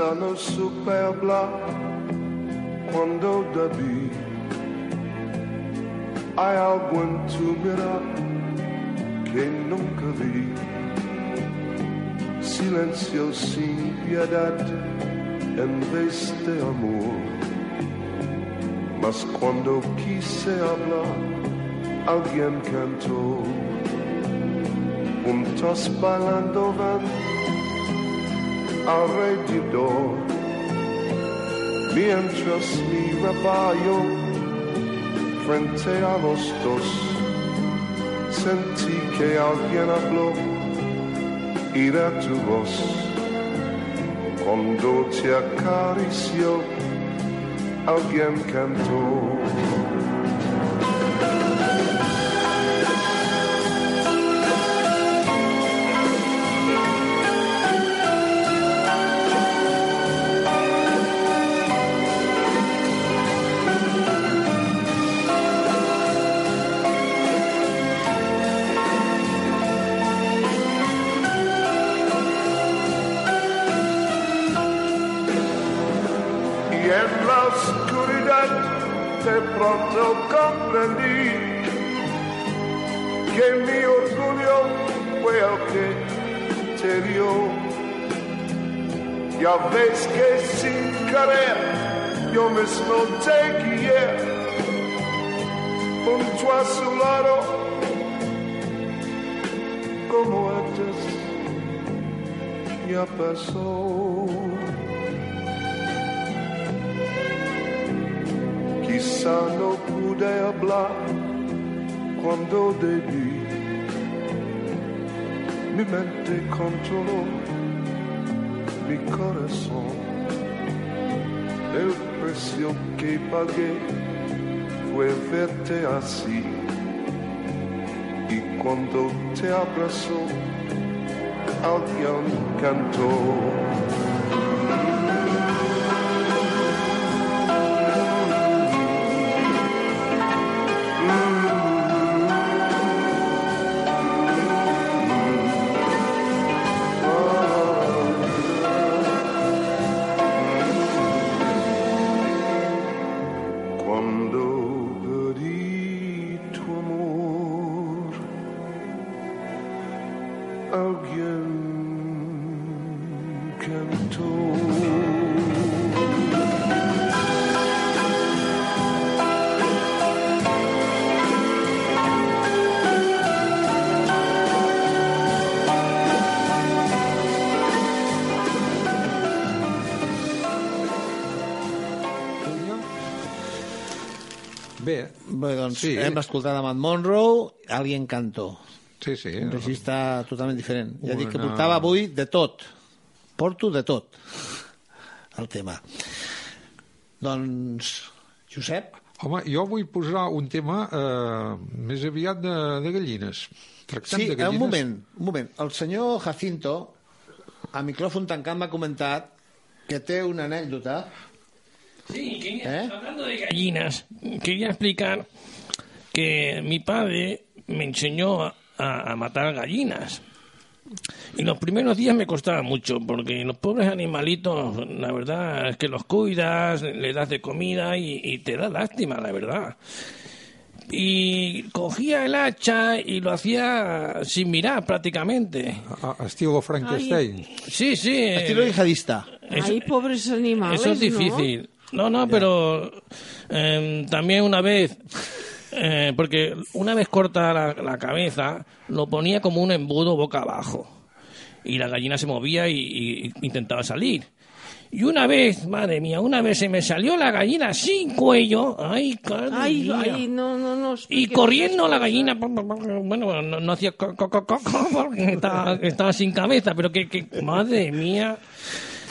N: Non superbla quando da vi hai algo tu mira che nunca vi silencio sin piedad en vez de amor. Mas cuando quise hablar, alguien cantó. Juntos um bailando van alrededor. Mientras miraba yo frente a los dos, sentí que alguien habló y era tu voz. Cuando te acarició, alguien cantó. Ves que sin querer yo mismo te guié junto a su lado como antes ya pasó. Quizá no pude hablar cuando debí. Mi mente controló mi corazón. El precio que pagué fue verte así. Y cuando te abrazó, alguien cantó.
A: Sí.
C: sí. hem escoltat a Matt Monroe, Alguien cantó.
A: Sí, sí.
C: Un registre totalment diferent. Ja dic que
A: Una-
C: portava avui de tot. Porto de tot, el tema. Doncs, Josep,
A: Home, jo vull posar un tema eh, més aviat de, de gallines. Tractem
C: sí,
A: de gallines.
C: un moment, un moment. El senyor Jacinto, a micròfon tancat, m'ha comentat que té una anècdota.
E: Sí, quería,
C: ¿Eh?
E: hablando de gallinas, quería explicar que mi padre me enseñó a, a matar gallinas. Y los primeros días me costaba mucho, porque los pobres animalitos, la verdad es que los cuidas, le das de comida y, y te da lástima, la verdad. Y cogía el hacha y lo hacía sin mirar prácticamente.
A: A, estilo Frankenstein.
E: Sí, sí.
C: Estilo yihadista.
E: Eso-
B: Ay, pobres animales,
E: eso es difícil. No, no, pero eh, también una vez, eh, porque una vez corta la, la cabeza, lo ponía como un embudo boca abajo. Y la gallina se movía y, y intentaba salir. Y una vez, madre mía, una vez se me salió la gallina sin cuello. Ay,
B: Ay,
E: mía.
B: ay, no, no, no.
E: Y corriendo la gallina, bueno, no, no hacía co, co, co, co, co, porque estaba, estaba sin cabeza, pero que, que, madre mía,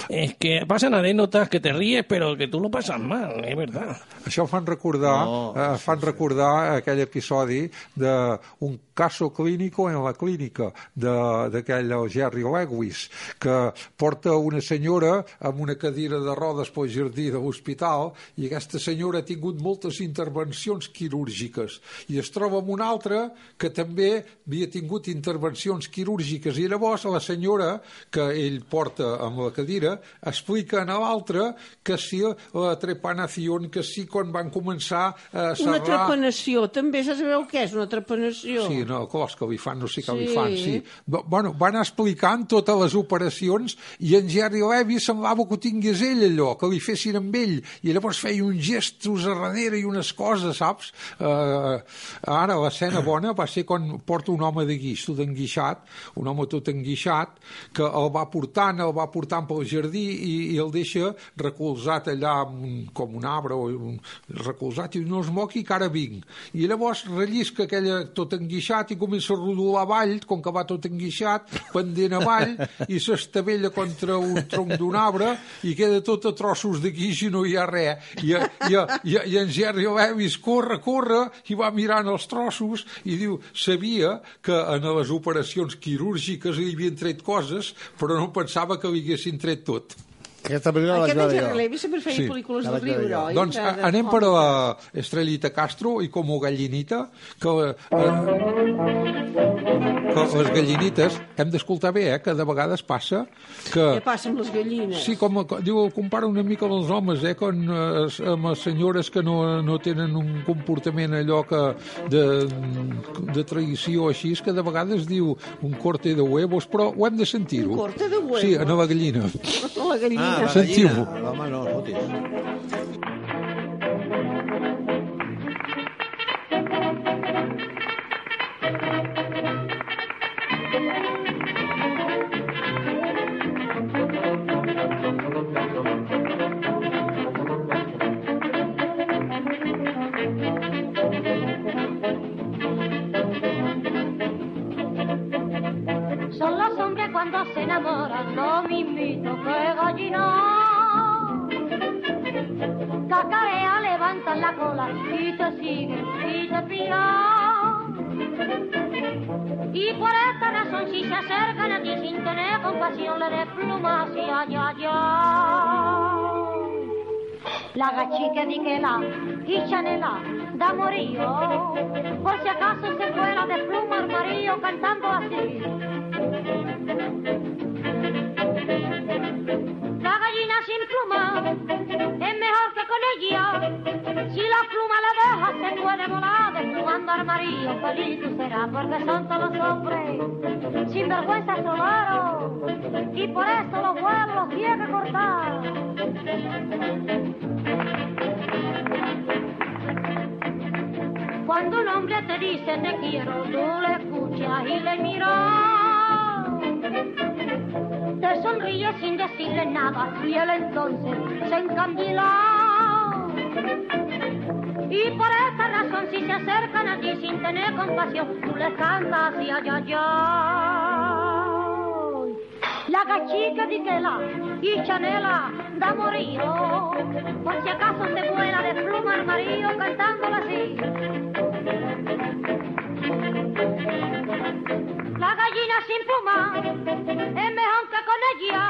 E: es que pasan anécdotas que te ríes, pero que tú lo pasas mal, es verdad.
A: Això fan recordar,
E: No.
A: eh, fan recordar aquell episodi d'un caso clínico en la clínica de- d'aquell el Jerry Lewis, que porta una senyora amb una cadira de rodes pel jardí de l'hospital i aquesta senyora ha tingut moltes intervencions quirúrgiques i es troba amb una altra que també havia tingut intervencions quirúrgiques i llavors la senyora que ell porta amb la cadira explica a l'altra que si la trepanació, que si quan van començar a
B: Una
A: serrar...
B: trepanació, també saps sabeu què és una trepanació?
A: Sí, no, cos que li fan, no sé què
B: Sí.
A: fan, sí. Bueno, van explicant totes les operacions i en Jerry Levy semblava que ho tingués ell allò, que li fessin amb ell, i llavors feia uns gestos a darrere i unes coses, saps? Uh, ara, l'escena bona va ser quan porta un home de guix, tot enguixat, un home tot enguixat, que el va portant, el va portant pel jardí i, i el deixa recolzat allà amb un, com un arbre, o un, recolzat, i no es moqui que ara vinc. I llavors rellisca aquella tot enguixat i comença a rodolar avall, com que va tot enguixat, pendent avall, i s'estavella contra un tronc d'un arbre i queda tot a trossos de guix i no hi ha res. I, i, i, i en Jerry Lewis corre, corre, i va mirant els trossos i diu, sabia que en les operacions quirúrgiques li havien tret coses, però no pensava que li haguessin tret tot.
C: Aquesta pel·lícula la vaig veure jo.
B: Levy sempre feia pel·lícules
C: la
B: de riure, oi?
A: Doncs a-
B: de
A: anem per la Estrellita Castro i com gallinita, que, eh, que les gallinites, hem d'escoltar bé, eh, que de vegades passa que...
B: Què passa amb les gallines?
A: Sí, com, diu, compara una mica amb els homes, eh, con, eh, amb les senyores que no, no tenen un comportament allò que de, de traïció així, és que de vegades diu un corte de huevos, però ho hem de sentir-ho.
B: Un corte de huevos?
A: Sí, a la gallina.
B: La gallina.
C: Ah, la
A: Sentiu-ho.
C: gallina. L'home no, escoltis.
O: Son los hombres cuando se enamoran, lo mismito que gallina. Cacarea, levantan la cola y te siguen y te pillan. Y por esta razón si se acercan a ti sin tener compasión le desplumas y ay, ay. La gachique di que la y chanela da morío. Por si acaso se fuera de pluma armarillo cantando así. La gallina sin pluma es mejor que la pluma la deja se puede volar desplumando armarillo. Feliz tú serás porque son todos los hombres sin vergüenza solaros. Y por eso los vuelos los cortar. Cuando un hombre te dice te quiero, tú le escuchas y le miras. Te sonríe sin decirle nada y él entonces se encandila. Y por esa razón si se acercan a ti sin tener compasión, tú les cantas y ay, ay. La gachica di y chanela da morío. Por si acaso se vuela de pluma armarillo cantándola así. La gallina sin pluma es mejor que con ella.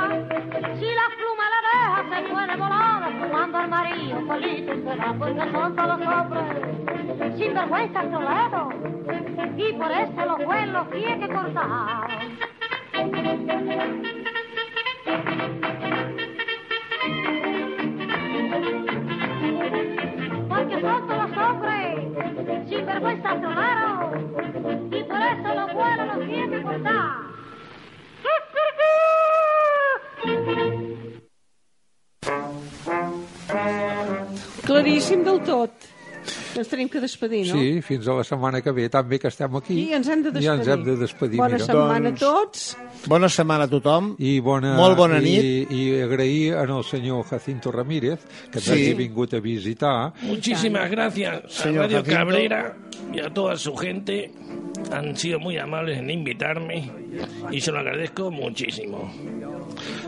O: Si la pluma la deja, se puede volar fumando armarillo. Polito será porque son todos hombres sin vergüenza soleros. Y por eso los vuelos tiene que cortar. Porque son todos los hombres sin vergüenza soleros. Y por eso los vuelos los tiene que cortar.
B: Claríssim del tot. Ens tenim que despedir, no?
A: Sí, fins a la setmana que ve, tan bé que estem aquí.
B: I ens hem de
A: Ja ens
B: despedir.
A: hem de despedir.
B: Bona
A: mira.
B: setmana
C: Doncs-
B: a tots.
C: Bona setmana a tothom.
A: I bona,
C: Molt bona nit.
A: I, i agrair al senyor Jacinto Ramírez que ens
C: Sí.
A: hagi vingut a visitar.
E: Muchísimas gracias a
C: Señor
E: Radio
C: Jacinto.
E: Cabrera y a toda su gente. Han sido muy amables en invitarme y se lo agradezco muchísimo.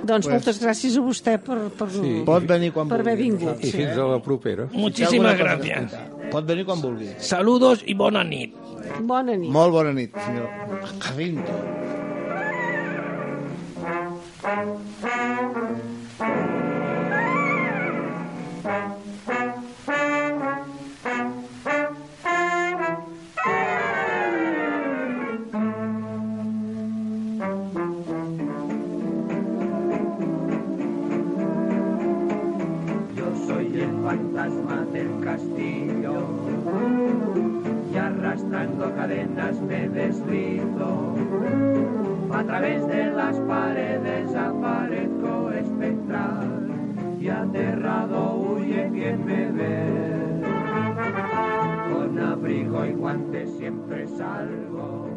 B: Doncs
C: Pues-
B: moltes gràcies a vostè per, per,
A: Sí.
C: Pot venir quan
B: per haver vingut.
A: I
B: Sí.
A: fins a la propera.
C: Si té Pot venir quan vulgui.
E: Saludos y bona nit.
B: Bona nit.
C: Molt bona nit, senyor Jacinto.
P: Yo soy cadenas me deslizo. A través de las paredes aparezco espectral y aterrado huye quien me ve. Con abrigo y guantes siempre salgo